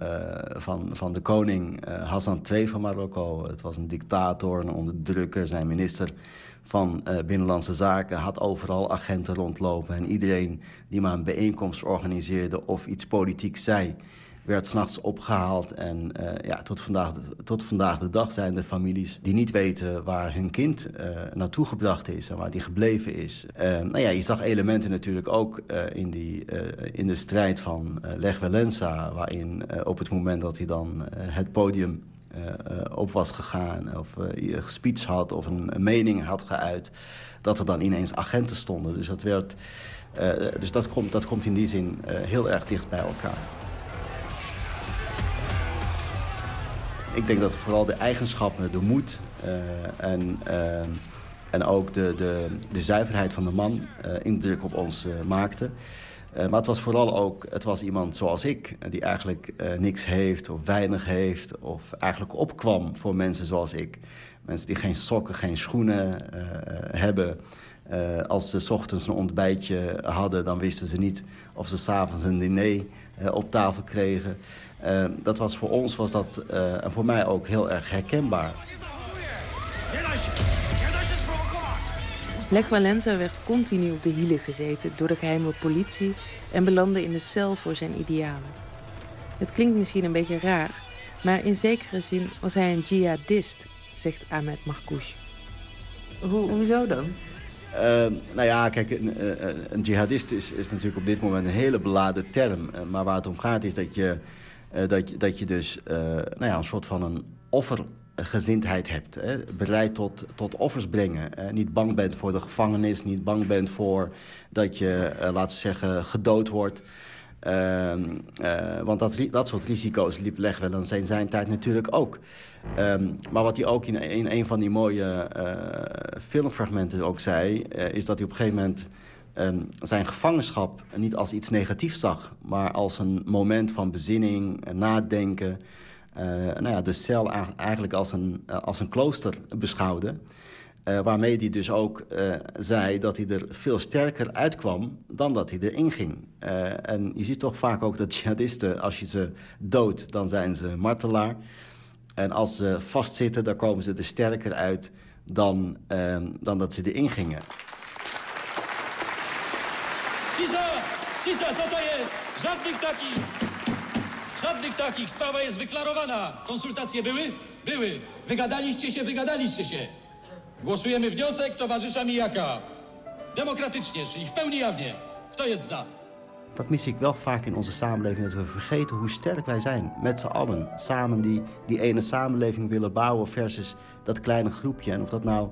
van, van de koning Hassan II van Marokko. Het was een dictator, een onderdrukker. Zijn minister van Binnenlandse Zaken had overal agenten rondlopen. En iedereen die maar een bijeenkomst organiseerde of iets politiek zei werd s'nachts opgehaald. En uh, ja, tot, vandaag, tot vandaag de dag zijn er families die niet weten waar hun kind uh, naartoe gebracht is en waar die gebleven is. Nou ja, je zag elementen natuurlijk ook in, die, in de strijd van Lech Walensa, waarin op het moment dat hij dan het podium op was gegaan of uh, gespeech had of een, een, mening had geuit, dat er dan ineens agenten stonden. Dus dat, werd, dus dat, komt, dat komt in die zin heel erg dicht bij elkaar. ik denk dat vooral de eigenschappen, de moed en, en ook de, de, de zuiverheid van de man indruk op ons maakten. Maar het was vooral ook, het was iemand zoals ik, die eigenlijk niks heeft of weinig heeft... of eigenlijk opkwam voor mensen zoals ik. Mensen die geen sokken, geen schoenen hebben... Als ze ochtends een ontbijtje hadden, dan wisten ze niet of ze s'avonds een diner op tafel kregen. Dat was voor ons was dat, en voor mij ook heel erg herkenbaar. Lech Walesa werd continu op de hielen gezeten door de geheime politie en belandde in de cel voor zijn idealen. Het klinkt misschien een beetje raar, maar in zekere zin was hij een jihadist, zegt Ahmed Marcouch. Hoe, hoezo dan? Uh, nou ja, kijk, een, een jihadist is, is, natuurlijk op dit moment een hele beladen term. maar waar het om gaat is dat je, uh, dat, dat je dus uh, nou ja, een soort van een offergezindheid hebt. Hè? Bereid tot, tot offers brengen. niet bang bent voor de gevangenis, niet bang bent voor dat je, laten we zeggen, gedood wordt. Ehm, uh, want dat, dat soort risico's liep Leg wel zijn zijn tijd natuurlijk ook. Um, maar wat hij ook in, in een van die mooie uh, filmfragmenten ook zei... Is dat hij op een gegeven moment um, zijn gevangenschap niet als iets negatiefs zag... maar als een moment van bezinning, nadenken... nou ja, de cel eigenlijk als een, als een klooster beschouwde... Uh, waarmee hij dus ook zei dat hij er veel sterker uitkwam dan dat hij erin ging. En je ziet toch vaak ook dat jihadisten, als je ze doodt, dan zijn ze martelaar. En als ze vastzitten, dan komen ze er sterker uit dan, dan dat ze erin gingen. Takich! Żadnych takich! Sprawa jest wyklarowana! Konsultacje były? Były! Wygadaliście się, wygadaliście się! Głosujemy wniosek towarzysza Mijaka. Democratycznie, czyli w pełni jawnie. Kto jest za? Dat mis ik wel vaak in onze samenleving, dat we vergeten hoe sterk wij zijn. Met z'n allen. Samen die, die ene samenleving willen bouwen versus dat kleine groepje. En of dat nou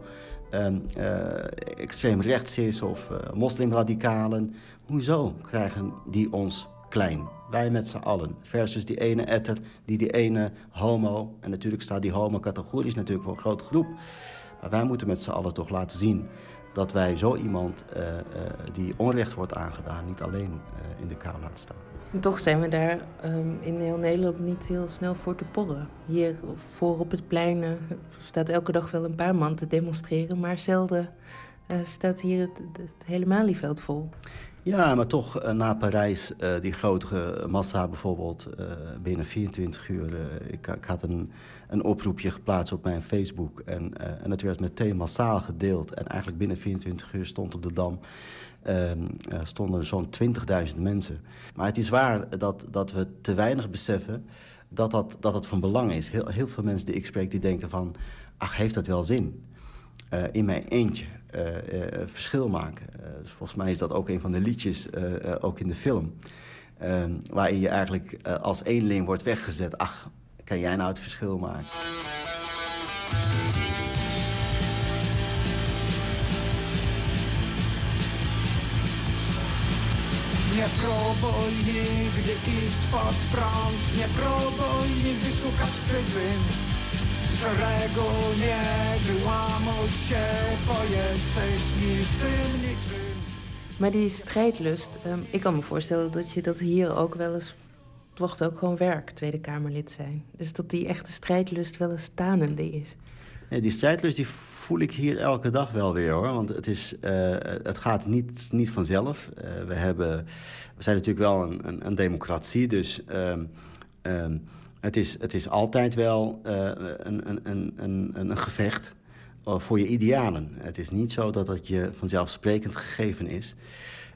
um, uh, extreem rechts is of uh, moslimradicalen. Hoezo krijgen die ons klein? Wij met z'n allen. Versus die ene etter, die die ene homo. En natuurlijk staat die homo categorisch natuurlijk voor een grote groep. Maar wij moeten met z'n allen toch laten zien dat wij zo iemand uh, uh, die onrecht wordt aangedaan niet alleen uh, in de kou laten staan. En toch zijn we daar um, in heel Nederland niet heel snel voor te porren. Hier voor op het plein staat elke dag wel een paar man te demonstreren, maar zelden staat hier het, het hele Malieveld vol. Ja, maar toch uh, na Parijs, uh, die grote massa bijvoorbeeld, uh, binnen 24 uur. Ik, ik, had een, een oproepje geplaatst op mijn Facebook en, en het werd meteen massaal gedeeld. En eigenlijk binnen 24 uur stond op de Dam ehm, stonden zo'n 20.000 mensen. Maar het is waar dat, dat we te weinig beseffen dat dat, dat van belang is. Heel, heel veel mensen die ik spreek, die denken van, ach, heeft dat wel zin? in mijn eentje. Uh, uh, verschil maken. Uh, dus volgens mij is dat ook een van de liedjes, ook in de film. Ehm, waarin je eigenlijk als eenling wordt weggezet. Ach, kan jij nou het verschil maken? Nie próbuj nigdy iść pod prąd Nie próbuj nigdy szukać przyczyn szeregu nie się Bo jesteś niczym, niczym Maar die strijdlust, um, ik kan me voorstellen dat je dat hier ook wel eens. Het wordt ook gewoon werk, Tweede Kamerlid zijn. Dus dat die echte strijdlust wel eens tanende is. Die strijdlust die voel ik hier elke dag wel weer hoor. Want het, is, uh, het gaat niet, niet vanzelf. Uh, we, hebben, we zijn natuurlijk wel een, een, een democratie, dus. Um, um, het, is, het is altijd wel uh, een, een, een, een, een gevecht voor je idealen. Het is niet zo dat het je vanzelfsprekend gegeven is.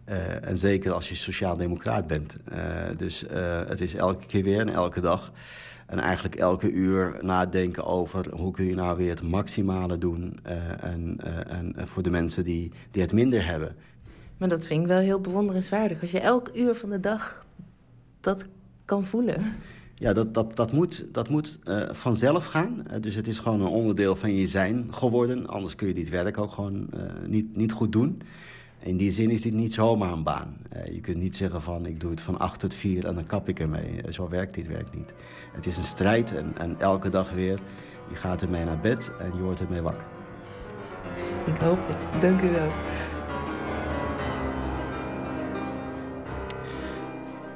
Uh, en zeker als je sociaal-democraat bent. Uh, dus uh, het is elke keer weer en elke dag. En eigenlijk elke uur nadenken over hoe kun je nou weer het maximale doen. en, en voor de mensen die, die het minder hebben. Maar dat vind ik wel heel bewonderenswaardig. Als je elk uur van de dag dat kan voelen. Ja, dat, dat, dat moet, dat moet uh, vanzelf gaan. Uh, dus het is gewoon een onderdeel van je zijn geworden. Anders kun je dit werk ook gewoon uh, niet, niet goed doen. In die zin is dit niet zomaar een baan. je kunt niet zeggen van ik doe het van acht tot vier en dan kap ik ermee. zo werkt dit werk niet. Het is een strijd en, en elke dag weer. Je gaat ermee naar bed en je wordt ermee wakker. Ik hoop het. Dank u wel.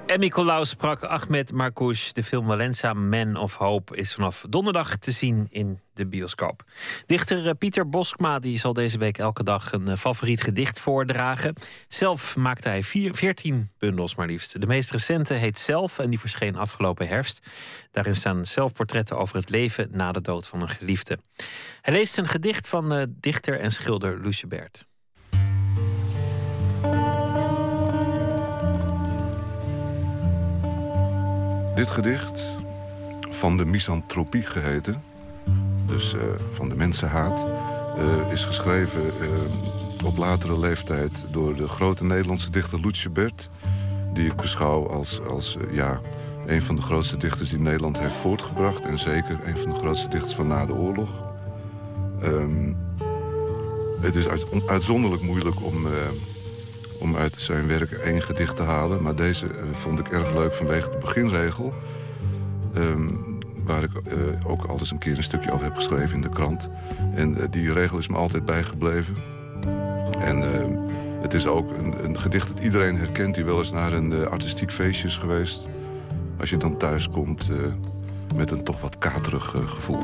Emmy Colau sprak Ahmed Marcouch. De film Valenza Man of Hope is vanaf donderdag te zien in de bioscoop. Dichter eh, Pieter Boskma die zal deze week elke dag een eh, favoriet gedicht voordragen. Zelf maakte hij vier, 14 bundels maar liefst. De meest recente heet Zelf en die verscheen afgelopen herfst. Daarin staan zelfportretten over het leven na de dood van een geliefde. Hij leest een gedicht van uh, dichter en schilder Lucie Bert. Dit gedicht, van de misantropie geheten, dus uh, van de mensenhaat, uh, is geschreven uh, op latere leeftijd door de grote Nederlandse dichter Loetje Bert, die ik beschouw als, als ja, een van de grootste dichters die Nederland heeft voortgebracht en zeker een van de grootste dichters van na de oorlog. Um, het is uit, uitzonderlijk moeilijk om om uit zijn werk één gedicht te halen. Maar deze uh, vond ik erg leuk vanwege de beginregel. Um, waar ik uh, ook al eens een keer een stukje over heb geschreven in de krant. En uh, die regel is me altijd bijgebleven. En ehm, het is ook een, een, gedicht dat iedereen herkent... die wel eens naar een artistiek feestje is geweest. Als je dan thuis komt met een toch wat katerig gevoel.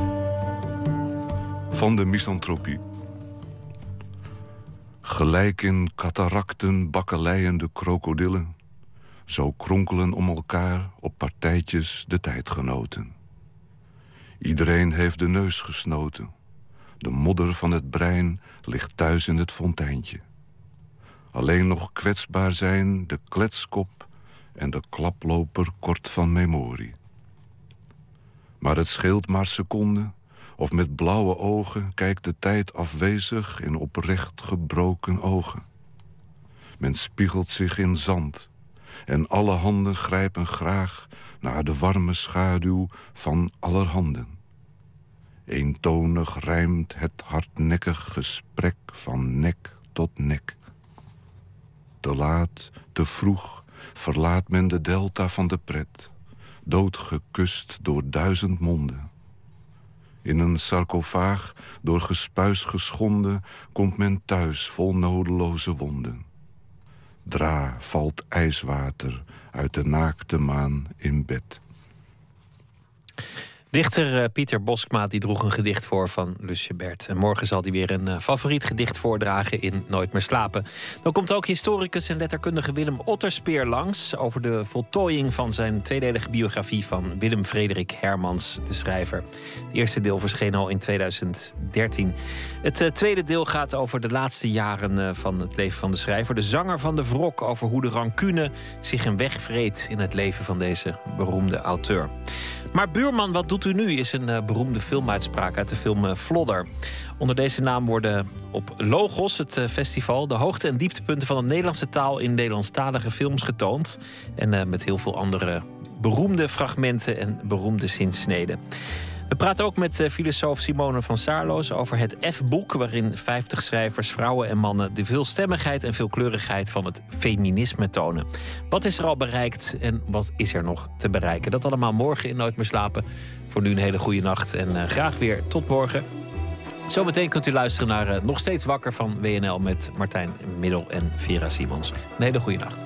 Van de misantropie. Gelijk in katarakten bakkeleiende krokodillen. Zo kronkelen om elkaar op partijtjes de tijdgenoten. Iedereen heeft de neus gesnoten. De modder van het brein ligt thuis in het fonteintje. Alleen nog kwetsbaar zijn de kletskop en de klaploper kort van memorie. Maar het scheelt maar seconden of met blauwe ogen kijkt de tijd afwezig in oprecht gebroken ogen. Men spiegelt zich in zand en alle handen grijpen graag naar de warme schaduw van allerhanden. Eentonig rijmt het hardnekkig gesprek van nek tot nek. Te laat, te vroeg verlaat men de delta van de pret, doodgekust door duizend monden. In een sarcofaag, door gespuis geschonden, komt men thuis vol nodeloze wonden. Dra valt ijswater uit de naakte maan in bed. Dichter uh, Pieter Boskma die droeg een gedicht voor van Lusje Bert. En morgen zal hij weer een uh, favoriet gedicht voordragen in Nooit meer slapen. Dan komt ook historicus en letterkundige Willem Otterspeer langs... over de voltooiing van zijn tweedelige biografie van Willem Frederik Hermans, de schrijver. Het eerste deel verscheen al in 2013. Het uh, tweede deel gaat over de laatste jaren van het leven van de schrijver. De zanger van de wrok over hoe de rancune zich een weg vreet... in het leven van deze beroemde auteur. Maar buurman, wat doet u nu? is een uh, beroemde filmuitspraak uit de film uh, Flodder. Onder deze naam worden op Logos, het uh, festival, de hoogte- en dieptepunten van de Nederlandse taal in Nederlandstalige films getoond. En met heel veel andere beroemde fragmenten en beroemde zinsneden. We praten ook met eh, filosoof Simone van Saarloos over het F-boek, waarin 50 schrijvers, vrouwen en mannen de veelstemmigheid en veelkleurigheid van het feminisme tonen. Wat is er al bereikt en wat is er nog te bereiken? Dat allemaal morgen in Nooit meer slapen. Voor nu een hele goede nacht en uh, graag weer tot morgen. Zometeen kunt u luisteren naar uh, Nog Steeds Wakker van WNL met Martijn Middel en Vera Simons. Een hele goede nacht.